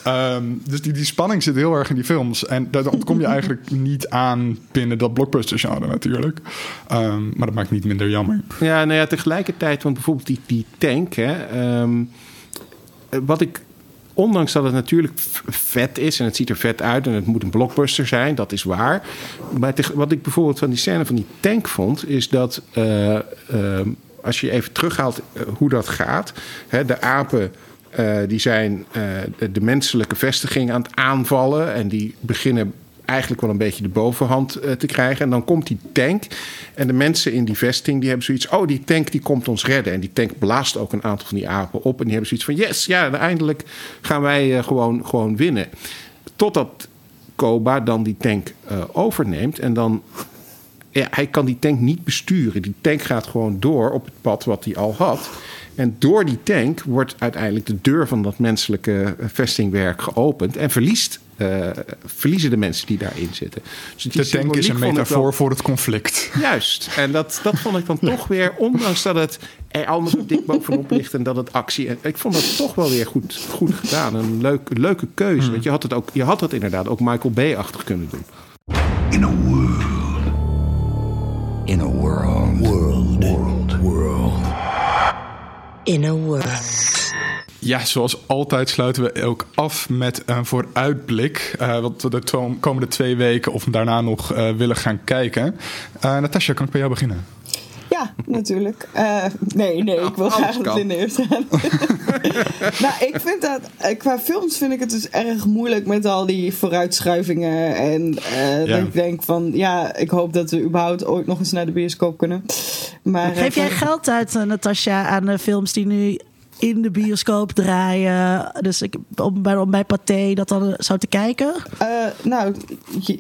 Um, dus die, die spanning zit heel erg in die films. En daar kom je eigenlijk niet aan binnen dat blockbuster-genre natuurlijk. Um, maar dat maakt niet minder jammer. Ja, nou ja, tegelijkertijd, want bijvoorbeeld die, die tank... Hè, um, wat ik ondanks dat het natuurlijk vet is en het ziet er vet uit en het moet een blockbuster zijn, dat is waar. Maar wat ik bijvoorbeeld van die scène van die tank vond, is dat uh, uh, als je even terughaalt uh, hoe dat gaat, hè, de apen. Die zijn de, menselijke vestiging aan het aanvallen en die beginnen eigenlijk wel een beetje de bovenhand uh, te krijgen. En dan komt die tank en de mensen in die vesting die hebben zoiets... oh, die tank die komt ons redden. En die tank blaast ook een aantal van die apen op. En die hebben zoiets van, yes, ja, eindelijk gaan wij uh, gewoon, gewoon winnen. Totdat Koba dan die tank uh, overneemt en dan... Ja, hij kan die tank niet besturen. Die tank gaat gewoon door op het pad wat hij al had. En door die tank wordt uiteindelijk de deur van dat menselijke vestingwerk geopend. En verliest, uh, verliezen de mensen die daarin zitten. Dus de tank is een metafoor wel... voor het conflict. Juist. En dat, dat vond ik dan toch weer, ondanks dat het er allemaal zo dik bovenop ligt en dat het actie. Ik vond dat toch wel weer goed, goed gedaan. Een leuk, leuke keuze. Hmm. Want je had, het ook, je had het inderdaad ook Michael Bay-achtig kunnen doen. In a world. In a world. World. World. World in a world. Ja, zoals altijd sluiten we ook af met een vooruitblik. Uh, wat we de komende twee weken of daarna nog uh, willen gaan kijken. Uh, Natasja, kan ik bij jou beginnen? Ja, natuurlijk. Eh, nee, nee, ik wil graag dat kan. Linda eerst gaan. nou, ik vind dat... eh, Qua films vind ik het dus erg moeilijk met al die vooruitschuivingen. En eh, Ja. dat ik denk van... Ja, ik hoop dat we überhaupt ooit nog eens naar de bioscoop kunnen. Maar, Geef eh, jij geld uit, eh, Natasja, aan de films die nu in de bioscoop draaien? Dus ik, om, bij, om bij Pathé dat dan zou te kijken? Eh, nou,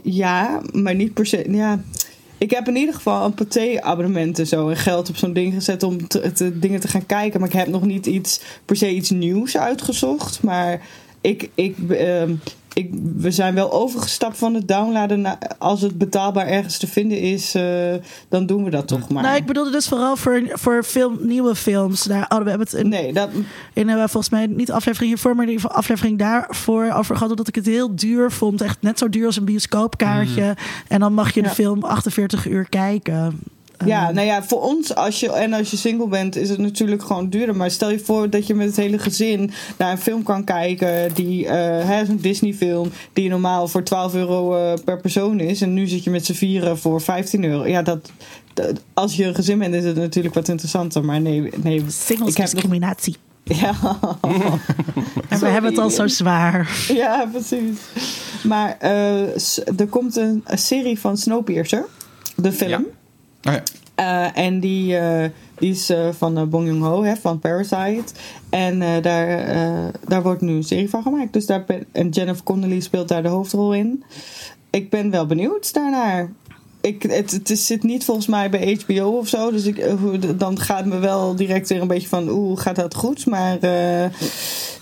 ja, maar niet per se. Ja. Ik heb in ieder geval een paté-abonnement en zo. En geld op zo'n ding gezet om dingen te gaan kijken. Maar ik heb nog niet iets, per se iets nieuws uitgezocht. Maar ik, ik, ehm, ik, we zijn wel overgestapt van het downloaden. Naar, als het betaalbaar ergens te vinden is, eh, dan doen we dat toch maar. Nou, ik bedoelde dus vooral voor, voor film, nieuwe films. Daar hadden we hebben het in, Nee, dat, in eh, volgens mij niet de aflevering hiervoor, maar geval aflevering daarvoor over gehad. Dat ik het heel duur vond. Echt net zo duur als een bioscoopkaartje. En dan mag je de Ja. film 48 uur kijken. Ja, Eh, nou ja, voor ons als je, en als je single bent, is het natuurlijk gewoon duurder. Maar stel je voor dat je met het hele gezin naar een film kan kijken. Die, eh, hè, zo'n Disney-film, die normaal voor 12 euro eh, per persoon is. En nu zit je met z'n vieren voor 15 euro. Ja, dat, dat- als je een gezin bent, is het natuurlijk wat interessanter. Maar nee, nee Singles ik heb discriminatie. Ja, En we hebben het al zo zwaar. ja precies. Maar eh, er komt een, een serie van Snowpiercer, de film. Oh ja. Eh, en die, eh, die is eh, van Bong Joon-ho, hè, van Parasite. En daar, daar wordt nu een serie van gemaakt. Dus daar ben, en Jennifer Connelly speelt daar de hoofdrol in. Ik ben wel benieuwd daarnaar. Ik, het, het zit niet volgens mij bij HBO of zo. Dus ik, dan gaat me wel direct weer een beetje van... Oeh, gaat dat goed? Maar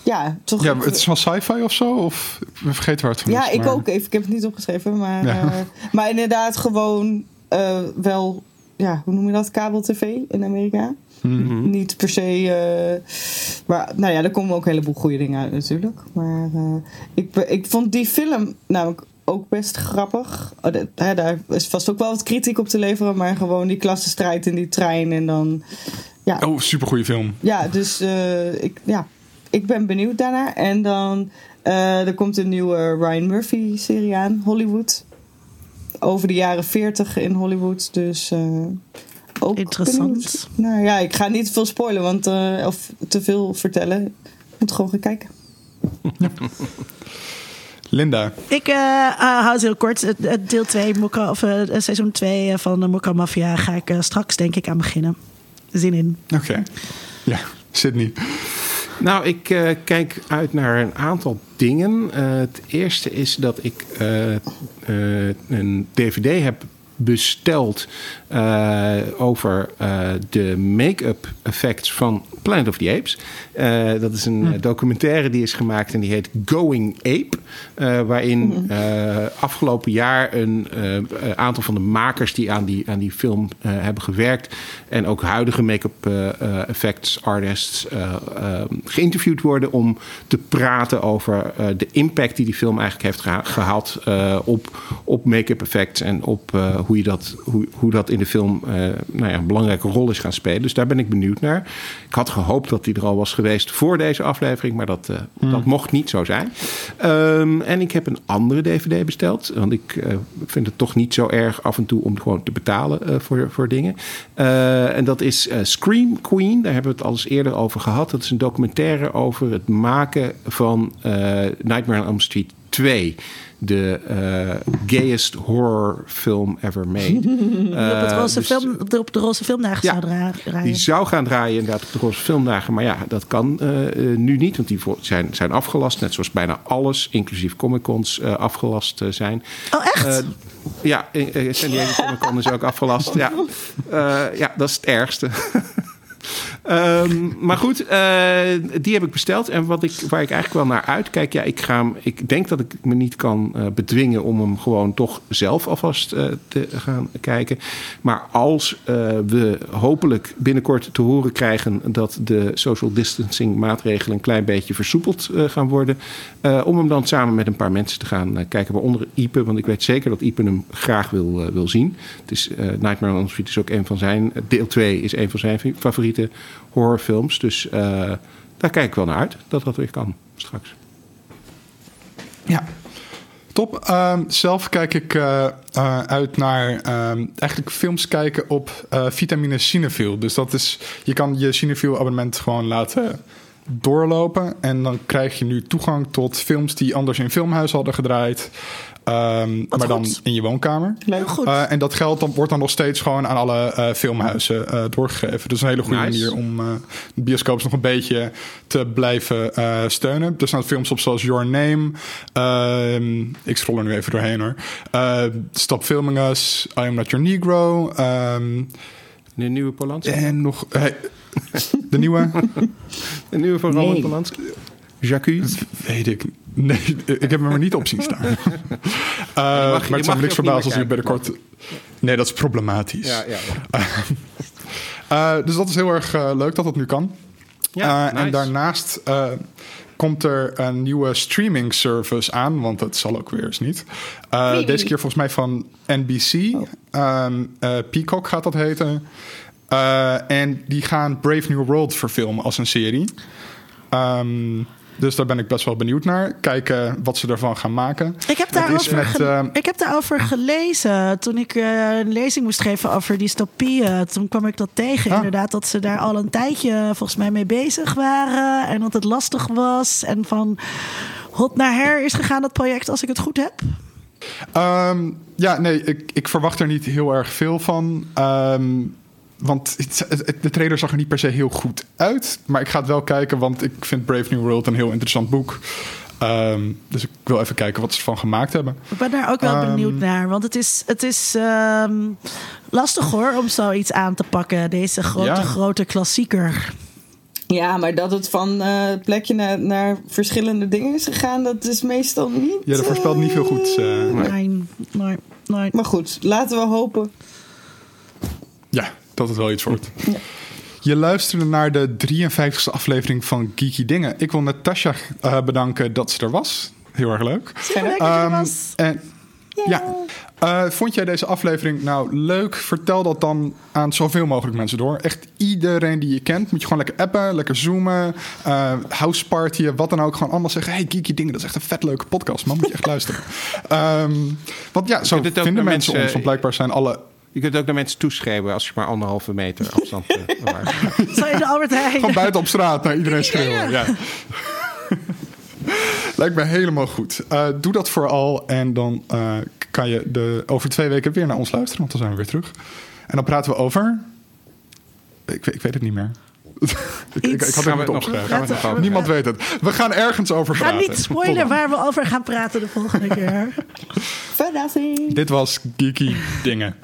ja, toch... ja, het is wel sci-fi of zo? Of ik vergeet waar het van Ja, is. ik maar- ook even. Ik heb het niet opgeschreven. Maar, Ja. maar inderdaad gewoon eh, wel... Ja, hoe noem je dat? Kabel-tv in Amerika. Mhm. Niet per se... eh, maar nou ja, er komen ook een heleboel goede dingen uit natuurlijk. Maar eh, ik, ik vond die film namelijk ook best grappig. Oh, dat- hè, daar is vast ook wel wat kritiek op te leveren. Maar gewoon die klassenstrijd in die trein. En dan... Ja, Oh, supergoeie film. ja, dus ik, ja, ik ben benieuwd daarnaar. En dan er komt een nieuwe Ryan Murphy serie aan, Hollywood. Over de jaren 40 in Hollywood. Dus eh, ook Interessant. benieuwd. Nou ja, ik ga niet veel spoilen, want, eh, of te veel vertellen. Ik moet gewoon gaan kijken. Linda. Ik eh, eh, hou het heel kort. Deel 2, Mokka, of seizoen 2 van de Mokka Mafia ga ik straks denk ik aan beginnen. Zin in. Oké. Ja, Sydney. Nou, ik eh, kijk uit naar een aantal dingen. Eh, het eerste is dat ik eh, een DVD heb besteld eh, over eh, de make-up effects van Planet of the Apes. Eh, dat is een eh, documentaire die is gemaakt en die heet Going Ape. waarin eh, afgelopen jaar een aantal van de makers die aan die, aan die film hebben gewerkt en ook huidige make-up effects artists eh, eh, geïnterviewd worden om te praten over de impact die die film eigenlijk heeft geha- gehad eh, op, op make-up effects en op hoe, je dat, hoe, hoe dat in de film eh, nou ja, een belangrijke rol is gaan spelen. Dus daar ben ik benieuwd naar. Ik had gehoopt dat die er al was geweest voor deze aflevering, maar dat, eh, dat mocht niet zo zijn. Ehm, en ik heb een andere DVD besteld, want ik eh, vind het toch niet zo erg af en toe om gewoon te betalen voor, voor dingen. En dat is Scream Queen. Daar hebben we het al eens eerder over gehad. Dat is een documentaire over het maken van Nightmare on Elm Street 2. De eh, gayest horror film ever made. op, het Eh, roze dus- film, op de roze filmdagen Ja, zou dra- draaien. die zou gaan draaien inderdaad op de Roze Filmdagen. Maar ja, dat kan eh, nu niet. Want die zijn, zijn afgelast. Net zoals bijna alles, inclusief Comic-Cons, afgelast zijn. Oh, echt? Ja, San Diego Comic Con is ook afgelast. Ja, ja dat is het ergste. Ehm, maar goed, eh, die heb ik besteld. En wat ik, waar ik eigenlijk wel naar uitkijk... Ja, ik, ga ik denk dat ik me niet kan eh, bedwingen... om hem gewoon toch zelf alvast eh, te gaan kijken. Maar als we hopelijk binnenkort te horen krijgen... dat de social distancing maatregelen... een klein beetje versoepeld gaan worden... om hem dan samen met een paar mensen te gaan kijken. Waaronder Ipe, want ik weet zeker dat Ipe hem graag wil, wil zien. Het is, Nightmare on Elm Street is ook een van zijn... Deel 2 is een van zijn favoriete horrorfilms. Dus eh, daar kijk ik wel naar uit dat dat weer kan straks. Ja. top. Ehm, zelf kijk ik eh, eh, uit naar ehm, eigenlijk films kijken op vitamine Cinefil. Dus dat is, je kan je Cinefil abonnement gewoon laten doorlopen. En dan krijg je nu toegang tot films die anders in filmhuis hadden gedraaid. Ehm, maar dan in je woonkamer. Heel goed. Eh, en dat geld dan, wordt dan nog steeds gewoon aan alle eh, filmhuizen eh, doorgegeven. Dus een hele goede Nice. manier om eh, de bioscoops nog een beetje te blijven eh, steunen. Er staan films op zoals Your Name. Ehm, ik scroll er nu even doorheen hoor. Eh, Stop Filming Us. I Am Not Your Negro. ehm, De nieuwe Polanski. en nog... hey, de nieuwe? De nieuwe van Roman Nee. Polanski. Jacques. Weet ik. Nee, ik heb hem er niet op zien staan. Eh, maar het zou me niks verbazen als hij binnenkort... Nee, dat is problematisch. Ja, ja, ja. Eh, dus dat is heel erg eh, leuk dat dat nu kan. Ja, Eh, nice. En daarnaast eh, komt er een nieuwe streaming service aan, want dat zal ook weer eens niet. Eh, deze keer volgens mij van NBC. Ehm, eh, Peacock gaat dat heten. Eh, en die gaan Brave New World verfilmen als een serie. Ehm, dus daar ben ik best wel benieuwd naar. Kijken wat ze ervan gaan maken. Ik heb, daarover met, ge- eh, ik heb daarover gelezen toen ik eh, een lezing moest geven over dystopieën. Toen kwam ik dat tegen, Ah. inderdaad, dat ze daar al een tijdje volgens mij mee bezig waren. En dat het lastig was. En van hot naar her is gegaan, dat project, als ik het goed heb. Ehm, ja, nee, ik, ik verwacht er niet heel erg veel van. Ehm, want de trailer zag er niet per se heel goed uit. Maar ik ga het wel kijken, want ik vind Brave New World een heel interessant boek. Ehm, dus ik wil even kijken wat ze ervan gemaakt hebben. Ik ben daar ook wel Ehm. benieuwd naar. Want het is, het is ehm, lastig hoor om zoiets aan te pakken. Deze grote, Ja. grote klassieker. Ja, maar dat het van eh, plekje naar, naar verschillende dingen is gegaan, dat is meestal niet. Ja, dat voorspelt niet veel eh, goeds. eh. Nee, nee, nee. Maar goed, laten we hopen. ja, dat het wel iets wordt. Ja. Je luisterde naar de 53e aflevering van Geeky Dingen. Ik wil Natasja eh, bedanken dat ze er was. Heel erg leuk. Super leuk dat je er Ehm, en, ja. Eh, vond jij deze aflevering nou leuk? Vertel dat dan aan zoveel mogelijk mensen door. Echt iedereen die je kent, moet je gewoon lekker appen, lekker zoomen, eh housepartyen, wat dan ook. Gewoon allemaal zeggen, hey, geeky dingen, dat is echt een vet leuke podcast. Man, moet je echt luisteren. Ehm, want ja, zo vinden mensen mensen- ons. Want blijkbaar zijn alle... Je kunt ook naar mensen toeschreeuwen als je maar anderhalve meter afstand eh, bewaart. Zo in de Albert Heijn. Gewoon buiten op straat naar iedereen schreeuwen. Ja. Lijkt me helemaal goed. Eh, doe dat vooral en dan eh, kan je de, over twee weken weer naar ons luisteren, want dan zijn we weer terug. En dan praten we over. Ik, ik weet het niet meer. Ik, ik, had we moeten opschrijven. over Niemand weet het. We gaan ergens over Ga praten. niet Tot spoilen waar we over gaan praten de volgende keer. Verrassing. Dit was Geeky Dingen.